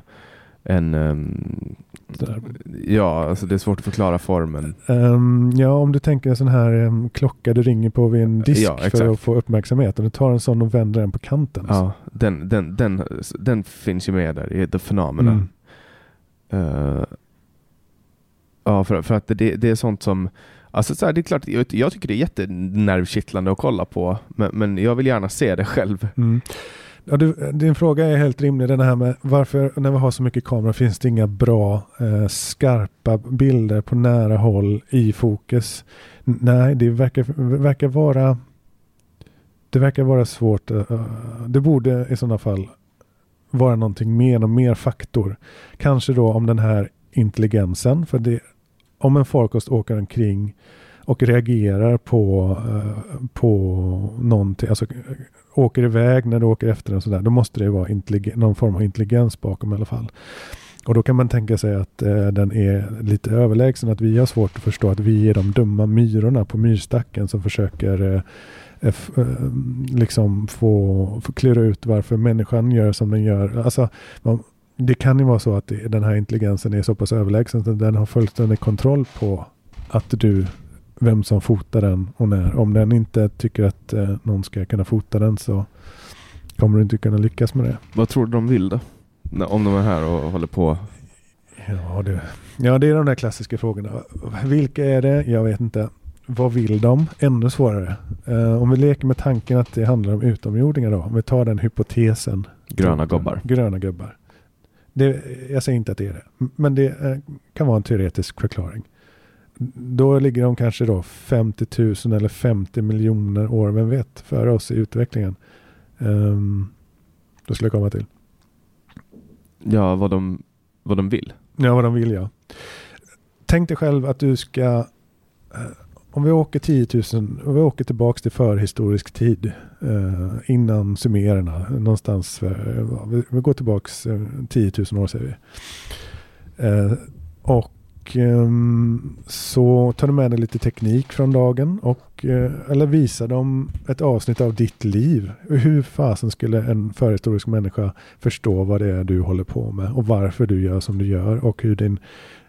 en... ehm, Där. ja, alltså det är svårt att förklara formen. Ehm, ja, om du tänker en sån här um, klocka du ringer på vid en disk Ja, för att få uppmärksamhet. Och du tar en sån och vänder den på kanten. Ja, den, den, den, den finns ju med där i The Phenomena. Mm. Eh, ja, för, för att det, det är sånt som... Alltså så här, det är klart, jag, jag tycker det är jättenervkittlande att kolla på, men, men jag vill gärna se det själv. Mm. Ja, du, din fråga är helt rimlig. Den här med varför när vi har så mycket kamera finns det inga bra eh, skarpa bilder på nära håll i fokus. N- Nej, det verkar, verkar vara det verkar vara svårt. eh, det borde i sådana fall vara någonting mer, någon mer faktor. Kanske då om den här intelligensen. För det, om en farkost åker omkring och reagerar på, eh, på någonting, alltså åker iväg när du åker efter den sådär, då måste det vara någon form av intelligens bakom i alla fall. Och då kan man tänka sig att eh, den är lite överlägsen, att vi har svårt att förstå att vi är de dumma myrorna på myrstacken som försöker eh, f- eh, liksom få, få klura ut varför människan gör som den gör. Alltså, man, det kan ju vara så att den här intelligensen är så pass överlägsen att den har fullständig kontroll på att du vem som fotar den och när. Om den inte tycker att eh, någon ska kunna fota den så kommer du inte kunna lyckas med det. Vad tror du de vill då? Om de är här och håller på. Ja, det, ja, det är de där klassiska frågorna. Vilka är det? Jag vet inte. Vad vill de? Ännu svårare. Eh, om vi leker med tanken att det handlar om utomjordingar då. Om vi tar den hypotesen. Gröna gubbar. Gröna gubbar. Det, jag säger inte att det är det. Men det eh, kan vara en teoretisk förklaring. Då ligger de kanske då 50 000 eller 50 miljoner år, vem vet, före oss i utvecklingen. Um, då skulle jag komma till. Ja, vad de, vad de vill. Ja, vad de vill ja. Tänk dig själv att du ska, eh, om vi åker 10 000, om vi åker tillbaks till förhistorisk tid, eh, innan sumererna, någonstans, eh, vi, vi går tillbaks eh, 10 000 år säger vi. Eh, och ehm, så tar du med dig lite teknik från dagen och eh, eller visar dem ett avsnitt av ditt liv. Hur fasen skulle en förhistorisk människa förstå vad det är du håller på med och varför du gör som du gör och hur din,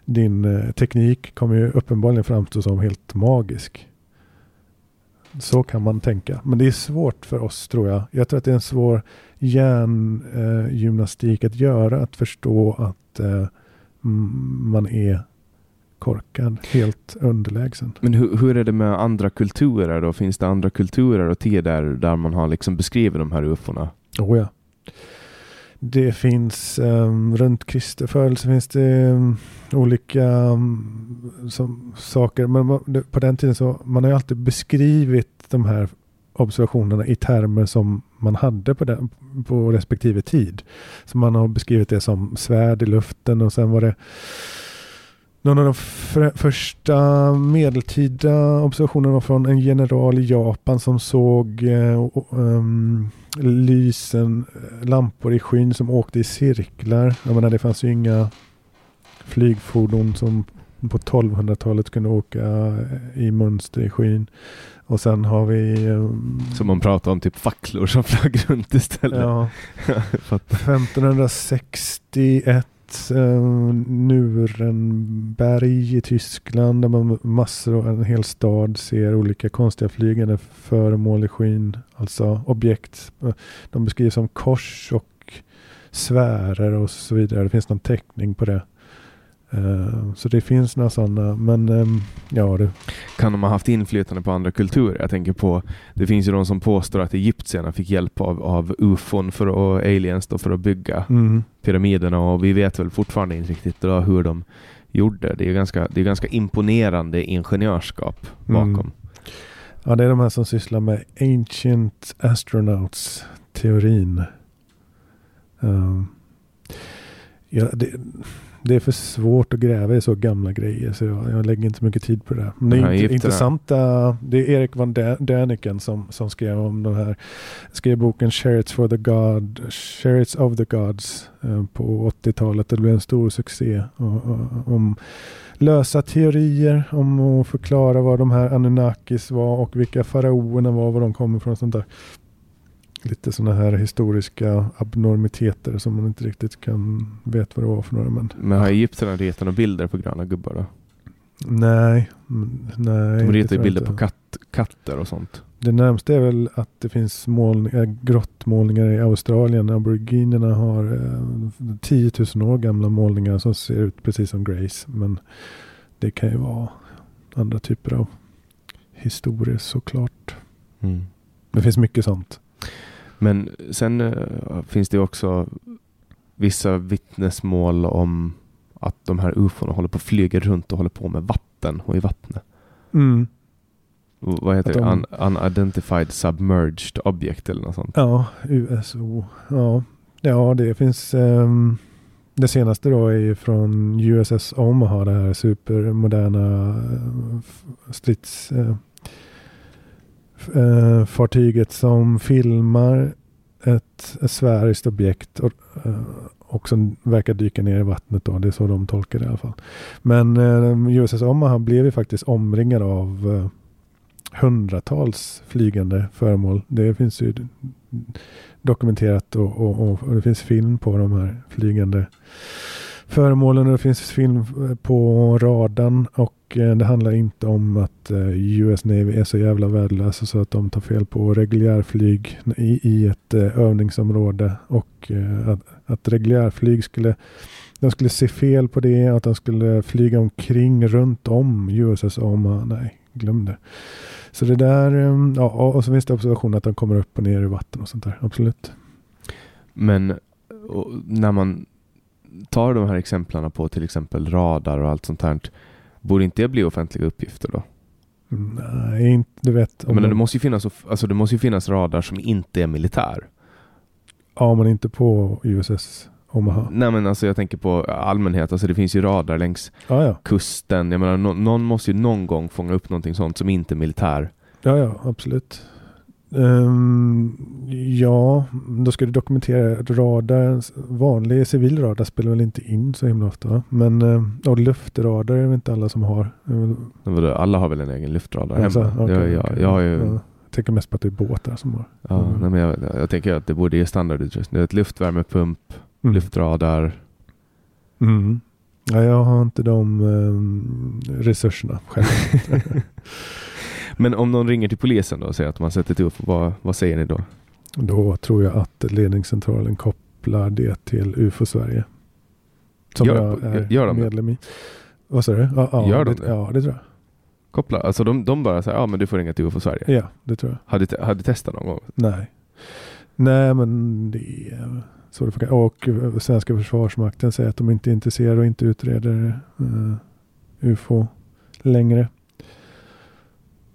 din eh, teknik kommer ju uppenbarligen framstå som helt magisk. Så kan man tänka. Men det är svårt för oss tror jag. Jag tror att det är en svår hjärngymnastik att göra. Att förstå att eh, man är korkad, helt underlägsen. Men hur, hur är det med andra kulturer då? Finns det andra kulturer och tider där man har liksom beskrivit de här ufona? Oh ja. Det finns um, runt Kristi födelse finns det um, olika um, som, saker. Men man, på den tiden så man har ju alltid beskrivit de här observationerna i termer som man hade på, den, på respektive tid. Så man har beskrivit det som svärd i luften och sen var det Någon av de fr- första medeltida observationerna var från en general i Japan som såg eh, um, lysen, eh, lampor i skyn som åkte i cirklar. Jag menar, det fanns ju inga flygfordon som på 1200-talet kunde åka eh, i mönster i skyn. Och sen har vi... Eh, som man pratar om, typ facklor som flög runt istället. Ja. 1561 sett eh, Nuremberg i Tyskland där man massor, en hel stad ser olika konstiga flygande föremål i skyn. Alltså objekt. Eh, de beskrivs som kors och sfärer och så vidare. Det finns någon teckning på det. Eh, Så det finns några sådana. Men ehm, ja, det, Kan de ha haft inflytande på andra kulturer? Jag tänker på, det finns ju de som påstår att egyptierna fick hjälp av, av ufon för att, och aliens för att bygga mm, pyramiderna och vi vet väl fortfarande inte riktigt då hur de gjorde. Det är ganska, det är ganska imponerande ingenjörskap bakom. Mm. Ja, det är de här som sysslar med Ancient Astronauts-teorin. Um, ja, det, det är för svårt att gräva i så gamla grejer så jag, jag lägger inte mycket tid på det. Men det De är här inte, intressanta. Det är Erik van Däniken som, som skrev om de här. Skrev boken Chariots, for the God, Chariots of the Gods eh, på 80-talet. Det blev en stor succé. Och, och, om lösa teorier om att förklara vad de här Anunnakis var och vilka faraoerna var, var de kommer ifrån och sånt där. Lite sådana här historiska abnormiteter som man inte riktigt kan vet vad det var för några. Men Men har egyptierna ritat några bilder på gröna gubbar då? nej, mm, nej. De ritar ju bilder på katt, katter och sånt. Det närmaste är väl att det finns målningar, grottmålningar i Australien. Aboriginerna har eh, 10 000 år gamla målningar som ser ut precis som Grace. Men det kan ju vara andra typer av historier såklart. Det finns mycket sånt. Men sen eh, finns det också vissa vittnesmål om att de här ufona håller på att flyga runt och håller på med vatten och i vattnet. Mm. Vad heter de- det? Un unidentified submerged object eller något sånt. Ja, USO. Ja, ja det finns. ehm, det senaste då är ju från USS Omaha. Det här supermoderna eh, strids... f- eh, fartyget som filmar ett, sfäriskt objekt och, eh, och som verkar dyka ner i vattnet. Då. Det är så de tolkar det i alla fall. Men eh, USS Omaha blev ju faktiskt omringad av eh, hundratals flygande föremål. Det finns ju dokumenterat och, och, och, det finns film på de här flygande föremålen och det finns film eh, på radarn och eh, det handlar inte om att eh, US Navy är så jävla värdelösa så att de tar fel på reguljärflyg i, i ett eh, övningsområde och eh, att, att reguljärflyg skulle de skulle se fel på det, att de skulle flyga omkring runt om USS Oma. Oh nej, glöm det. Så det där, eh, ja, och så finns det observationer att de kommer upp och ner i vatten och sånt där. Absolut. Men när man tar de här exemplen på till exempel radar och allt sånt här. Borde inte det bli offentliga uppgifter då? Nej, inte, du vet. Menar, det, man, måste ju finnas, alltså, det måste ju finnas radar som inte är militär. ja, men inte på USS Omaha. Nej men alltså jag tänker på allmänhet, alltså det finns ju radar längs Ja, ja. kusten. Jag menar, nå- någon måste ju någon gång fånga upp någonting sånt som inte är militär. Ja, ja, absolut. Ehm, ja, då ska du dokumentera radar. Vanlig civil radar spelar väl inte in så himla ofta. va? Men ehm, och luftradar är det inte alla som har. Vadå, Alla har väl en egen luftradar Alltså, hemma? okej, jag, jag, okej. jag har ju... Ja. Jag tänker mest på att det är båtar som har. Ja, Mm. nej, men jag, jag tänker att det borde ge standardutrustning. Ett luftvärmepump, Mm. luftradar. Mm. Ja, jag har inte de ehm, resurserna själv. Men om någon ringer till polisen då och säger att man sett ett UFO, vad, vad säger ni då? Då tror jag att ledningscentralen kopplar det till UFO Sverige. Som Gör- jag är gör de det? medlem i. Vad sa du? Ja, ja, Gör de det, det? Ja, det tror jag. Koppla, alltså de, de bara säger ja men du får ringa till UFO Sverige. Ja, det tror jag. Hade, te- hade testat någon gång? Nej. Nej, men det är så det funkar. Och eh, svenska försvarsmakten säger att de inte är intresserade och inte utreder eh, UFO längre.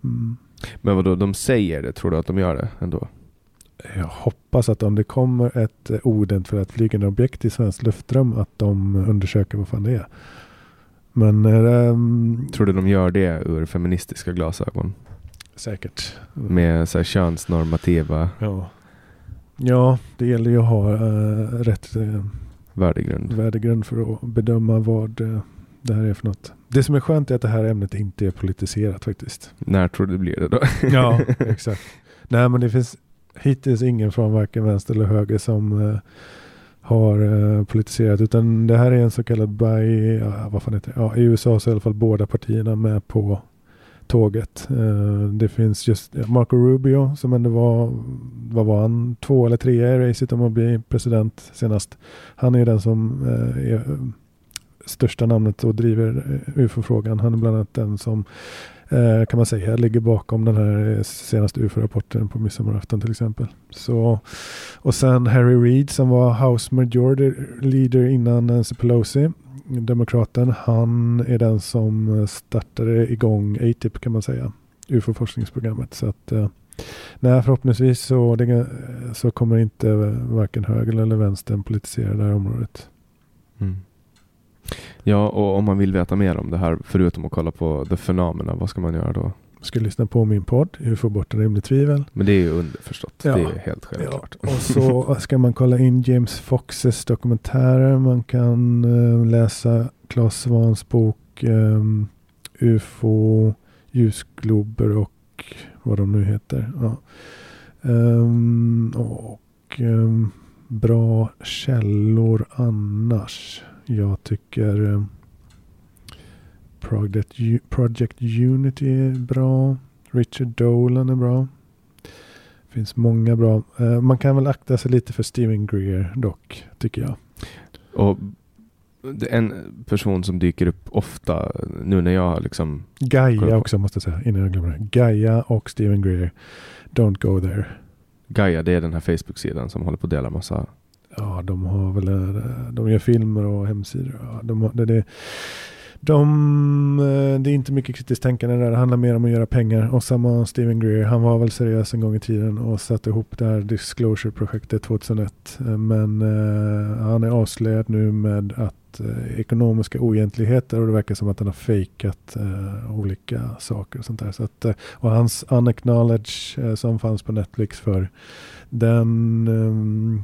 Mm. Men vadå, de säger det? Tror du att de gör det ändå? Jag hoppas att om det kommer ett eh, oidentifierat flygande objekt i svenskt luftrum att de undersöker vad fan det är. Men um, Tror du de gör det ur feministiska glasögon? säkert. Med så här, könsnormativa Ja. ja, det gäller ju att ha eh, rätt uh, värdegrund? värdegrund för att bedöma vad uh, det här är för något. Det som är skönt är att det här ämnet inte är politiserat faktiskt. När tror du det blir det då? Ja, exakt. Nej, men det finns hittills ingen från varken vänster eller höger som uh, har uh, politiserat. Utan det här är en så kallad by, ja, vad fan heter det? Ja, I USA så är i alla fall båda partierna med på tåget. Uh, det finns just Marco Rubio som ändå var, vad var han, två eller tre i racet om att bli president senast. Han är den som uh, är största namnet och driver eh, UFO-frågan. Han är bland annat den som eh, kan man säga ligger bakom den här eh, senaste UFO-rapporten på midsommarafton till exempel. Så, och sen Harry Reid som var House Majority Leader innan Nancy Pelosi, demokraten. Han är den som startade igång ATIP kan man säga, UFO-forskningsprogrammet. Så att Nej, förhoppningsvis så, det, så kommer inte varken höger eller vänstern politisera det här området. Mm. Ja, och om man vill veta mer om det här, förutom att kolla på The Phenomena, vad ska man göra då? Ska lyssna på min podd, Hur få bort en rimlig tvivel. Men det är ju underförstått. Ja. Det är helt självklart. Ja. Och så ska man kolla in James Foxes dokumentärer. Man kan uh, läsa Claes Svans bok um, UFO, ljusglober och vad de nu heter. Ja. Um, och um, bra källor annars. Jag tycker uh, Project, Project Unity är bra. Richard Dolan är bra. Det finns många bra. Uh, man kan väl akta sig lite för Steven Greer dock, tycker jag. Och en person som dyker upp ofta nu när jag liksom... Gaia också måste jag säga innan jag glömmer det. Gaia och Steven Greer. Don't go there. Gaia det är den här Facebook-sidan som håller på att dela massa... Ja, de har väl... Eh, de gör filmer och hemsidor. Ja, de, har- det, det, de, eh, det är inte mycket kritiskt tänkande där. Det handlar mer om att göra pengar. Och samma Steven Greer. Han var väl seriös en gång i tiden och satte ihop det här Disclosure-projektet 2001. Men eh, han är avslöjad nu med att eh, ekonomiska oegentligheter och det verkar som att han har fejkat eh, olika saker och sånt där. Så att, eh, och hans Unacknowledge eh, som fanns på Netflix för den ehm,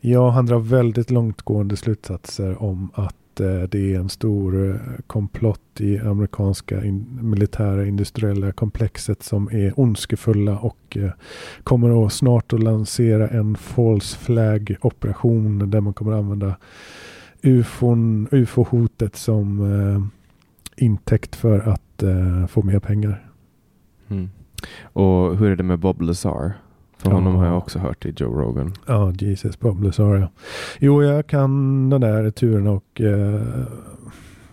Ja, han drar väldigt långtgående slutsatser om att eh, det är en stor eh, komplott i amerikanska in, militära industriella komplexet som är ondskefulla och eh, kommer att snart att lansera en false flag operation där man kommer att använda ufon, ufo-hotet som eh, intäkt för att eh, få mer pengar. Mm. Och hur är det med Bob Lazar? För honom har jag också hört i Joe Rogan. Ja, Jesus Bob Lazar ja. Jo, jag kan den där turen och eh,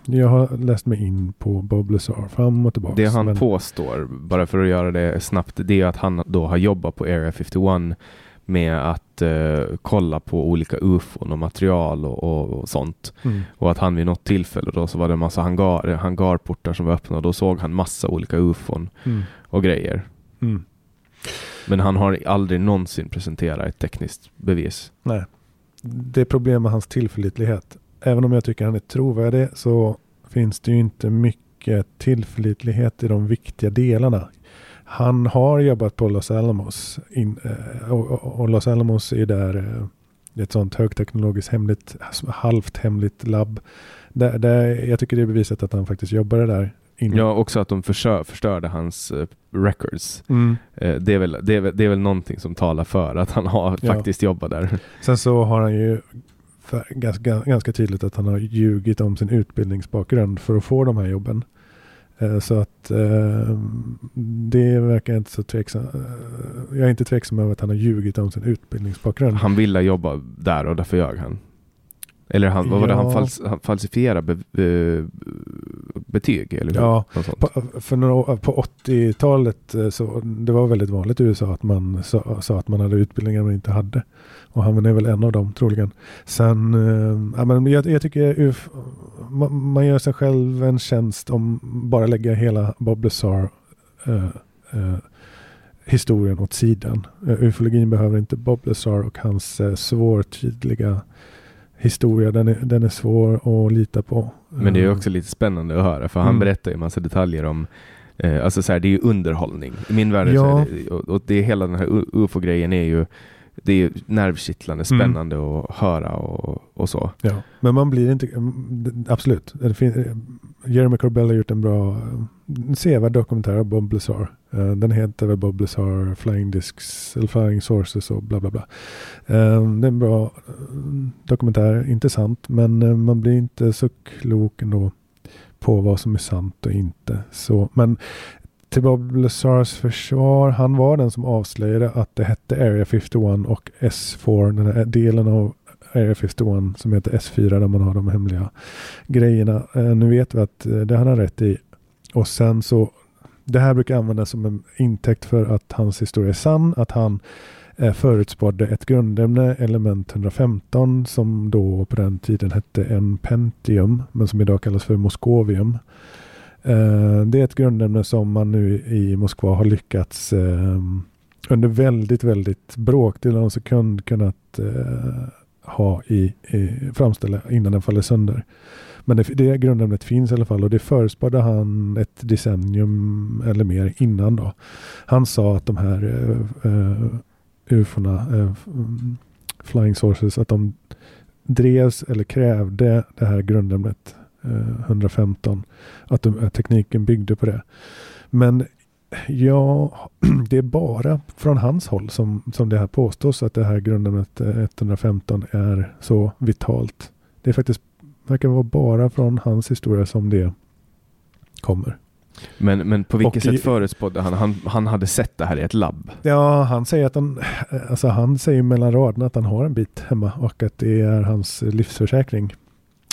jag har läst mig in på Bob Lazar fram och tillbaka. Det han men- påstår, bara för att göra det snabbt, det är att han då har jobbat på Area 51 med att eh, kolla på olika ufon och material och, och, och sånt. Mm. Och att han vid något tillfälle då så var det en massa hangar, hangarportar som var öppna och då såg han massa olika ufon Mm. och grejer. Mm. Men han har aldrig någonsin presenterat ett tekniskt bevis. Nej. Det är problem med hans tillförlitlighet. Även om jag tycker han är trovärdig så finns det ju inte mycket tillförlitlighet i de viktiga delarna. Han har jobbat på Los Alamos in, eh, och, Los Alamos är där eh, ett sånt högteknologiskt hemligt, halvt hemligt labb. Där, där, jag tycker det är bevisat att han faktiskt jobbade där. Ja, också att de försö- förstörde hans eh, records. Mm. Eh, det, är väl, det, är det är väl någonting som talar för att han har Ja. faktiskt jobbat där. Sen så har han ju för, ganska, ganska tydligt att han har ljugit om sin utbildningsbakgrund för att få de här jobben. Eh, Så att det verkar inte så tveksam. Jag är inte tveksam över att han har ljugit om sin utbildningsbakgrund. Han ville jobba där och därför ljög han. Eller han, vad var det, han, fals, han falsifierade be, eh, betyg, eller? Ja. På, för några, på 80-talet eh, så det var väldigt vanligt i USA att man sa, sa att man hade utbildningar man inte hade. Och han är väl en av dem troligen. Sen, eh, ja, men jag, jag tycker UF, man, man gör sig själv en tjänst om bara lägga hela Bob Lazar eh, eh, historien åt sidan. Ufologin behöver inte Bob Lazar och hans svårtydliga historia. Den är, den är svår att lita på. Men det är Eh, också lite spännande att höra för han Mm. berättar ju massa detaljer om eh, Alltså så här, det är ju underhållning. I min värld Ja. det, och, och det är hela den här ufo-grejen är ju Det är ju nervkittlande, Mm. spännande att höra och, och så. Ja, men man blir inte, mm, absolut. Fin- Jeremy Corbell har gjort en bra, sevärd dokumentär av Bob Lazar. Eh, Den heter väl Bob Lazar Flying Discs, eller Flying Sources och bla bla bla. Eh, Det är en bra eh, dokumentär, intressant, men eh, man blir inte så klok ändå på vad som är sant och inte. Så, men till Bob Lazars försvar, han var den som avslöjade att det hette Area 51 och S4, den här delen av Area 51 som heter S4 där man har de hemliga grejerna. Eh, nu vet vi att eh, det hade han rätt i. Och sen så, det här brukar användas som en intäkt för att hans historia är sann, att han eh, förutspådde ett grundämne, element 115, som då på den tiden hette en pentium, men som idag kallas för moskovium. Eh, det är ett grundämne som man nu i Moskva har lyckats ehm, under väldigt, väldigt bråkdel av en sekund kunnat eh, ha i, i framställa innan den faller sönder. Men det, det grundämnet finns i alla fall och det förespådde han ett decennium eller mer innan då. Han sa att de här uh, uh, ufona, uh, flying sources, att de drevs eller krävde det här grundämnet 115. Att, de, att tekniken byggde på det. Men ja, det är bara från hans håll som, som det här påstås att det här grundämnet eh, 115 är så vitalt. Det är faktiskt verkar vara bara från hans historia som det kommer. Men, men på vilket Och i- sätt förutspådde han? han? Han hade sett det här i ett labb. Ja, han säger att han, alltså han säger mellan raderna att han har en bit hemma och att det är hans livsförsäkring.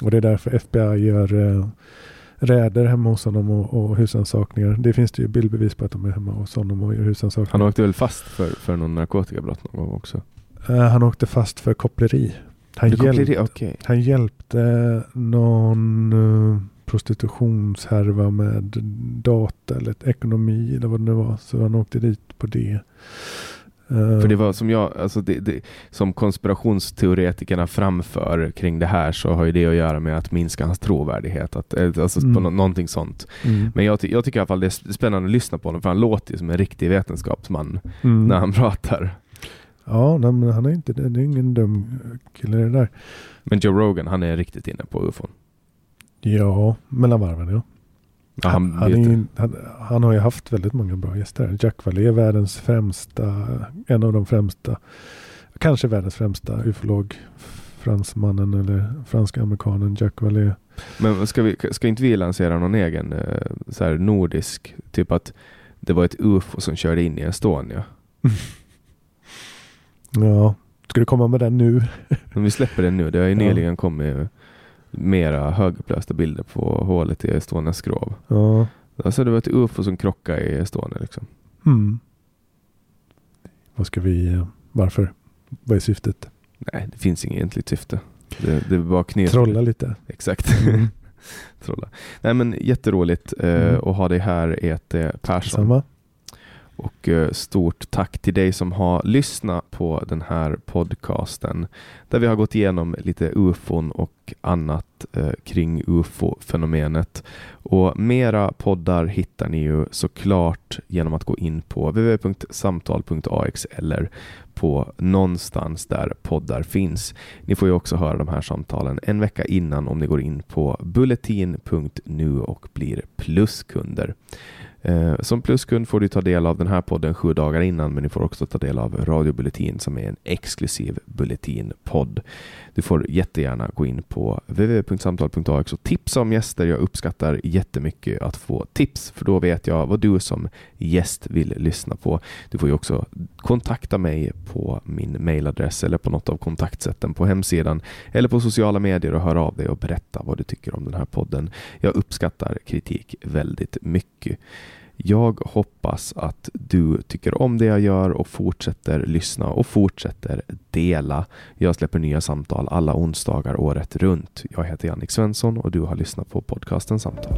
Och det är därför FBI gör eh, räder hemma hos honom och, och husrannsakningar. Det finns det ju bildbevis på att de är hemma hos honom och gör Han husrannsakningar. åkte väl fast för, för någon narkotikabrott någon gång också? Eh, han åkte fast för koppleri. Han, Det koppleri, hjälp, Okej. han hjälpte någon uh, prostitutionshärva med data eller ekonomi eller vad det nu var. Så han åkte dit på det. Eh, För det var som jag, alltså det, det, som konspirationsteoretikerna framför kring det här så har ju det att göra med att minska hans trovärdighet. Att, eh, alltså Mm. på nå- någonting sånt. mm, Men jag, jag tycker i alla fall det är spännande att lyssna på honom för han låter ju som en riktig vetenskapsman mm. när han pratar. Ja, men han är inte det. Det är ingen dum kille det där. Men Joe Rogan, han är riktigt inne på ufon. Ja, mellan varven ja. Ja, han, han, är, han, han har ju haft väldigt många bra gäster. Jack Vallée är världens främsta, en av de främsta, kanske världens främsta ufolog. Fransmannen eller franska-amerikanen Jack Vallée. Men ska, vi, ska inte vi lansera någon egen eh, så här nordisk, typ att det var ett ufo som körde in i Estonia. Ja, ska du komma med den nu? Men vi släpper den nu. Det har ju Ja. nyligen kommit mera högupplösta bilder på hålet i Estonias skrov. Ja. Alltså det var ett ufo som krockade i Estonia liksom. Mm. Vad ska vi, eh, varför? Vad är syftet? Nej, det finns inget egentligt syfte. Det, det var knyta. Trolla lite. Exakt. Mm. Trolla. Nej men jätteroligt eh, Mm. att ha dig här Ete Persson. Samma. Och eh, stort tack till dig som har lyssnat på den här podcasten där vi har gått igenom lite ufon och annat eh, kring ufo-fenomenet. Och mera poddar hittar ni ju såklart genom att gå in på www.samtal.ax eller på någonstans där poddar finns. Ni får ju också höra de här samtalen en vecka innan om ni går in på bulletin.nu och blir pluskunder. Eh, som pluskund får du ta del av den här podden sju dagar innan men du får också ta del av Radio Bulletin som är en exklusiv Bulletin-podd. Du får jättegärna gå in på www.samtal.ax och tipsa om gäster. Jag uppskattar jättemycket att få tips för då vet jag vad du som gäst vill lyssna på. Du får ju också kontakta mig på min mailadress eller på något av kontaktsätten på hemsidan eller på sociala medier och höra av dig och berätta vad du tycker om den här podden. Jag uppskattar kritik väldigt mycket. Jag hoppas att du tycker om det jag gör och fortsätter lyssna och fortsätter dela. Jag släpper nya samtal alla onsdagar året runt. Jag heter Jannik Svensson och du har lyssnat på podcasten Samtal.